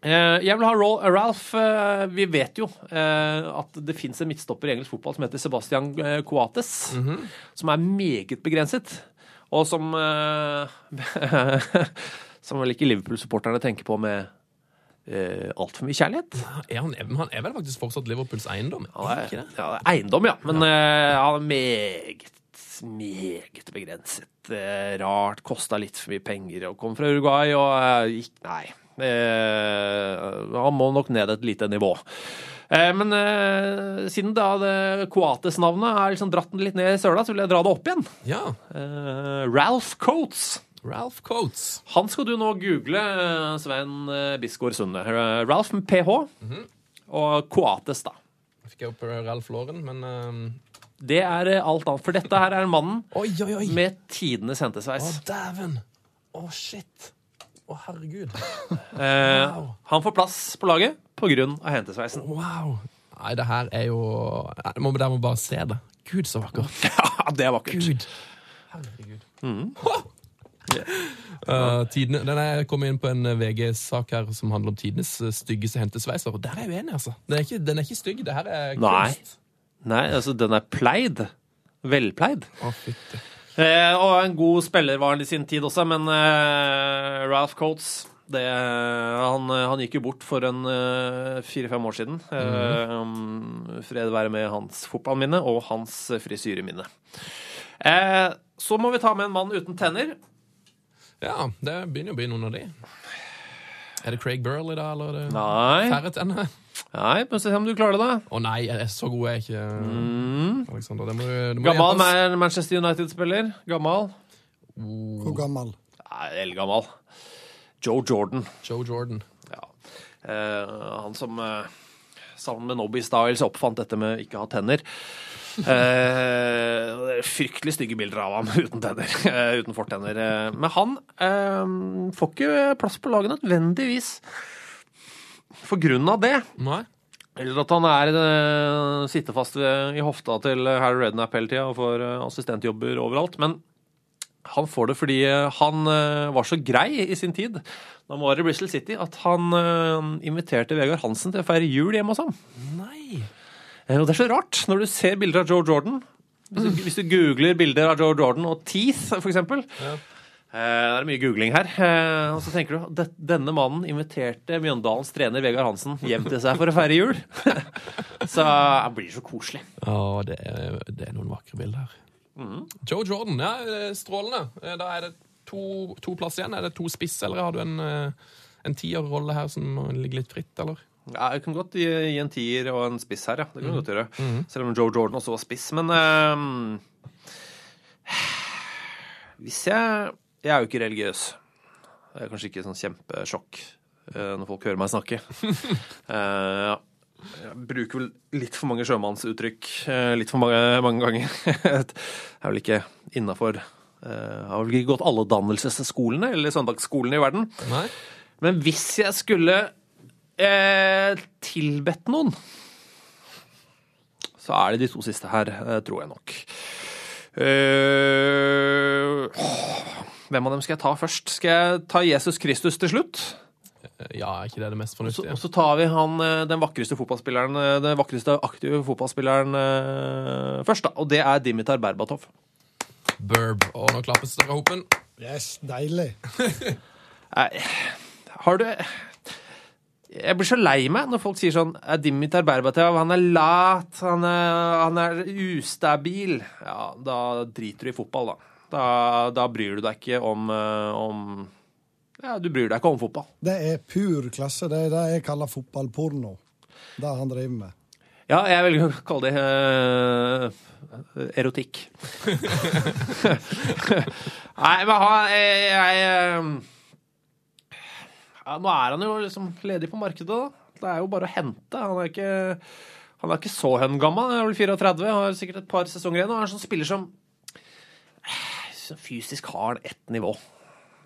Jeg vil ha Ro- Ralph eh, Vi vet jo eh, at det fins en midtstopper i engelsk fotball som heter Sebastian eh, Coates. Som er meget begrenset, og som eh, Som vel ikke Liverpool-supporterne tenker på med uh, altfor mye kjærlighet. Er han, han er vel faktisk fortsatt Liverpools eiendom? Ja, Er ikke er, det? ja, er eiendom, ja. Men ja. han er meget, meget begrenset. Eh, rart. Kosta litt for mye penger og kom fra Uruguay og eh, gikk Nei. Eh, han må nok ned et lite nivå. Eh, men eh, siden da det Coates-navnet er liksom dratt litt ned i søla, så vil jeg dra det opp igjen. Ja. Eh, Ralph Coates. Ralph Coates. Han skal du nå google, eh, Svein Bisgaard Sunde. Ralph med ph. Og Coates, da. Fikk jeg opp Ralph Lauren, men ehm, Det er alt annet. For dette her er mannen Oi, oi, oi! med tidenes Å, hentesveis. dæven! Å, shit! Å, herregud. Eh, han får plass på laget på grunn av hentesveisen. Wow. Nei, det her er jo Jeg må, Dere må bare se det. Gud, så vakkert. Ja, det er vakkert. Gud. Herregud. Uh, tidene, den er kommet inn på en VG-sak her som handler om tidenes eh, styggeste hentesveiser. Og der er jeg uenig, altså. Den er ikke, den er ikke stygg. Det her er Nei. kunst. Nei, altså, den er pleid. Velpleid. Å, fytti. Eh, og en god spiller var han i sin tid også, men eh, Ralph Coates det, han, han gikk jo bort for en eh, fire-fem år siden. Eh, um, fred være med hans fotballminne og hans frisyreminne. Eh, så må vi ta med en mann uten tenner. Ja, det begynner å bli noen av de. Er det Craig Burley, da, eller er det Nei, færre tenner? Nei må se om du klarer det, da. Å nei, jeg er så god er jeg ikke. Alexander, det må det må Gammal hjelpes. Manchester United-spiller. Gammal. Hvor gammel? Eldgammel. Joe Jordan. Joe Jordan. Ja. Eh, han som eh, sammen med Nobby Styles oppfant dette med ikke ha tenner. Eh, er fryktelig stygge bilder av ham uten tenner. eh, uten fortenner. Eh, men han eh, får ikke plass på laget nødvendigvis for grunn av det. Nei? Eller at han er uh, sitter fast i hofta til Harry Rednap hele tida og får eh, assistentjobber overalt. Men han får det fordi eh, han eh, var så grei i sin tid da han var i Bristol City, at han eh, inviterte Vegard Hansen til å feire jul hjemme hos ham. Nei. Eh, Og det er så rart når du ser bilder av Joe Jordan. Hvis du, hvis du googler bilder av Joe Jordan og Teeth, for eksempel. Ja. Eh, Det er mye googling her. Eh, Og så tenker du denne mannen inviterte Mjøndalens trener Vegard Hansen hjem til seg for å feire jul. så det blir så koselig. Å, det er, det er noen vakre bilder her. Joe Jordan, ja, strålende. Eh, Da er det to, to plass igjen. Er det to spiss, eller har du en, en tierrolle her som ligger litt fritt, eller? Ja, jeg kan godt gi, gi en tier og en spiss her, ja. Det kan jeg godt gjøre. Selv om Joe Jordan også var spiss. Men eh, Hvis jeg Jeg er jo ikke religiøs. Det er kanskje ikke sånn kjempesjokk eh, når folk hører meg snakke. Eh, jeg bruker vel litt for mange sjømannsuttrykk eh, litt for mange, mange ganger. Jeg er vel ikke innafor Har vel ikke gått alle dannelsesskolene eller søndagsskolene i verden. Nei? Men hvis jeg skulle eh, tilbedt noen, så er det de to siste her, tror jeg nok. Eh, hvem av dem skal jeg ta først? Skal jeg ta Jesus Kristus til slutt? Ja, er ikke det det mest fornuftige? og så tar vi han, eh, den vakreste fotballspilleren, eh, den vakreste aktive fotballspilleren eh, først, da. Og det er Dimitar Berbatov. Burb. Og nå klappes det fra hopen. Yes, deilig. Nei, har du Jeg blir så lei meg når folk sier sånn "Eh, Dimitar Berbatov, han er lat, han er, han er ustabil. Ja, da driter du i fotball, da. Da, da bryr du deg ikke om, eh, om Ja, du bryr deg ikke om fotball. Det er pur klasse. Det er det jeg kaller fotballporno. Det han driver med. Ja, jeg velger å kalle det uh, erotikk. Nei, men han jeg, jeg eh, ja, Nå er han jo liksom ledig på markedet, da. Det er jo bare å hente. Han er ikke, han er ikke så høngammel. Han er vel 34, har sikkert et par sesonger igjen. Og er en sånn spiller som så fysisk har han ett nivå.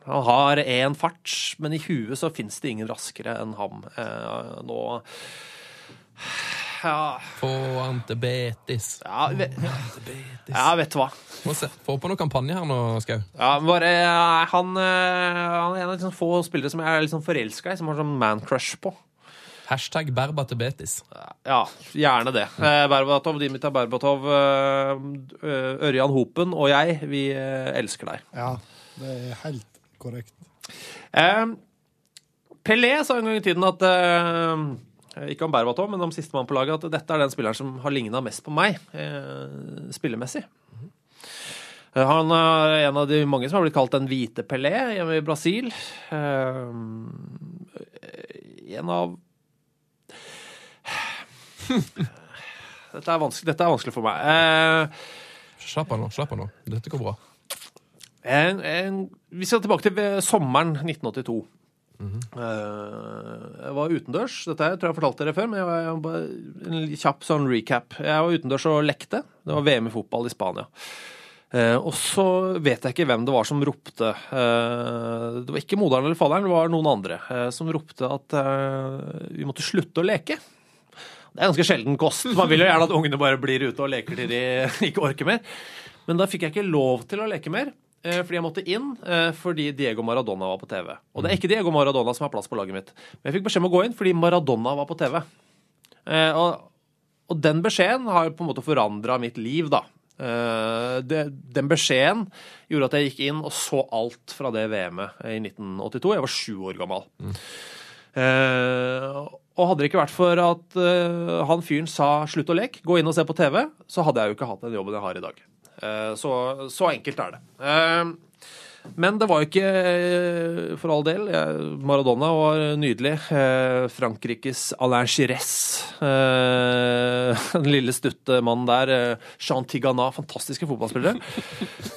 Han har én fart, men i huet så fins det ingen raskere enn ham. Eh, nå ja, Få han til Betis. ja, Betis. ja, vet du hva. Må se. Få på noe kampanje her nå, Skau. Ja, bare eh, han, eh, han er en av de få spillere som jeg er sånn forelska i, som har sånn man-crush på. Hashtag Berba Betis. Ja, gjerne det. Eh, Berbatov, Dimitar Berbatov, eh, eh, Ørjan Hopen og jeg, vi elsker deg. Ja, det er helt korrekt. Pelé sa en gang i tiden at Ikke om Berbatov, men om sistemann på laget, at dette er den spilleren som har ligna mest på meg eh, spillemessig. Han er en av de mange som har blitt kalt den hvite Pelé hjemme i Brasil. En av Dette er vanskelig, dette er vanskelig for meg. Eh, Slapp av nå. slapp av nå. Dette går bra. En, en, vi skal tilbake til sommeren 1982. Eh, jeg var utendørs. Dette her tror jeg jeg fortalte dere før, men jeg var, jeg en kjapp sånn recap. Jeg var utendørs og lekte. Det var VM i fotball i Spania. Eh, og så vet jeg ikke hvem det var som ropte. Eh, det var ikke moderen eller faderen, det var noen andre eh, som ropte at vi måtte slutte å leke. Det er ganske sjelden kost. Man vil jo gjerne at ungene bare blir ute og leker til de ikke orker mer. Men da fikk jeg ikke lov til å leke mer. eh, Fordi jeg måtte inn eh, fordi Diego Maradona var på TV. Og det er ikke Diego Maradona som har plass på laget mitt. Men jeg fikk beskjed om å gå inn fordi Maradona var på TV. Eh, Og, og den beskjeden har på en måte forandra mitt liv, da. Det, den beskjeden gjorde at jeg gikk inn og så alt fra det VM-et i 1982. Jeg var sju år gammel. Eh, og hadde det ikke vært for at uh, han fyren sa 'slutt å leke', gå inn og se på TV, så hadde jeg jo ikke hatt den jobben jeg har i dag. Uh, så, så enkelt er det. Eh, men det var jo ikke, eh, for all del Maradona var nydelig. Eh, Frankrikes Alain Giresse. Eh, den lille, stutte mannen der. Jean Tigana. Fantastiske fotballspillere.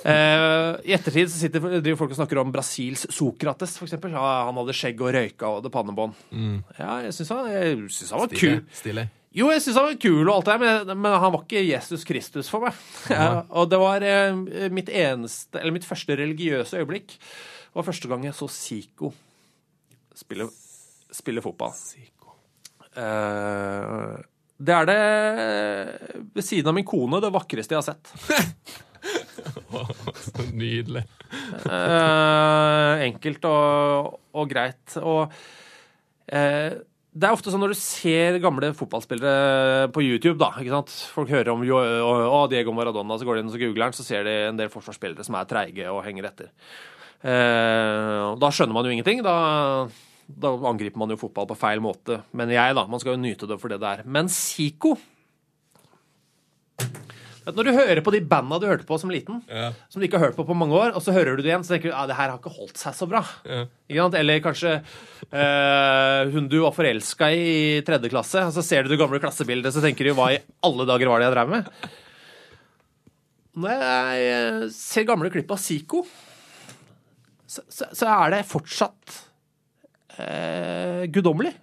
I ettertid så sitter, driver folk og snakker om Brasils Sokrates, f.eks. Ja, han hadde skjegg og røyka og hadde pannebånd. Ja, jeg syns han, jeg synes han var kul. Stilig. Jo, jeg syns han var kul, og alt det der, men, men han var ikke Jesus Kristus for meg. Ja, og det var eh, mitt eneste, eller mitt første religiøse øyeblikk. Det var første gang jeg så Zico spille, spille fotball. Eh, det er det, ved siden av min kone, det vakreste jeg har sett. Så Nydelig. Eh, enkelt og, og greit. Og eh, det er ofte sånn når du ser gamle fotballspillere på YouTube, da, ikke sant? folk hører om og Diego Maradona, så går de inn og googler han, så ser de en del forsvarsspillere som er treige og henger etter. Eh, da skjønner man jo ingenting. Da, da angriper man jo fotball på feil måte. Men jeg, da, man skal jo nyte det for det det er. Men Zico Når du hører på de banda du hørte på som liten, som du ikke har hørt på på mange år, og så hører du det igjen, så tenker du at det her har ikke holdt seg så bra. Sant? Eller kanskje eh, hun du var forelska i i tredje klasse, og så ser du det gamle klassebildet, så tenker du hva i alle dager var det jeg drev med? Når jeg eh, ser gamle klipp av Zico, så, så, så er det fortsatt eh, guddommelig.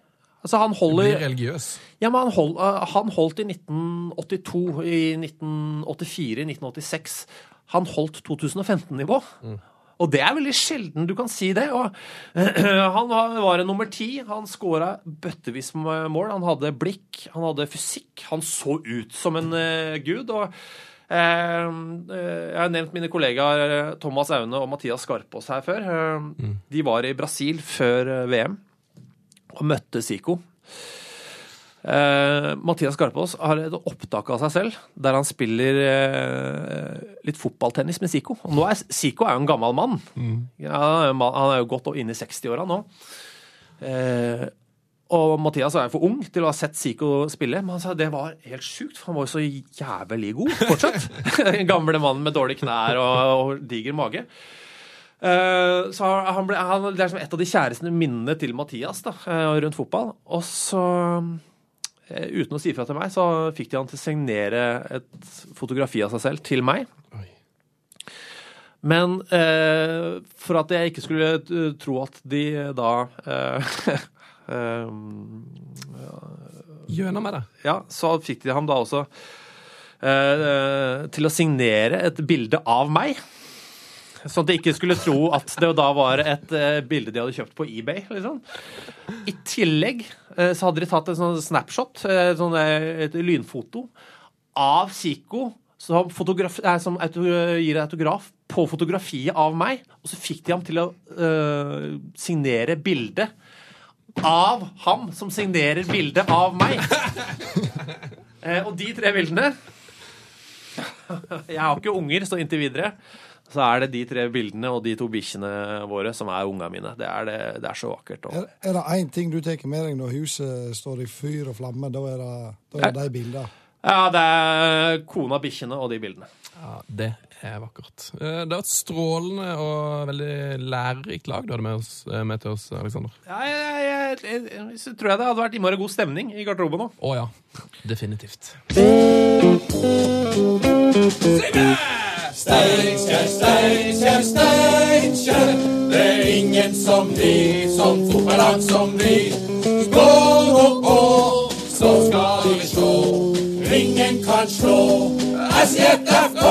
Altså, han holder Blir religiøs. ja, men han, hold, uh, han holdt i 1982, i 1984, i 1986. Han holdt 2015-nivå. Og Og det er veldig sjelden du kan si det. Og han var en nummer ti. Han skåra bøttevis med mål. Han hadde blikk, han hadde fysikk. Han så ut som en uh, gud. og eh, eh, jeg har nevnt mine kollegaer eh, Thomas Aune og Mathias Skarpaas her før. Eh, De var i Brasil før eh, VM og møtte Zico. Uh, Mathias Garpaas har et opptak av seg selv der han spiller uh, litt fotballtennis med Zico. Og nå er Zico er jo en gammel mann. Ja, han er jo godt inn i 60-åra nå. Uh, og Mathias er for ung til å ha sett Zico spille, men han sa det var helt sjukt, for han var jo så jævlig god fortsatt. Gamle mannen med dårlige knær og, og diger mage. Eh, så han ble, han, Det er som et av de kjæreste minnene til Mathias da, eh, rundt fotball. Og så, eh, uten å si fra til meg, så fikk de han til å signere et fotografi av seg selv til meg. Oi. Men eh, for at jeg ikke skulle tro at de da eh, Gjennom med det. Ja, så fikk de ham da også eh, til å signere et bilde av meg. Sånn at de ikke skulle tro at det da var et uh, bilde de hadde kjøpt på eBay. liksom. I tillegg uh, så hadde de tatt en sånn snapshot, uh, sånn, et lynfoto, av Zico som, fotograf, som gir autograf på fotografiet av meg. Og så fikk de ham til å signere bildet av ham som signerer bildet av meg. Og de tre bildene Jeg har ikke unger, så inntil videre så er det de tre bildene og de to bikkjene våre som er ungene mine. Det er, det, det er så vakkert. Er, er det én ting du tar med deg når huset står i fyr og flamme, da er det, da er det de bildene. ja, det er kona, bikkjene og de bildene. Ja, det er vakkert. Eh, Det var et strålende og veldig lærerikt lag du hadde med, oss, eh, med til oss, Aleksander. Ja, jeg, jeg, jeg, jeg, tror jeg det hadde vært innmari god stemning i garderoben nå. Å ja. Definitivt. Steinkjer, Steinkjer, Steinkjer. Det er ingen som vi, som fotballag som vi. Gå nå på, så skal vi slå. Ingen kan slå SJFK.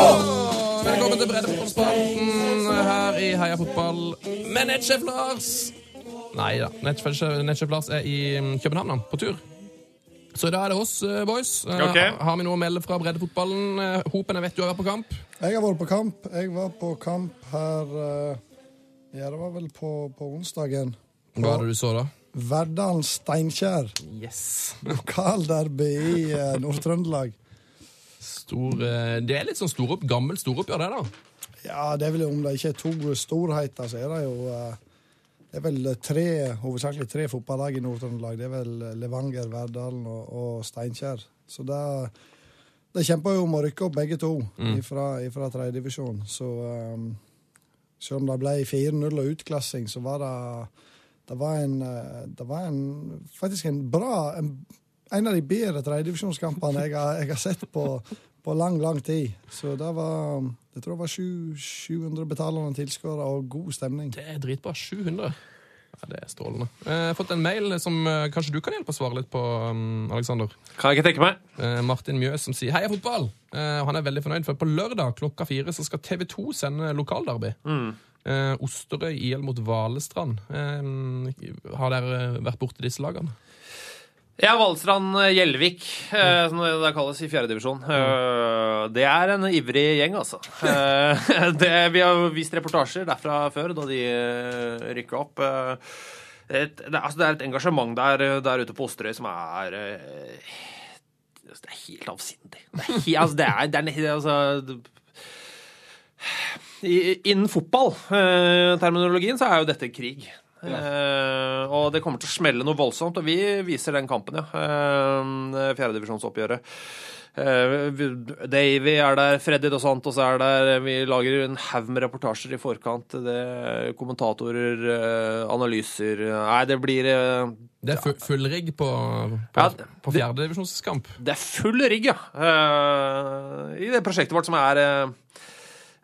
Velkommen til Breddefotballspalten her i Heia Fotball med nettsjef Lars. Nei da, nettsjef Lars er i København, på tur. Så da er det oss, eh, boys. Okay. Har vi noe å melde fra breddefotballen? Eh, Hopen, jeg vet du har vært på kamp. Jeg har vært på kamp. Jeg var på kamp her eh, Ja, det var vel på, på onsdagen. Hva var det du så da? Verdalen Steinkjer. Yes. Lokalderby i eh, Nord-Trøndelag. Eh, det er litt sånn stor, gammelt storoppgjør, det, da. Ja, det er vel om det ikke er to storheter, så er det jo eh, Det er vel tre, hovedsakelig tre fotballag i Nord-Trøndelag. Det er vel Levanger, Verdalen og, og Steinkjer. Så det, det kjemper jo om å rykke opp begge to ifra, ifra tredjedivisjon. Så um, selv om det ble 4-0 og utklassing, så var det det var en, eh, det var en faktisk en bra En, en av de bedre tredjedivisjonskampene jeg, jeg har sett på, på lang, lang tid. Så det var Jeg tror det var 700 betalende tilskuere og god stemning. Det er dritbra. 700. Ja, det er strålende. Eh, Jeg har fått en mail som eh, kanskje du kan hjelpe å svare litt på, Aleksander. Alexander. Kan jeg ikke tenke meg. Eh, Martin Mjøs som sier 'Heia fotball'. Eh, og han er veldig fornøyd, for på lørdag klokka fire så skal TV 2 sende lokalderby. Mm. Osterøy IL mot Valestrand. Har dere vært borti disse lagene? Ja, Valstrand eh, Gjelvik, eh, som det kalles i fjerdedivisjon. Uh, det er en ivrig gjeng, altså. Eh, det, vi har vist reportasjer derfra før, da de rykka opp. Eh, et, det, altså, det er et engasjement der, der ute på Osterøy som er eh, Det er helt avsindig. Det er, altså, det er, det er altså, Innen fotball-terminologien så er jo dette krig. Eh, og det kommer til å smelle noe voldsomt, og vi viser den kampen, ja. Uh, Fjerdedivisjonsoppgjøret. Uh, Davy er der, Freddy Dos Santos er der. Vi lager en haug med reportasjer i forkant. Det, kommentatorer, eh, analyser Nei, det blir eh, Det er full rigg på, på, Ja, på det- fjerdedivisjonskamp. Det er full rigg, ja. Eh, I det prosjektet vårt som er eh,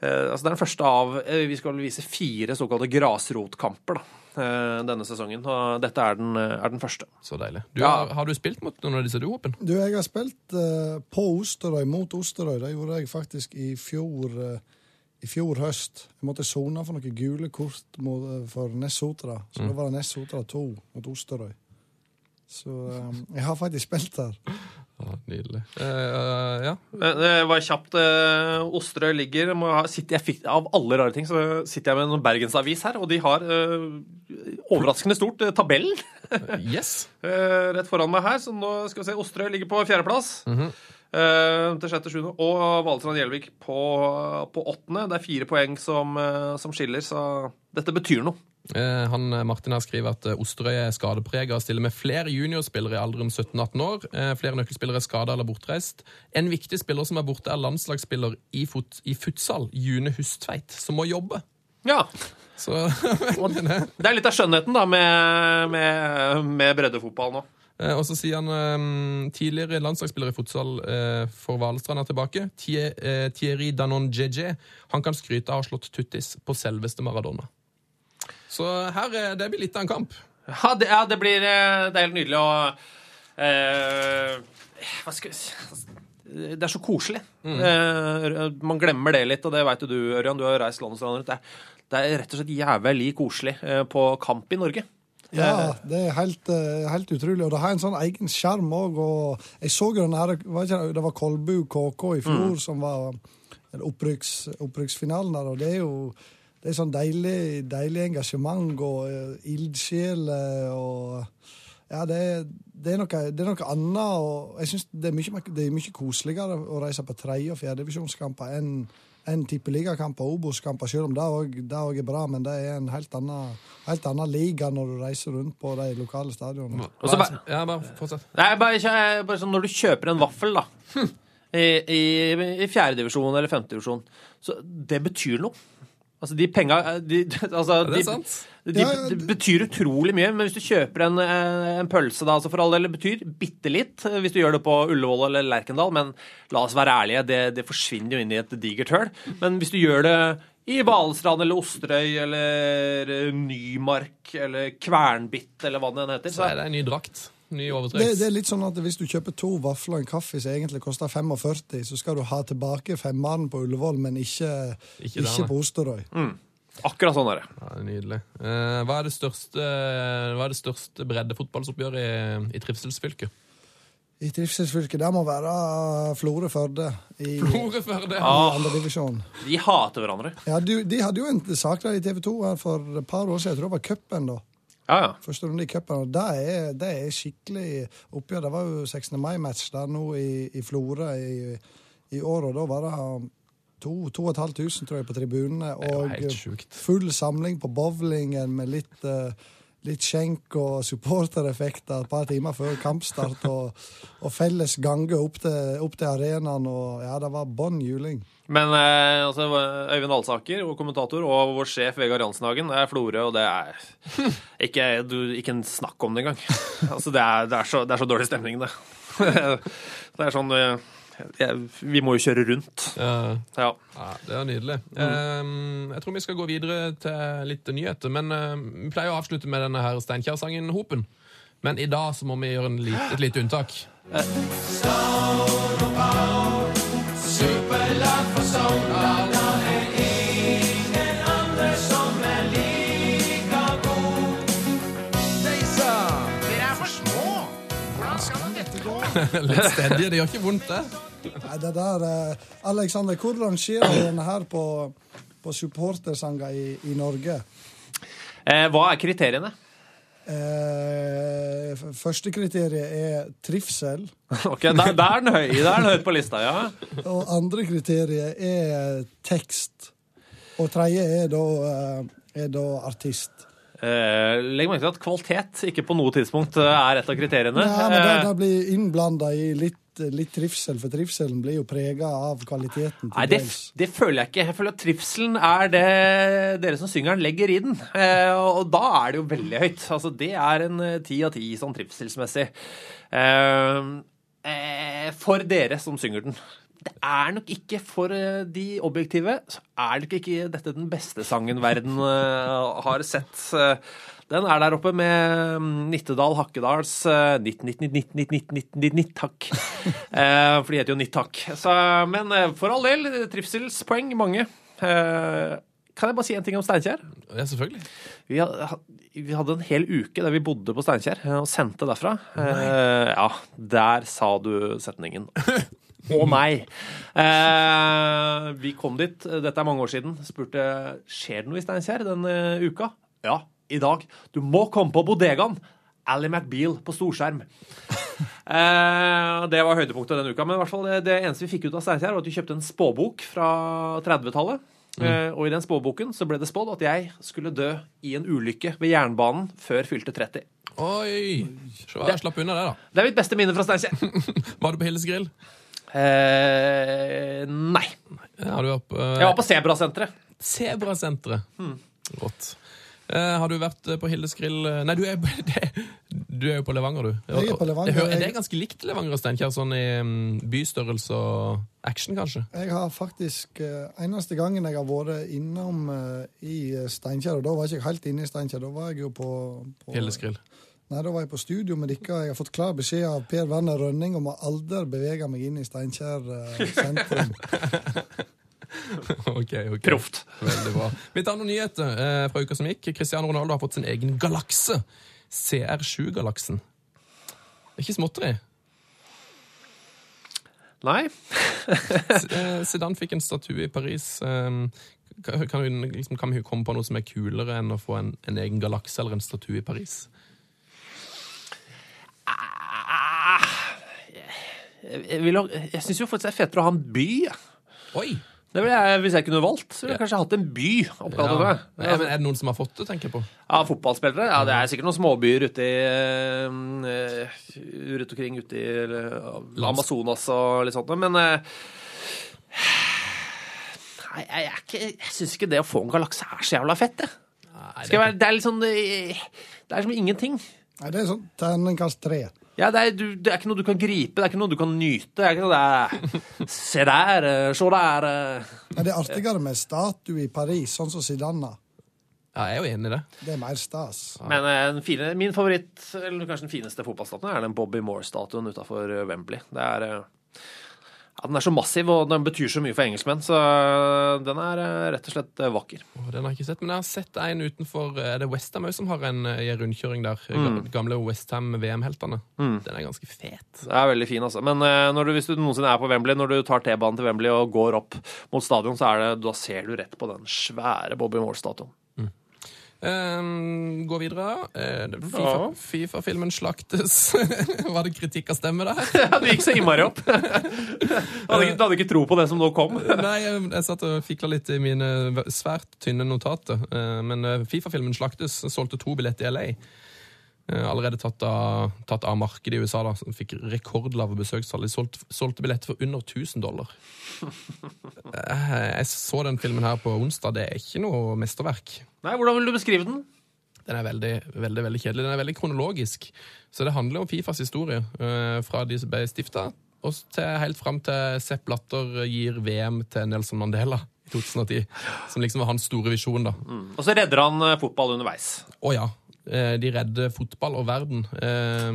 eh, altså Det er den første av eh, Vi skal vise fire såkalte grasrotkamper da, eh, denne sesongen. Og dette er den, eh, er den første. Så deilig. Du, Ja. har, har du spilt mot noen av disse duopen? Du, jeg har spilt uh, på Osterøy, mot Osterøy. Det gjorde jeg faktisk i fjor, uh, i fjor høst. Jeg måtte sone for noen gule kort mot, for Nessotra. Så da var det Nessotra 2 mot Osterøy. Så um, jeg har faktisk spilt der. Ja, nydelig. Uh, ja. Det var kjapt. Uh, Osterøy ligger må ha, sitter, jeg fikk, Av alle rare ting så sitter jeg med en bergensavis her, og de har uh, overraskende stort eh, tabellen Yes. eh, rett foran meg her. Så nå skal vi se. Osterøy ligger på fjerdeplass. eh, til sjette, sjuende. Og Valestrand Gjelvik på, på åttende. Det er fire poeng som, eh, som skiller, så dette betyr noe. Eh, han, eh, Martin her skriver at eh, Osterøy er skadeprega og stiller med flere juniorspillere i alderen 17-18 år. Flere nøkkelspillere er skada eller bortreist. En viktig spiller som er borte, er landslagsspiller i, fut, i futsal, June Hustveit, som må jobbe. Ja. Så det. Er litt av skjønnheten da med, med, med breddefotball nå. Og så sier han tidligere landslagsspiller i futsal for Valestrand er tilbake. Thierry Danon JJ. Han kan skryte av å ha slått tuttis på selveste Maradona. Så her eh, det blir litt av en kamp. Ja, det, ja, det blir eh, Det er helt nydelig å eh, Hva skal vi si Det er så koselig. Eh, man glemmer det litt, og det veit jo du, Ørjan. Du har reist land og rundt. Det, er- det er rett og slett jævlig koselig eh, på kamp i Norge. Ja, det er helt, eh, helt utrolig. Og det har en sånn egen sjarm òg. Og jeg så jo den her det- var Kolbu KK i fjor som var opprykksfinalen der, og det er jo det er sånn deilig, deilig engasjement og uh, ildsjeler og Ja, det, det, er noe, det er noe annet, og jeg syns det, det er mye koseligere å reise på tredje- og fjerdedivisjonskamper enn enn tippeligakamper og Obos-kamper, selv om det òg er bra. Men det er en helt annen, helt annen liga når du reiser rundt på de lokale stadionene. Og så bare- Ja, bare fortsett. Nei, bare, bare sånn når du kjøper en vaffel, da. I, i, i fjerdedivisjon eller femtedivisjon. Så det betyr noe. Altså, de penga de, altså, det er de, sant. De, Ja, ja, det betyr utrolig mye, men hvis du kjøper en, eh, en pølse, da, altså for all del, det betyr bitte litt eh, hvis du gjør det på Ullevål eller Lerkendal, men la oss være ærlige, det, det forsvinner jo inn i et digert høl. Men hvis du gjør det i Balestrand eller Osterøy eller eh, Nymark eller Kvernbitt eller hva det heter, Så så er det en ny drakt. Ny Det, overtrekk. det er litt sånn at Hvis du kjøper to vafler og en kaffe som egentlig koster 45, så skal du ha tilbake femmeren på Ullevål, men ikke, Ikke ikke, på Osterøy. akkurat sånn er det. Ja, nydelig. Eh, hva, er det største, hva er det største breddefotballsoppgjøret i, i trivselsfylket? I trivselsfylket det må være Florø-Førde Flore Førde. i andre divisjon. De hater hverandre. Ja, du, de hadde jo en sak der i TV 2 her for et par år siden. Jeg tror det var cupen, da. Ja, ja. Første runde i cupen. Det det er skikkelig oppgjør. Det var jo 16. mai-match der nå i, i Florø i, i år, og da var det 2500, tror jeg, på tribunene. Og full samling på bowlingen med litt, eh, litt skjenk og supportereffekter et par timer før kampstart. Og, og felles gange opp til, opp til arenaen. Og ja, det var bånn juling. Men eh, altså, Øyvind Alsaker, vår kommentator, og vår sjef Vegard Jansenhagen, det er Florø, og det er ikke, du, ikke en snakk om det engang. Altså, det, er, det, er så, det er så dårlig stemning, det. Det er sånn eh, jeg, Vi må jo kjøre rundt. Ja, Ja. ja, det er nydelig. Eh, jeg tror vi skal gå videre til litt nyheter. Men eh, vi pleier å avslutte med denne her Steinkjer-sangen Hopen. Men i dag så må vi gjøre en lit, et lite unntak. Litt stedige. Det gjør ikke vondt, det. Nei, det der, eh, Alexander, hvor rangerer du denne her på, på supportersanger i, i Norge? Eh, hva er kriteriene? Eh, f- første kriteriet er trivsel. Ok, Der, der er den høy Der er den høyt på lista, ja. Og andre kriteriet er tekst. Og tredje er da, eh, er da artist. Eh, legg merke til at kvalitet ikke på noe tidspunkt eh, er et av kriteriene. Nei, men det, Eh, det blir innblanda i litt, litt trivsel, for trivselen blir jo prega av kvaliteten. Nei, det, det føler jeg ikke. Jeg føler at trivselen er det dere som synger den, legger i den. Eh, og da er det jo veldig høyt. Altså, det er en eh, ti av ti sånn trivselsmessig. Eh, for dere som synger den. Det er nok ikke for eh, de objektive, så er nok ikke dette den beste sangen verden eh, har sett. Den er der oppe med mm, Nittedal Hakkedals eh, Nitt, nitt, nitt, nitt, nitt, nitt, nitt, nitt, nitt, takk. For de heter jo Nitt takk. Så, men for all del, trivselspoeng mange. Kan jeg bare si en ting om Steinkjer? Ja, selvfølgelig. Vi, ha- vi hadde en hel uke der vi bodde på Steinkjer og sendte derfra. Nei. ja, der sa du setningen. Å nei! Eh, vi kom dit, dette er mange år siden, spurte skjer det noe i Steinkjer denne uka. Ja, i dag. Du må komme på bodegaen! Ally McBeal på storskjerm. Eh, det var høydepunktet denne uka. Men i hvert fall det, det eneste vi fikk ut av Steinkjer, var at vi kjøpte en spåbok fra 30-tallet. Eh, og i den spåboken så ble det spådd at jeg skulle dø i en ulykke ved jernbanen før fylte 30. Oi! Så jeg slapp unna det, da. Det er mitt beste minne fra Steinkjer. Var du på Hilles grill? Eh, nei. Har du vært på Jeg var på Sebrasenteret. Sebrasenteret. Rått. Eh, har du vært eh, på Hildes grill eh, Nei, du er, det, du er jo på Levanger, du. Jeg er på Levanger, Det, er det er ganske likt Levanger og Steinkjer, sånn i mm, bystørrelse og action, kanskje? Jeg har faktisk eh, Eneste gangen jeg har vært innom eh, i eh, Steinkjer, og da var jeg ikke helt inne i Steinkjer, da var jeg jo på, på Hildes grill. Nei, da var jeg på studio med dere. og Jeg har fått klar beskjed av Per Werner Rønning om å aldri bevege meg inn i Steinkjer eh, sentrum. ok, ok. Proft. Veldig bra. Vi tar noen nyheter eh, fra uka som gikk. Cristiano Ronaldo har fått sin egen galakse. CR7-galaksen. Det er ikke småtteri. Nei. Eh, Zidane fikk en statue i Paris. Kan, hun, liksom, kan vi komme på noe som er kulere enn å få en, en egen galakse eller en statue i Paris? Ah, Jeg, jeg, vil ha- jeg syns jo faktisk det er fetere å ha en by. jeg. Oi! Det ville jeg, hvis jeg kunne valgt, så ville jeg kanskje hatt en by. oppkalt etter Ja. meg. Ja, men er det noen som har fått det, tenker jeg på? Ja, fotballspillere? Ja, det er sikkert noen småbyer ute i eh, Rundt omkring ute i eh, Amazonas og litt sånt, men eh, Nei, jeg, er ikke, jeg syns ikke det å få en galakse er så jævla fett, det. Skal jeg være, det er litt sånn eh, Det er som ingenting. Nei, det er sånn terningkast tre. Ja, det er, du, det er ikke noe du kan gripe, det er ikke noe du kan nyte. Det er ikke noe det er, Se der, eh, se der. eh. Nei, det er artigere med statue i Paris, sånn som Sidana Ja, jeg er jo enig i det. Det er mer stas. Men eh, fine, min favoritt, eller kanskje den fineste fotballstatuen, er den Bobby Moore-statuen utafor Wembley. Det er eh, ja, Den er så massiv, og den betyr så mye for engelskmenn, så eh, den er eh, rett og slett eh, vakker. Den har jeg ikke sett, men jeg har sett en utenfor Er det Westham også som har en i en rundkjøring der? Mm. Gamle Westham-VM-heltene. Den er ganske fet. Det er veldig fin, altså. Men når du, hvis du noensinne er på Wembley, når du tar T-banen til Wembley og går opp mot stadion, så er det, da ser du rett på den svære Bobby Moore-statuen. Um, gå videre. Uh, FIFA- Ja. Fifa-filmen slaktes. Var det kritikk av stemme der? Ja, det gikk så innmari opp. Du hadde, hadde ikke tro på det som nå kom. Nei, jeg, jeg satt og fikla litt i mine svært tynne notater. Uh, Men uh, Fifa-filmen slaktes. Solgte to billetter i LA. Eh, Allerede tatt av, tatt av markedet i USA. da som Fikk rekordlave besøkstall. De solgte, solgte billetter for under 1000 dollar. Eh, Jeg så den filmen her på onsdag. Det er ikke noe mesterverk. Nei, Hvordan vil du beskrive den? Den er veldig, veldig, veldig kjedelig. Den er veldig kronologisk. Så det handler om Fifas historie. eh, fra de som ble stifta, og til, helt fram til Sepp Blatter gir VM til Nelson Mandela i 2010. Som liksom var hans store visjon, da. Og så redder han fotball underveis. Å ja. Eh, De redder fotball og verden. Eh,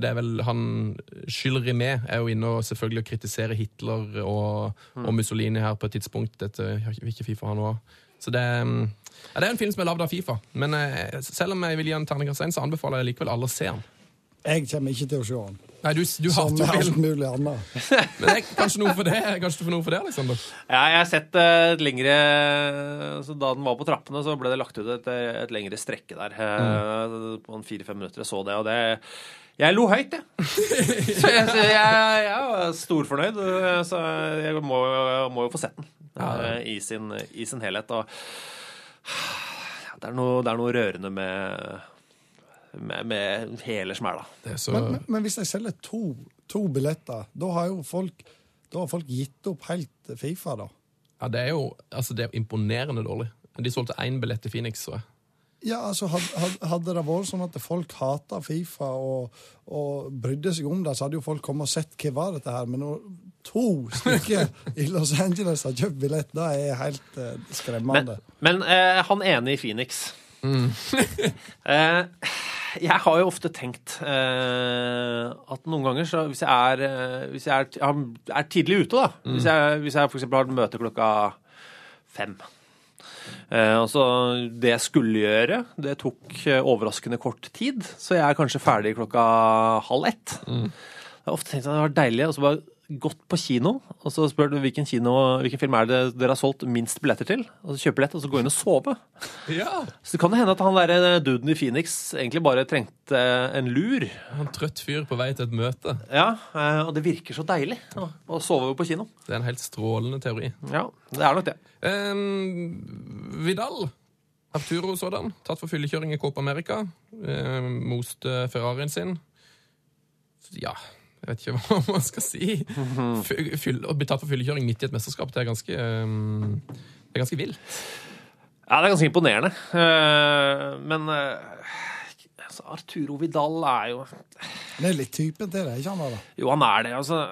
Det er vel han Skyller i med er jo inne og selvfølgelig å kritisere Hitler og, og Mussolini her på et tidspunkt. Dette vil ikke Fifa ha noe av. Så det, er, mm, ja, det er en film som er lagd av Fifa. Men eh, selv om jeg vil gi en terningkast 1, så anbefaler jeg likevel alle å se den. Jeg kommer ikke til å se den. Nei, du, du Som hater alt mulig annet. Men det er kanskje noe for det, kanskje for noe for det, Alexander? Ja, jeg har sett eh, et lengre så Da den var på trappene, så ble det lagt ut et, et lengre strekke der. eh, På en fire-fem minutter. Jeg så det, og det Jeg lo høyt, jeg. Så jeg, så jeg, jeg er storfornøyd, så jeg må, må jo få sett den eh, i, sin, i sin helhet. Og ja, det, er noe, det er noe rørende med, med, med hele smæla. Det så... Men, men, men hvis jeg selger to, to billetter, da har jo folk, da har folk gitt opp helt Fifa, da. Ja, det er jo altså, det er imponerende dårlig. De solgte én billett til Phoenix, så jeg. Ja, altså had- had- Hadde det vært sånn at folk hata Fifa og, og brydde seg om det, så hadde jo folk kommet og sett hva var dette her. Men når to stykker i Los Angeles har kjøpt billett, da er helt uh, skremmende. men eh, han ene i Phoenix eh, Jeg har jo ofte tenkt eh, at noen ganger så hvis jeg er, eh, hvis jeg er, er tidlig ute, da Hvis jeg, hvis jeg eksempel har et møte klokka fem. Eh, altså, det jeg skulle gjøre, det tok eh, overraskende kort tid, så jeg er kanskje ferdig klokka halv ett. Jeg har ofte tenkt at det var deilig og så bare gått på kino, og så spør du hvilken, kino, hvilken film er det dere har solgt minst billetter til, og så kjøper billett, og så gå inn og sove. Ja. Så kan det hende at han der eh, duden i Phoenix egentlig bare trengte en lur. En trøtt fyr på vei til et møte. Ja, eh, og det virker så deilig å sove på kino. Det er en helt strålende teori. Ja, det er nok det. Um, Vidal. Arturo sådan. Tatt for fyllekjøring i Copa America. Um, moste Ferrarien sin. Ja, jeg vet ikke hva man skal si. Fyll, å bli tatt for fyllekjøring midt i et mesterskap, det er ganske um, Det er ganske vilt. Ja, det er ganske imponerende. Eh, Men eh, altså, Arturo Vidal er jo Det er litt typen til det, ikke han da? Jo, han er det. altså.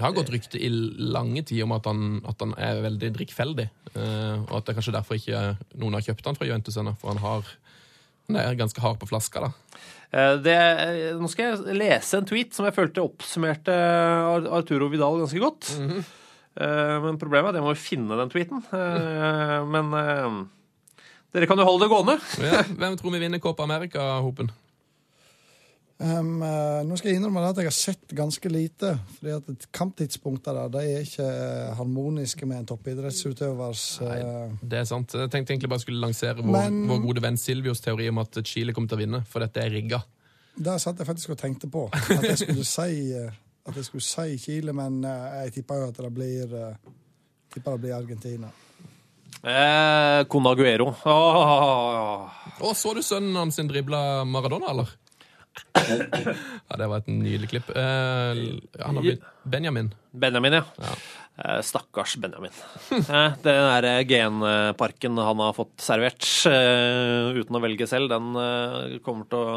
Det har gått rykte i lange tid om at han, at han er veldig drikkfeldig. eh, og at det er kanskje derfor ikke noen har kjøpt han fra Juventus ennå, for han, har, han er ganske hard på flaska. da. Eh, Det, nå skal jeg lese en tweet som jeg følte oppsummerte Arturo Vidal ganske godt. Eh, Men problemet er at jeg må finne den tweeten. Eh, Men eh, dere kan jo holde det gående. Ja, hvem tror vi vinner Copa America-hopen? Um, eh, nå skal jeg innrømme at jeg har sett ganske lite. fordi at Kamptidspunkter der, de er ikke eh, harmoniske med en toppidrettsutøvers Nei, Det er sant. Jeg tenkte egentlig bare skulle lansere vår, Men- vår gode venn Silvios teori om at Chile kommer til å vinne, for dette er rigga. Det satt jeg faktisk og tenkte på. At jeg skulle si, eh, at jeg skulle si Chile, men eh, jeg tipper jo at det blir eh, tipper det blir Argentina. Eh, Conaguero. Åh. Oh, så du sønnen hans sin dribla Maradona, eller? Ja, det var et nydelig klipp. Uh, han har blitt Benjamin. Benjamin, ja. Ja. Uh, Stakkars Benjamin. uh, Den der genparken han har fått servert uten å velge selv, den kommer til å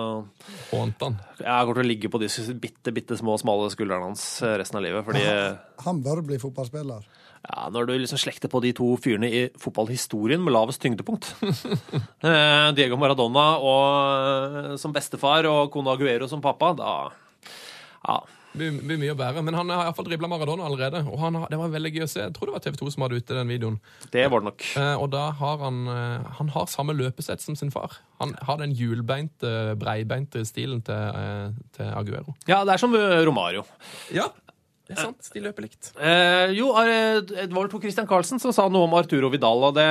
Hånte han. ja, kommer til å ligge på de bitte, bitte små, smale skuldrene hans resten av livet. Fordi Han, Han bør bli fotballspiller. Ja, når du liksom slekter på de to fyrene i fotballhistorien med lavest tyngdepunkt eh, Diego Maradona og, eh, som bestefar og Kona Aguero som pappa, da ja, Det blir blir mye å bære. Men han har iallfall dribla Maradona allerede. Og han det var veldig gøy å se. Jeg tror det var TV 2 som hadde ute den videoen. det var det nok. Eh, og da har han Han har samme løpesett som sin far. Han har den hjulbeinte, breibeinte stilen til, til Aguero. Ja, det er som Romario. Ja, det er sant. De løper likt. Eh, jo, eh, det var vel to Christian Carlsen som sa noe om Arturo Vidal, og det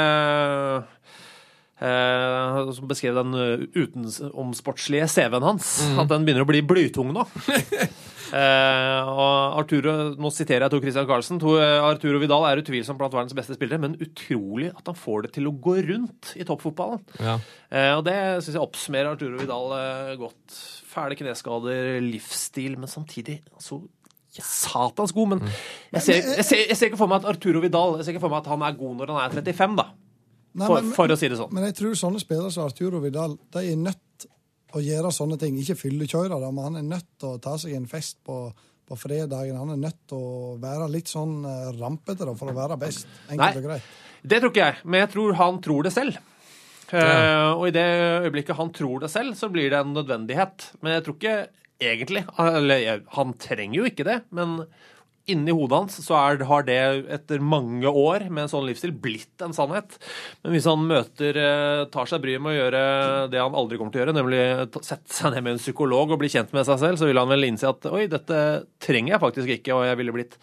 eh, Som beskrev den eh, utenomsportslige CV-en hans. At den begynner å bli blytung nå. Eh, og Arturo, nå siterer jeg to Christian Carlsen. Eh, Arturo Vidal er utvilsomt blant verdens beste spillere, men utrolig at han får det til å gå rundt i toppfotballen. Ja. Eh, og det syns jeg oppsummerer Arturo Vidal eh, godt. Fæle kneskader, livsstil, men samtidig så satans god. Men jeg ser, jeg, ser, jeg ser ikke for meg at Arturo Vidal Jeg ser ikke for meg at han er god når han er 35, da. Nei, For, men- for å si det sånn. Men jeg tror sånne spillere som Arturo Vidal de er nødt å gjøre sånne ting. Ikke fyllekjøre, da, men han er nødt til å ta seg en fest på, på fredagen. Han er nødt til å være litt sånn eh, rampete da, for å være best. Enkelt og Nei. greit. Det tror ikke jeg, men jeg tror han tror det selv. Eh, og i det øyeblikket han tror det selv, så blir det en nødvendighet. Men jeg tror ikke egentlig Eller han trenger jo ikke det, men inni hodet hans så er, har det etter mange år med en sånn livsstil blitt en sannhet. Men hvis han møter eh, tar seg bryet med å gjøre det han aldri kommer til å gjøre, nemlig sette seg ned med en psykolog og bli kjent med seg selv, så vil han vel innse at oi, dette trenger jeg faktisk ikke, og jeg ville blitt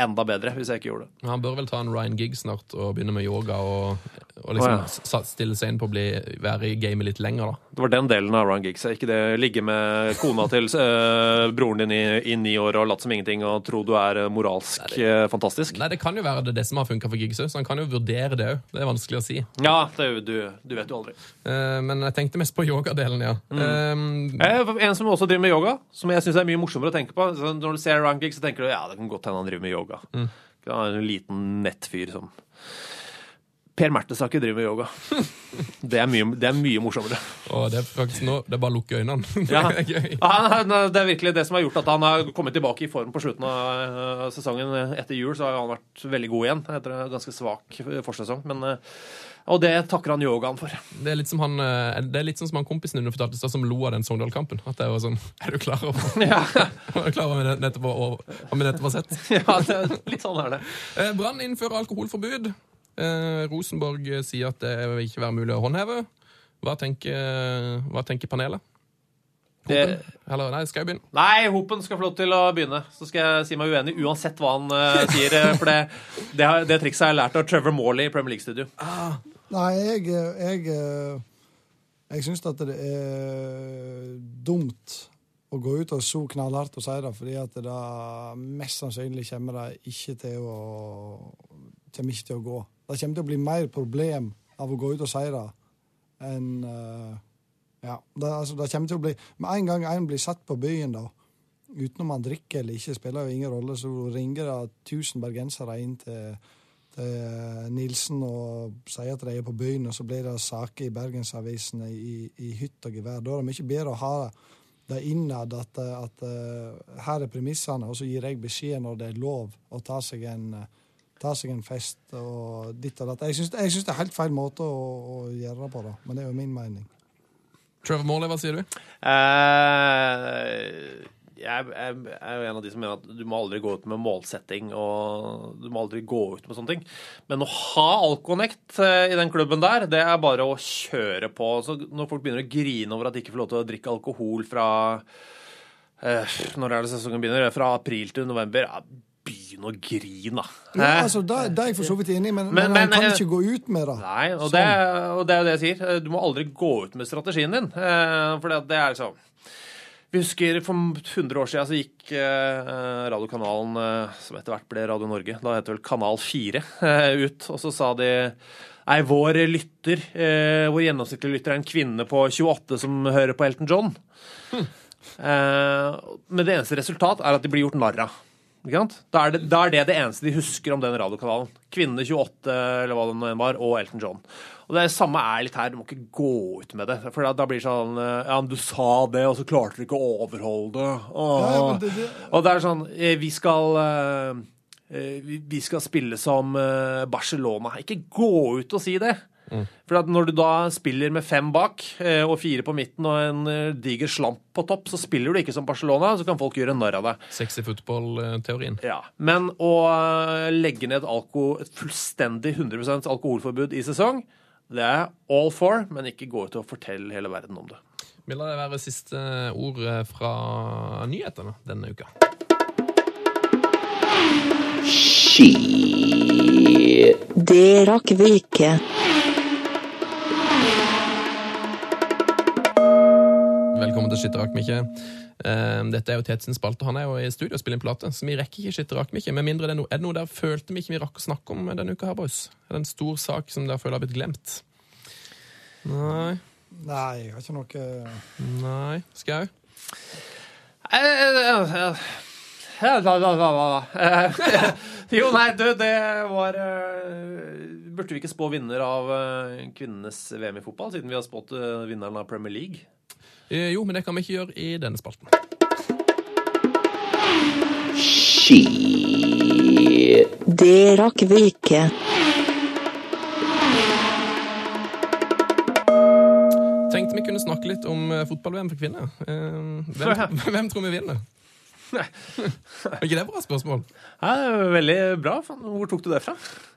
enda bedre hvis jeg ikke gjorde det. Han bør vel ta en Ryan Gigg snart og begynne med yoga og, og liksom Å, ja. stille seg inn på å bli, være i gamet litt lenger, da. Det var den delen av Ryan Giggs. Ikke det ligge med kona til eh, broren din i, i ni år og latt som ingenting og tro du er eh, moralsk eh, fantastisk. Nei, Det kan jo være det, det som har funka for Giggs òg, så han kan jo vurdere det òg. Det er vanskelig å si. Ja, det, du, du vet jo aldri. Uh, men jeg tenkte mest på yogadelen, ja. Mm. Eh, En som også driver med yoga, som jeg syns er mye morsommere å tenke på. Så når du ser Ryan Giggs, så tenker du ja, det kan godt hende han driver med yoga. Han er en liten nettfyr som Per Mertesaker driver med yoga. Det er mye, det er mye morsommere. og det er faktisk nå Det er bare å lukke øynene. Det er gøy. Han- Det er virkelig det som har gjort at han har kommet tilbake i form på slutten av eh, sesongen. Etter jul så har han vært veldig god igjen, etter en ganske svak eh, forsesong. Men, eh, og det takker han yogaen for. Det er litt som han eh, Det er litt sånn som han kompisen din fortalte som lo av den Sogndal-kampen. At det var sånn Er du klar over Ja, Er du klar over hva vi nettopp har- sett? ja det, litt sånn er det. Eh, Brann innfører alkoholforbud. Eh, Rosenborg sier at det vil ikke være mulig å håndheve. Hva tenker, hva tenker panelet? Det, Eller nei, skal jeg begynne? nei, Hopen skal få lov til å begynne. Så skal jeg si meg uenig uansett hva han uh, sier. For det, det, det trikset har jeg lært av Trevor Morley i Premier League-studio. Nei, jeg Jeg, jeg, syns at det er dumt å gå ut og så knallhardt og si det, fordi at det mest sannsynlig kommer det ikke til å kommer ikke til å gå. Det kommer til å bli mer problem av å gå ut og si det enn eh, Ja. Det, altså, det kommer til å bli Med en gang en blir satt på byen, da, uten om han drikker eller ikke, spiller jo ingen rolle, så ringer det 1000 bergensere inn til Nilsen og sier at de er på byen, og så blir det saker i bergensavisene i, i hytt og gevær. Da er det mye bedre å ha det innad at, at eh, her er premissene, og så gir jeg beskjed når det er lov å ta seg en, eh, ta seg en fest og ditt og datt. Jeg syns jeg syns det er helt feil måte å, å gjøre det på, da. men det er jo min mening. Trevor Morley, hva sier du? Eh, jeg, jeg er jo en av de som mener at du må aldri gå ut med målsetting og du må aldri gå ut med sånne ting. Men å ha alkonekt eh, i den klubben der, det er bare å kjøre på. Så når folk begynner å grine over at de ikke får lov til å drikke alkohol fra eh, Når er det sesongen begynner? Fra april til november. Ja, begynn å grine, da. Ja, Eh, altså, Det det er jeg for så vidt enig i, men, Men- men, han kan eh, ikke gå ut med det. Nei, og det, og det er jo det jeg sier. Du må aldri gå ut med strategien din. Eh, for det er liksom Vi husker for 100 år siden så gikk eh, radiokanalen, eh, som etter hvert ble Radio Norge, da het det vel Kanal 4, eh, ut. Og så sa de Nei, vår lytter, vår gjennomsnittlige lytter er en kvinne på 28 som hører på Elton John. Eh, men det eneste resultat er at de blir gjort narr av. Da, da er det det eneste de husker om den radiokanalen. Kvinne 28, eller hva det nå var, og Elton John. Og det samme er litt her, du må ikke gå ut med det. For da, da blir det sånn eh, Ja, men du sa det, og så klarte du ikke å overholde det. Åh. Ja, det- det- Og det er sånn eh, Vi skal eh, vi- skal spille som Barcelona. Ikke gå ut og si det. For at når du da spiller med fem bak og fire på midten og en diger slamp på topp, så spiller du ikke som Barcelona, så kan folk gjøre narr av deg. Sexy football-teorien. Ja, Men å legge ned alko, et fullstendig 100% alkoholforbud i sesong, det er all for, men ikke gå ut og fortelle hele verden om det. Vil det være siste ord eh, fra nyhetene denne uka? Det rakk vi ikke. Velkommen til Skitter Akmikke. Eh, Dette er jo Tetsens spalte. Han er jo i studio og spiller en plate, så vi rekker ikke Skitter Akmikke. Med mindre det er noe, er det noe der følte vi ikke vi rakk å snakke om denne uka her, boys? Er det en stor sak som dere føler har blitt glemt? Nei. Nei, jeg har ikke noe Nei. Skau? Eh, Jo, nei, du, det var eh, Burde vi ikke spå vinner av eh, kvinnenes VM i fotball, siden vi har spådd eh, vinneren av Premier League? Eh, Jo, men det kan vi ikke gjøre i denne spalten. Det rakk vi ikke. Tenkte vi kunne snakke litt om eh, fotball-VM for kvinner. Eh, Hvem, hvem tror vi vinner? Er ikke det bra spørsmål? Ja, veldig bra. Hvor tok du det fra?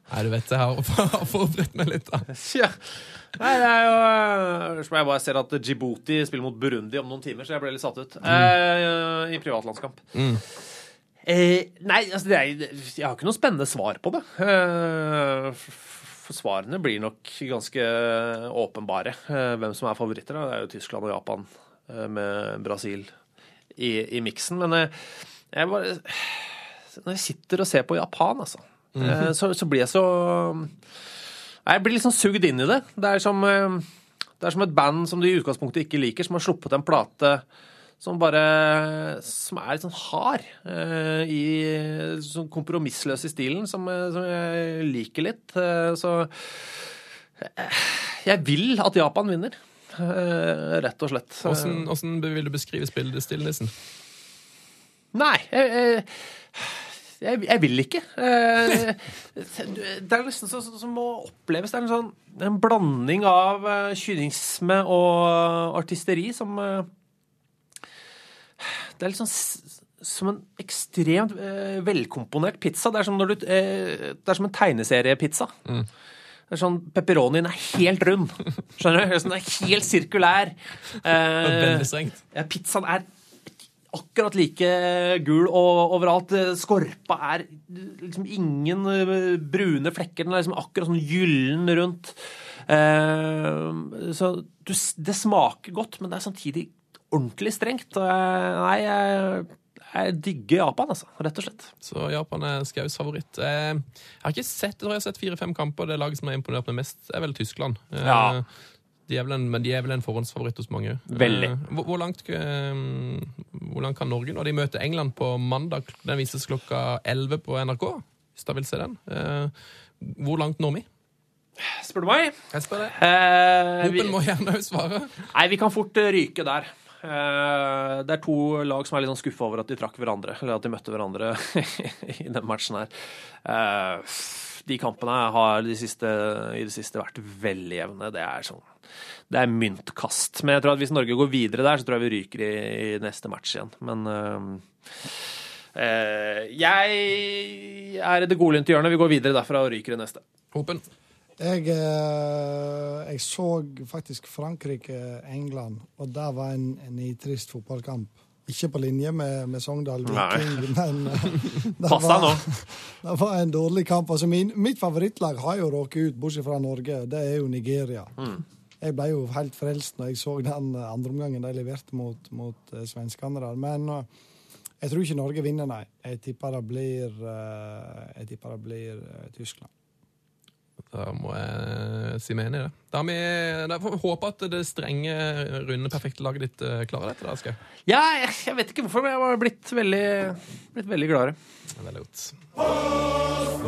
Nei, du vet, jeg har forberedt meg litt, da. Ja. Nei, det er jo eh, som Jeg bare ser at Djibouti spiller mot Burundi om noen timer, så jeg ble litt satt ut. Eh, I privatlandskamp. Eh, nei, altså det er, jeg har ikke noe spennende svar på det. Eh, svarene blir nok ganske åpenbare. Eh, hvem som er favoritter. Da. Det er jo Tyskland og Japan eh, med Brasil i, i miksen. Men jeg, jeg bare Når jeg sitter og ser på Japan, altså, eh, så, så blir jeg så jeg blir liksom sugd inn i det. Det er, som, eh, det er som et band som du i utgangspunktet ikke liker, som har sluppet en plate som bare Som er litt sånn hard. Uh, I sånn kompromissløs i stilen, som, eh, som jeg liker litt. Uh, så uh, Jeg vil at Japan vinner. Eh, Rett og slett. Hvordan, hvordan vil du beskrive spillestilen, Nissen? Nei, jeg, jeg, jeg, vil ikke. Eh, Det er nesten sånn som må oppleves. Det er en sånn en blanding av eh, kynisme og artisteri som Det er litt sånn som en ekstremt velkomponert pizza. Det er som, når du, det er som en tegneseriepizza. Det er sånn, Pepperonien er helt rund. Skjønner du? Den er helt sirkulær. Eh, ja, pizzaen er akkurat like gul og overalt. Skorpa er liksom ingen eh, brune flekker. Den er liksom akkurat sånn gyllen rundt. Eh, så du, det smaker godt, men det er samtidig ordentlig strengt. Nei, jeg, jeg digger Japan, altså. Rett og slett. Så Japan er Skaus favoritt. Eh, Jeg har ikke sett jeg tror jeg har sett fire-fem kamper. Det laget som har imponert meg mest, er vel Tyskland. Eh, Ja. De er vel en, men de er vel en forhåndsfavoritt hos mange. Veldig. Eh, Hvor, hvor, langt, hvor langt kan Norge nå? De møter England på mandag. Den vises klokka 11 på NRK. Hvis dere vil se den. Eh, Hvor langt når vi? Spør du meg? Jeg spør det. Eh, vi, må gjerne svare. nei, vi kan fort ryke der. Eh, det er to lag som er litt sånn skuffa over at de trakk hverandre, eller at de møtte hverandre i den matchen her. Eh, de kampene har de siste, i det siste vært veldig jevne. Det er sånn Det er myntkast. Men jeg tror at hvis Norge går videre der, så tror jeg vi ryker i, i neste match igjen. Men øh, jeg er i det godlynte hjørnet. Vi går videre derfra og ryker i neste. Hopen. Jeg, eh, jeg så faktisk Frankrike-England, og det var en, en nitrist fotballkamp. Ikke på linje med, med Sogndal. Viking, men eh, det var. Det var en dårlig kamp. Altså, min, mitt favorittlag har jo råket ut, bortsett fra Norge. Det er jo Nigeria. Mm. Jeg ble jo helt frelst når jeg så den eh, andreomgangen de leverte mot, mot uh, svenskene der. Men uh, jeg tror ikke Norge vinner, nei. Jeg tipper det blir, uh, jeg tipper det blir Tyskland. Da må jeg si meg enig i det. Da, har vi, da får vi håpe at det strenge, runde, perfekte laget ditt eh, klarer dette. da, Aske. Ja, jeg, jeg vet ikke hvorfor, men jeg har blitt veldig, blitt veldig gladere. Det er Veldig godt. Mm.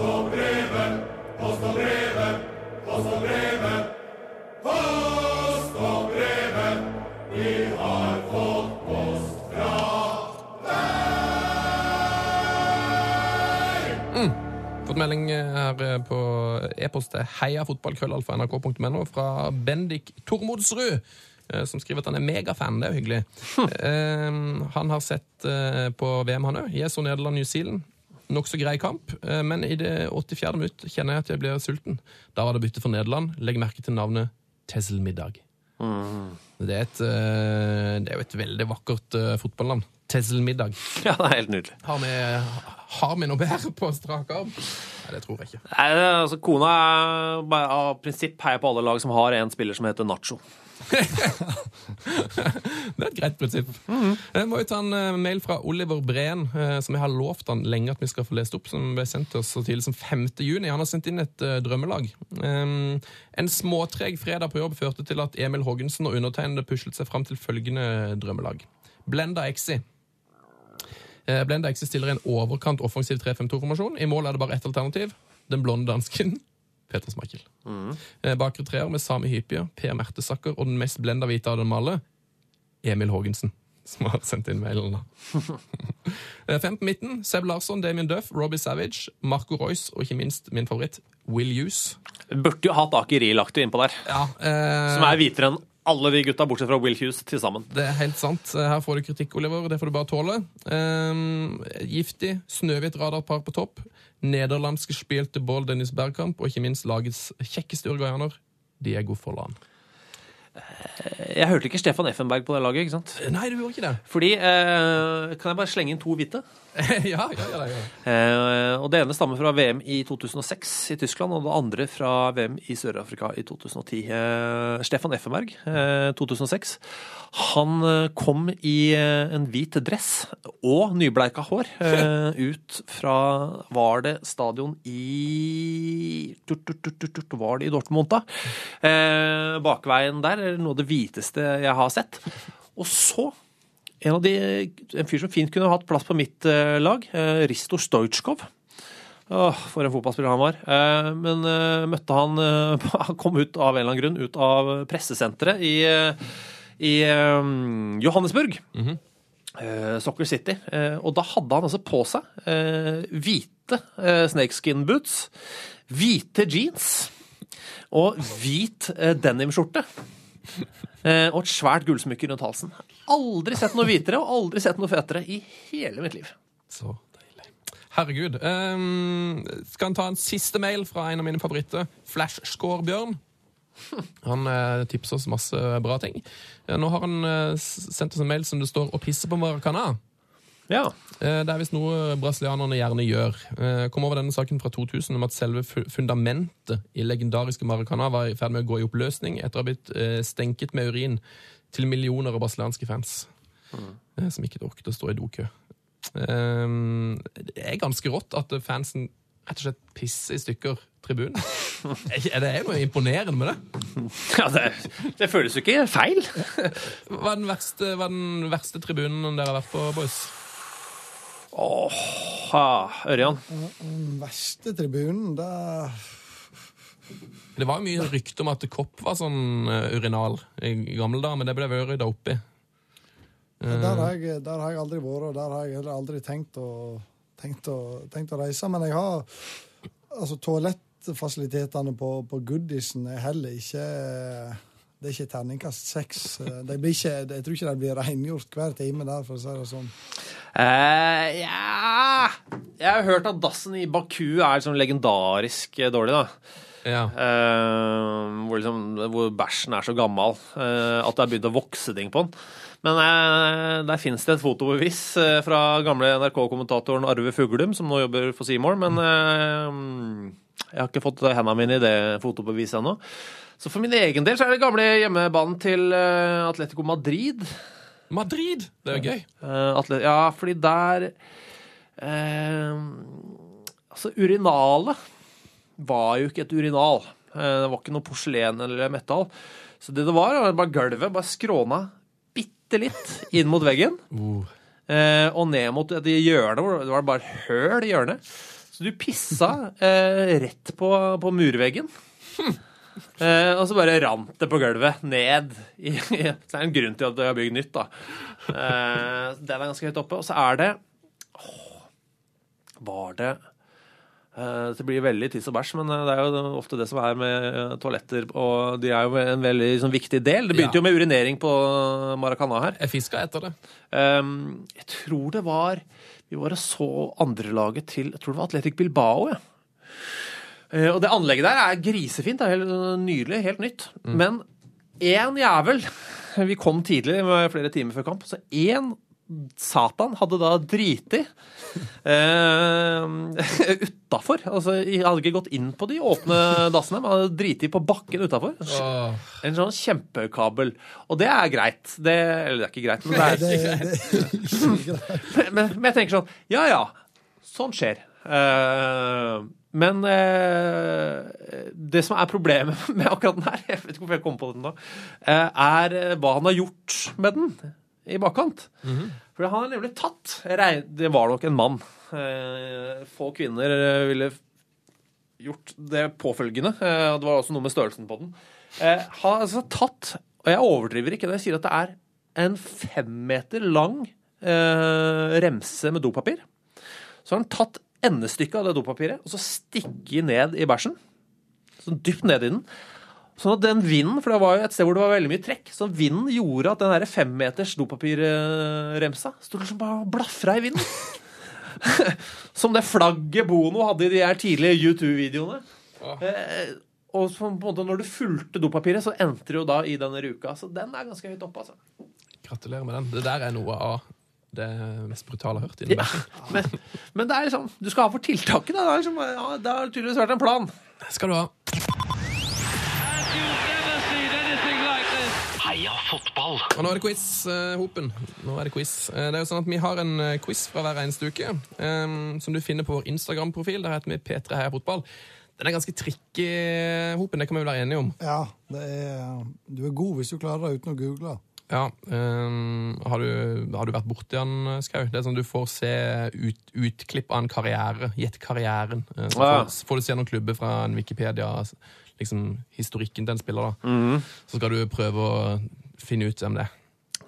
Melding her på e-post til heiafotballkrøllalfa.nrk.no fra Bendik Tormodsrud, eh, som skriver at han er megafan. Det er jo hyggelig. Eh, han har sett eh, på VM, han òg. Jeg så Nederland-New Zealand. Nokså grei kamp, men i det 84. minutt kjenner jeg at jeg blir sulten. Da var det bytte for Nederland. Legg merke til navnet Tesselmiddag. Det, er et, eh, det er jo et veldig vakkert eh, fotballnavn. Tesselmiddag. Ja, det er helt nydelig. Har vi, har vi noe bedre på strak arm? Nei, det tror jeg ikke. Nei, altså, kona er av prinsipp heier på alle lag som har en spiller som heter Nacho. Det er et greit prinsipp. Jeg må jo ta en eh, mail fra Oliver Breen, eh, som jeg har lovt han lenge at vi skal få lest opp, som ble sendt til oss så tidlig som 5. juni. Han har sendt inn et eh, drømmelag. En småtreg fredag på jobb førte til at Emil Hoggensen og undertegnede puslet seg fram til følgende drømmelag. Blenda Exi. Blenda Exi stiller en overkant offensiv 3-5-2-formasjon. I mål er det bare ett alternativ. Den blonde dansken. Peter Smakel. Mm. Bakre treer med Sami Hypia, Per Mertesakker og den mest blenda hvite av dem alle, Emil Haagensen, som har sendt inn mailen. da. Eh, Fem på midten, Seb Larsson, Damien Duff, Robbie Savage, Marco Royce og ikke minst min favoritt, Will Hughes. Burde jo hatt Aker Rilakter innpå der, Ja, eh, som er hvitere enn alle de gutta, bortsett fra Will Hughes, til sammen. Det er helt sant. Eh, Her får du kritikk, Oliver. Det får du bare tåle. Um, giftig, snøhvitt radarpar på topp. Nederlandske spilte Bål Dennis Bergkamp, og ikke minst lagets kjekkeste uruguayaner, Diego Forlan. Jeg hørte ikke Stefan Effenberg på det laget, ikke sant? Nei, du gjorde ikke det. Fordi eh, Kan jeg bare slenge inn to hvite? ja, ja, ja, ja. Eh, og Det ene stammer fra VM i 2006 i Tyskland, og det andre fra VM i Sør-Afrika i 2010. Eh, Stefan Effenberg, eh, 2006. Han eh, kom i eh, en hvit dress og nybleika hår eh, ut fra Var det stadion i Var det i Dortmund, da? Eh, bakveien der er noe av det hviteste jeg har sett. Og så en, av de, en fyr som fint kunne hatt plass på mitt eh, lag, eh, Risto Stojkov. Åh, for en fotballspiller han var. Eh, men møtte han Han kom ut av en eller annen grunn ut av pressesenteret i, i Johannesburg. Johannesburg. -hmm. Soccer City. Og da hadde han altså på seg hvite snakeskin boots, hvite jeans og hvit denimskjorte. eh, og et svært gullsmykke rundt halsen. Aldri sett noe hvitere og aldri sett noe fetere i hele mitt liv. Så deilig. Herregud. Um, skal han ta en siste mail fra en av mine favoritter? Flashscore-Bjørn. Han eh, tipser oss masse bra ting. Ja, nå har han eh, sendt oss en mail som det står 'Å pisse på Maracana'. Ja. Eh, Det er visst noe brasilianerne gjerne gjør. Eh, Kom over denne saken fra 2000 om at selve fundamentet i legendariske Maracana var i ferd med å gå i oppløsning etter å ha blitt eh, stenket med urin til millioner av brasilianske fans Mm. som ikke orket å stå i dokø. Eh, Det er ganske rått at fansen rett og slett pisser i stykker tribunen. Det er noe imponerende med det? ja det, det føles jo ikke feil. Hva er den verste, hva er den verste tribunen dere har vært på, boys? Åh, Ørjan. Den verste tribunen, det Det var jo mye rykte om at Kopp var sånn eh, urinal i gamle dager, men det ble vel rydda opp i. Der har, jeg, der har jeg aldri vært, og der har jeg heller aldri tenkt å, tenkt å, tenkt å reise. Men jeg har altså toalettfasilitetene på, på Goodisen er heller ikke Det er ikke terningkast seks. Ikke, jeg tror ikke de blir rengjort hver time der, for å si det sånn. Eh, ja Jeg har hørt at dassen i Baku er sånn legendarisk eh, dårlig, da. Ja. Uh, hvor, liksom, hvor bæsjen er så gammel uh, at det har begynt å vokse ting på den. Men uh, der finnes det et fotobevis fra gamle NRK-kommentatoren Arve Fuglum, som nå jobber for Seymour, men eh, jeg har ikke fått hendene mine i det fotobeviset ennå. Så for min egen del så er det gamle hjemmebanen til Atletico Madrid. Madrid! Det er jo gøy. Uh, ja, fordi der uh, Altså, urinalet var jo ikke et urinal. Uh, det var ikke noe porselen eller metall. Så det det var, var bare gulvet bare skråna bitte litt inn mot veggen. Uh. Og ned mot et hjørne hvor det var bare høl i hjørnet. Så du pissa rett på, på murveggen. Eh, og så bare rant det på gulvet ned. I, så det er en grunn til at de har bygd nytt, da. Eh, den er ganske høyt oppe. Og så er det åh, Var det eh, Det blir veldig tiss og bæsj, men eh, det er jo ofte det som er med eh, toaletter. Og de er jo en veldig sånn, viktig del. Det begynte Ja. jo med urinering på Maracana her. Jeg fiska etter det. Um, jeg tror det var Vi var og så andrelaget til Jeg tror det var Atletic Bilbao. Ja. Eh, og det anlegget der er grisefint. Det er helt uh, nydelig. Helt nytt. Men én jævel Vi kom tidlig, med flere timer før kamp. Så én Satan hadde da driti uh, utafor. Altså, jeg hadde ikke gått inn på de åpne dassene, men hadde driti på bakken utafor. En sånn kjempekabel. Og det er greit. Det, eller det er ikke greit, men det er ikke greit. men, men jeg tenker sånn Ja ja, sånn skjer. Eh, men eh, det som er problemet med akkurat den her, jeg vet ikke hvorfor jeg kom på den da, eh, er eh, hva han har gjort med den i bakkant. For han har nemlig tatt Det var nok en mann. Eh, få kvinner ville gjort det påfølgende. Eh, det var også noe med størrelsen på den. Han har altså tatt, og jeg overdriver ikke når jeg sier at det er en fem meter lang remse med dopapir. Så har han tatt endestykket av det dopapiret og så stikke ned i bæsjen. Sånn dypt ned i den. Sånn at den vinden, for det var jo et sted hvor det var veldig mye trekk, så vinden gjorde at den der femmeters dopapirremsa sto liksom bare og blafra i vinden. Som det flagget Bono hadde i de her tidlige U2-videoene. Eh, og på en måte når du fulgte dopapiret, så endte det jo da i denne ruka. Så den er ganske høyt oppe, altså. Gratulerer med den. Det der er noe av det mest brutale jeg har hørt. Ja, men, men det er liksom Du skal ha for tiltaket, da. Det, har liksom, ja, det har tydeligvis vært en plan. Det Skal du ha. Heia fotball! Og nå er det quiz, eh, Hopen. Nå er det quiz. Eh, det er jo sånn at Vi har en eh, quiz fra hver eneste uke som du finner på vår Instagram-profil. Der heter vi P3 Heia Fotball. Den er ganske tricky, Hopen. Det kan vi vel være enige om. Ja, det er, du er god hvis du klarer det uten å google. Ja, um, har, du, har du vært borti han, Skau? Det er sånn Du får se ut, utklipp av en karriere. Gjett karrieren. Eh, Så får, får du se noen klubber fra en Wikipedia, liksom historikken til en spiller. da. Så skal du prøve å finne ut hvem det er.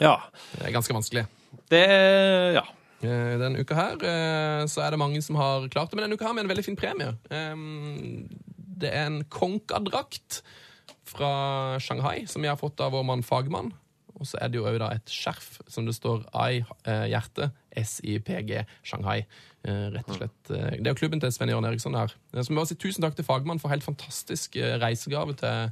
Ja. Det er ganske vanskelig. Det Ja. Eh, Denne uka her eh, så er det mange som har klart det, men denne uka her med en veldig fin premie. Ehm, Det er en Konka-drakt fra Shanghai, som jeg har fått av vår mann Fagmann. Og så er det jo òg et skjerf som det står I, eh, hjerte, SIPG, Shanghai. Eh, rett og slett. Eh, det er jo klubben til Sven Jørn Eriksson her. Så Så må si tusen takk til Fagmann for helt fantastisk reisegave til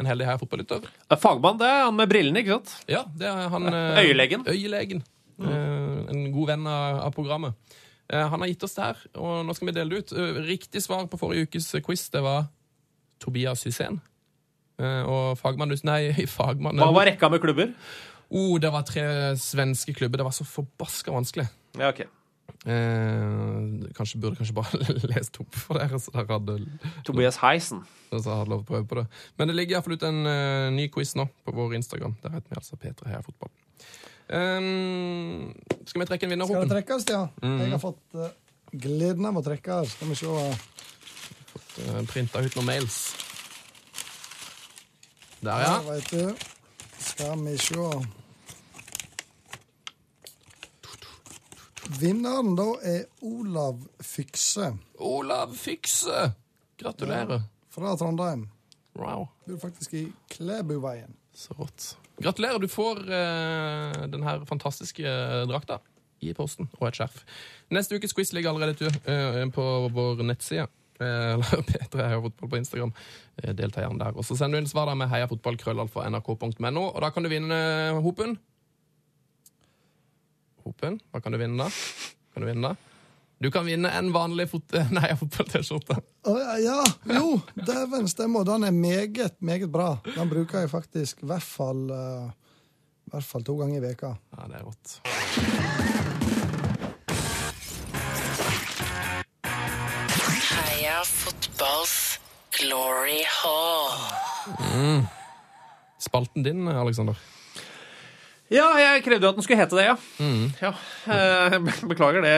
en heldig her fotballutøver. Fagmann, det er han med brillene, ikke sant? Ja, det er han Øyelegen. Øyelegen. Mm. en god venn av, programmet. Han har gitt oss det her, og nå skal vi dele det ut. Riktig svar på forrige ukes quiz, det var Tobias Hysén. Eh, og fagmann Nei, fagmann Hva var rekka med klubber? Oh, det var tre svenske klubber. Det var så forbaska vanskelig. Ja, ok. Eh, kanskje burde kanskje bare lest opp for dere, så dere hadde, Tobias Heisen. så hadde lov å prøve på det. Men det ligger iallfall ut en uh, ny quiz nå på vår Instagram. Der heter vi altså P3 Heia Fotball. Um, skal vi trekke en vinner, Skal det trekkes, ja? Jeg har fått uh, gleden av å trekke. Skal vi se. Uh, Printa ut noen mails. Der, Ja, ja. vet du. Skal vi sjå Vinneren da er Olav Fykse Olav Fikse! Gratulerer. fra Trondheim. Wow, er faktisk i Klæbuveien. så rått. Gratulerer, du får uh, den her fantastiske eh, drakta i posten, og et skjerf. Neste ukes quiz ligger allerede eh, på vår nettside. Eller P3 Heia Fotball på Instagram. Eh, Delta gjerne der. Og så sender du inn svar da med heiafotballkrøllalfa.nrk.no, og da kan du vinne eh, Hopen. Hopen, hva kan du vinne da? Kan du vinne da? Du kan vinne en vanlig fot nei, fotball-T-skjorte. Oh, ja, ja, jo, dæven stemmer. Den er meget, meget bra. Den bruker jeg faktisk i hvert fall, uh, hvert fall to ganger i veka. Ja, det er rått. Fotballs glory hall. Spalten din, Alexander. Ja, jeg krevde jo at den skulle hete det, ja. ja. eh, Beklager det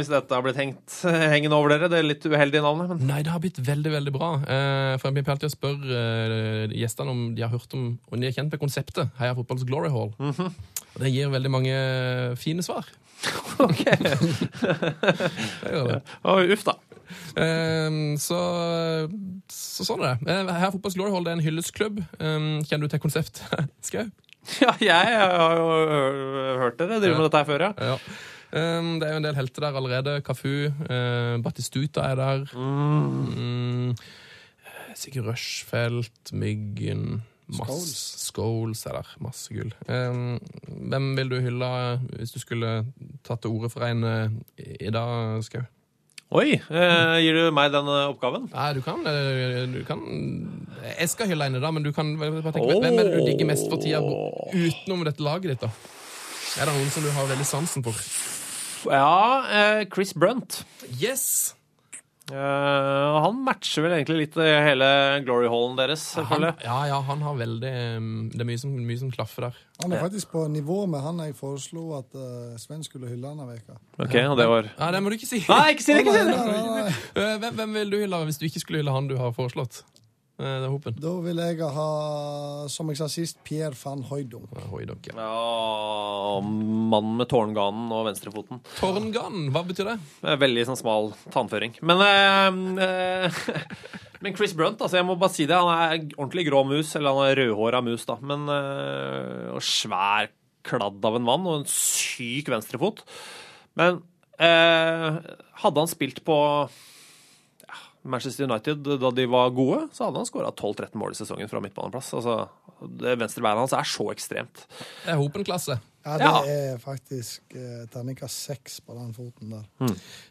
hvis dette har blitt hengt, hengende over dere. Det er litt uheldige navnet. Men Nei, det har blitt veldig veldig bra. Eh, for Jeg blir alltid å spørre eh, gjestene om de har hørt om om de er kjent med konseptet Heia Fotballs Glory Hall. Og Det gir veldig mange fine svar. ok. Det gjør det. Å, uff, da. Eh, så, så sånn er det. Her Heia Fotballs Glory Hall er en hyllestklubb. Eh, kjenner du til konseptet, Skau? Ja, jeg har jo hø- hørt dere drive med dette her før, ja. Ja. Um, det er jo en del helter der allerede. Cafu, uh, Batistuta er der. Mm. eh, Sikkert Rushfeldt, Myggen masse, Scholes. Er der. Masse gull. Um, hvem vil du hylle hvis du skulle tatt til orde for en uh, i dag, Skau? Oi, eh, gir du meg den eh, oppgaven? Nei, du kan, uh, du kan Jeg skal hylle en i dag, men du kan tenke, hvem er det du digger mest for tida utenom dette laget ditt? da? Er det noen som du har veldig sansen for? Ja, eh, Chris Brunt. Yes! Eh, han matcher vel egentlig litt eh, hele glory hallen deres, Han, ja, ja, han har veldig um, Det er mye som, mye som klaffer der. Han er faktisk på nivå med han jeg foreslo at uh, Sven skulle hylle denne veka. Ok, og det var Ja, Det må du ikke si. Nei, ikke si det! ikke si. Eh, Hvem, hvem vil du hylle hvis du ikke skulle hylle han du har foreslått? Eh, Det er Hopen. Da vil jeg ha, som jeg sa sist, Pierre van Hooydonk. Ja, ja. Ja, mannen med tårnganen og venstrefoten. Tårnganen, hva betyr det? Veldig sånn smal tannføring. Men, eh, eh, men Chris Brunt, altså jeg må bare si det. Han er ordentlig grå mus, eller han er rødhåra mus, da. Men eh, og svær kladd av en mann og en syk venstrefot. Men eh, hadde han spilt på Manchester United da de var gode, så hadde han skåra 12-13 mål i sesongen fra midtbaneplass. Altså, det venstre beinet hans er så ekstremt. Det er Hopen-klasse. Ja, det Ja. er faktisk eh, terningkast seks på den foten der.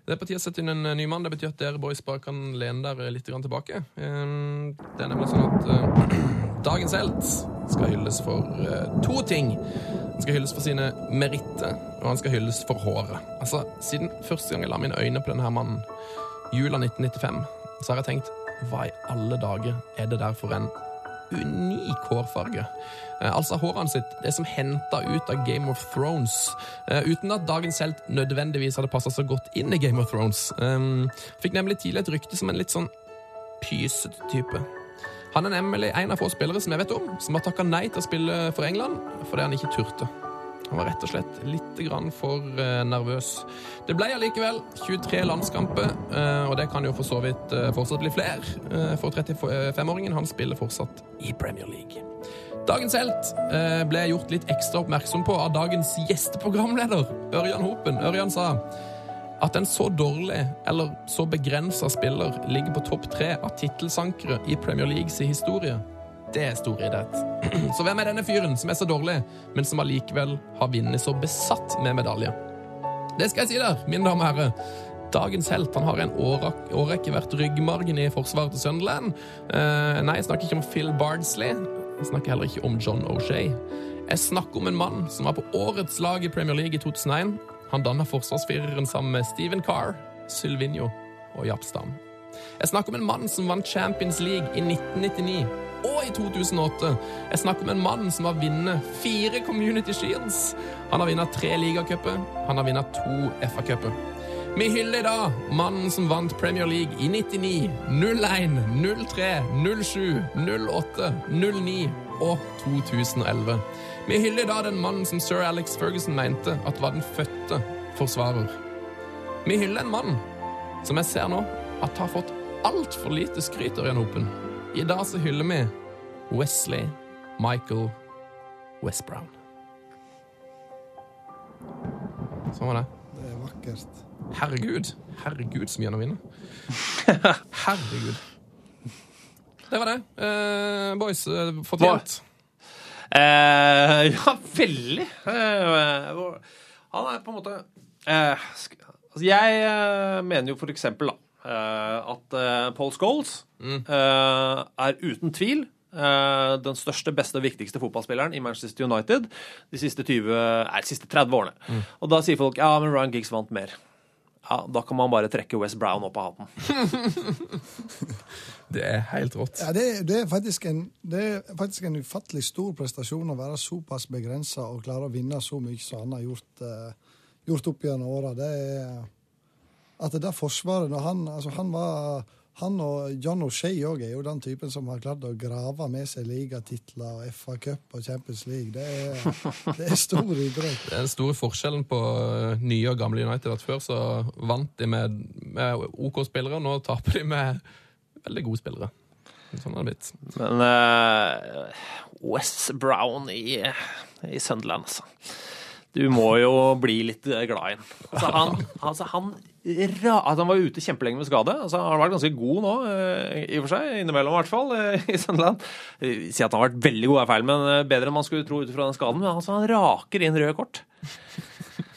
Det er på tide å sette inn en eh, ny mann. Det betyr at dere boys bare kan lene dere litt grann tilbake. Eh, Det er nemlig sånn at eh, dagens helt skal hylles for eh, to ting. Han skal hylles for sine meritter, og han skal hylles for håret. Altså, Siden første gang jeg la mine øyne på denne mannen, jula 1995, så har jeg tenkt hva i alle dager er det der for en unik hårfarge. Eh, altså håret sitt, det som henta ut av Game of Thrones. Eh, uten at dagens helt nødvendigvis hadde passa så godt inn i Game of Thrones. Um, fikk nemlig tidlig et rykte som en litt sånn pysete type. Han er nemlig en av få spillere som jeg vet om, som har takka nei til å spille for England fordi han ikke turte. Han var rett og slett litt for eh, nervøs. Det ble allikevel 23 landskamper, eh, og det kan jo for så vidt eh, fortsatt bli flere. For 35-åringen han spiller fortsatt i Premier League. Dagens helt ble ble gjort litt ekstra oppmerksom på av dagens gjesteprogramleder, Ørjan Hopen. Ørjan sa at en så dårlig eller så begrensa spiller ligger på topp tre av tittelsankere i Premier Leagues historie, det er stor idrett. Så hvem er denne fyren som er så dårlig, men som allikevel har vunnet så besatt med medalje? Det skal jeg si der, mine damer og herrer. Dagens helt han har en årrekke vært ryggmargen i forsvaret til Sunderland. Eh, nei, jeg snakker ikke om Phil Bardsley. Jeg snakker heller ikke om John O'Shea. Jeg snakker om en mann som var på årets lag i Premier League i 2001. Han danna forsvarsfireren sammen med Stephen Carr, Sylvinho og Jappstam. Jeg snakker om en mann som vant Champions League i 1999 og i 2008. Jeg snakker om en mann som har vunnet fire Community Shields. Han har vunnet tre ligacuper. Han har vunnet to FA-cuper. Vi hyller i dag mannen som vant Premier League i 99, 01, 03, 07, 08, 09 og 2011. Vi hyller i dag den mannen som sir Alex Ferguson mente at var den fødte forsvarer. Vi hyller en mann som jeg ser nå at har fått altfor lite skryt av Ørjan Hopen. I dag så hyller vi Wesley Michael Westbrown. Sånn var det. Det er vakkert. Herregud. Herregud, så mye han har vunnet. Herregud. Det var det. Uh, boys, uh, fortjent. Uh, ja, veldig. Eh, han er på en måte eh, sk altså Jeg eh, mener jo for eksempel da, eh, at eh, Paul Scholes eh, er uten tvil eh, den største, beste og viktigste fotballspilleren i Manchester United de siste, 20, nei, de siste 30 årene. Og da sier folk ja, men Ryan Giggs vant mer. Ja, Da kan man bare trekke West Brown opp av hatten. Det er helt rått. Ja, det, det, er faktisk en, det er faktisk en ufattelig stor prestasjon å være såpass begrensa og klare å vinne så mye som han har gjort, uh, gjort opp gjennom åra. Det er at det forsvaret når han, altså han var han og John O'Shea òg er jo den typen som har klart å grave med seg ligatitler, og FA Cup og Champions League. Det er, det er stor idrett. Den store forskjellen på eh, nye og gamle United at før så vant de med, med OK spillere, nå taper de med veldig gode spillere. Sånn har det blitt. Men uh, West Brown i, i Sunderland, altså. Du må jo bli litt glad i ham. Altså, han, altså, han, altså, han var ute kjempelenge med skade. Altså, han har vært ganske god nå, eh, i og for seg. Innimellom, i hvert fall, eh, i Sunderland. Eh, Si at han har vært veldig god, er feil, men bedre enn man skulle tro ut fra den skaden. Men altså, han raker inn røde kort.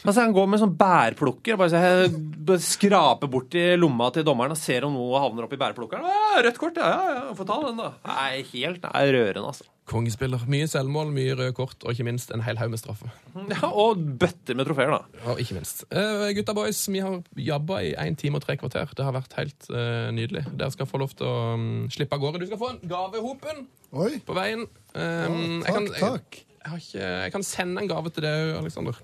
Altså, han går med sånn bærplukker og bare, så- skraper bort i lomma til dommeren og ser om noe havner oppi bærplukkeren. Ja, Rødt kort, ja, ja, ja, få ta den, da. Nei, helt nei, rørende, altså. Kongespiller. Mye selvmål, mye røde kort, og ikke minst en hel haug med straffe. Ja, og bøtter med trofeer, da. Ja, ikke minst. Uh, gutta boys, vi har jabba i én time og tre kvarter. Det har vært helt uh, nydelig. Dere skal få lov til å um, slippe av gårde. Du skal få en gavehopen Oi, på veien. Um, takk, jeg, kan, jeg, takk. jeg, har ikke, jeg kan sende en gave til deg, Aleksander.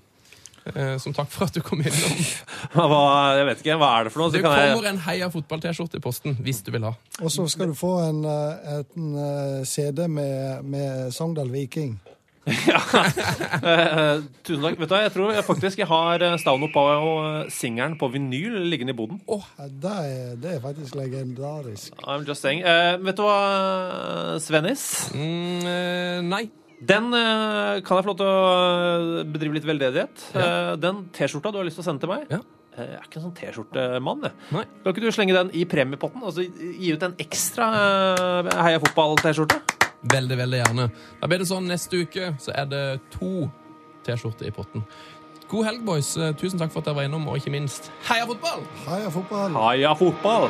Eh, som takk for at du kom innom. Hva, jeg vet ikke, hva er det for noe? Så Det kan kommer jeg... en Heia fotball-T-skjorte i posten hvis du vil ha. Og så skal du få en, eh, en eh, CD med, med Sogndal Viking. Eh, tusen takk. Vet du jeg tror jeg faktisk jeg har Stauno Stavno på vinyl liggende i boden. Oh. det, er, det er faktisk legendarisk. I'm just saying. Uh, vet du hva, Svennis? Mm, nei. Den eh, kan jeg få lov til å eh, bedrive litt veldedighet. Eh, den T-skjorta du har lyst til å sende til meg. Ja. Eh, Jeg er ikke en sånn T-skjortemann. jeg. Nei. Kan ikke du slenge den i premiepotten? Altså gi ut en ekstra eh, Heia fotball-T-skjorte? Veldig, veldig gjerne. Da blir det sånn neste uke, så er det to T-skjorter i potten. God helg, boys. Tusen takk for at dere var innom, og ikke minst heia fotball! Heia fotball! Heia fotball!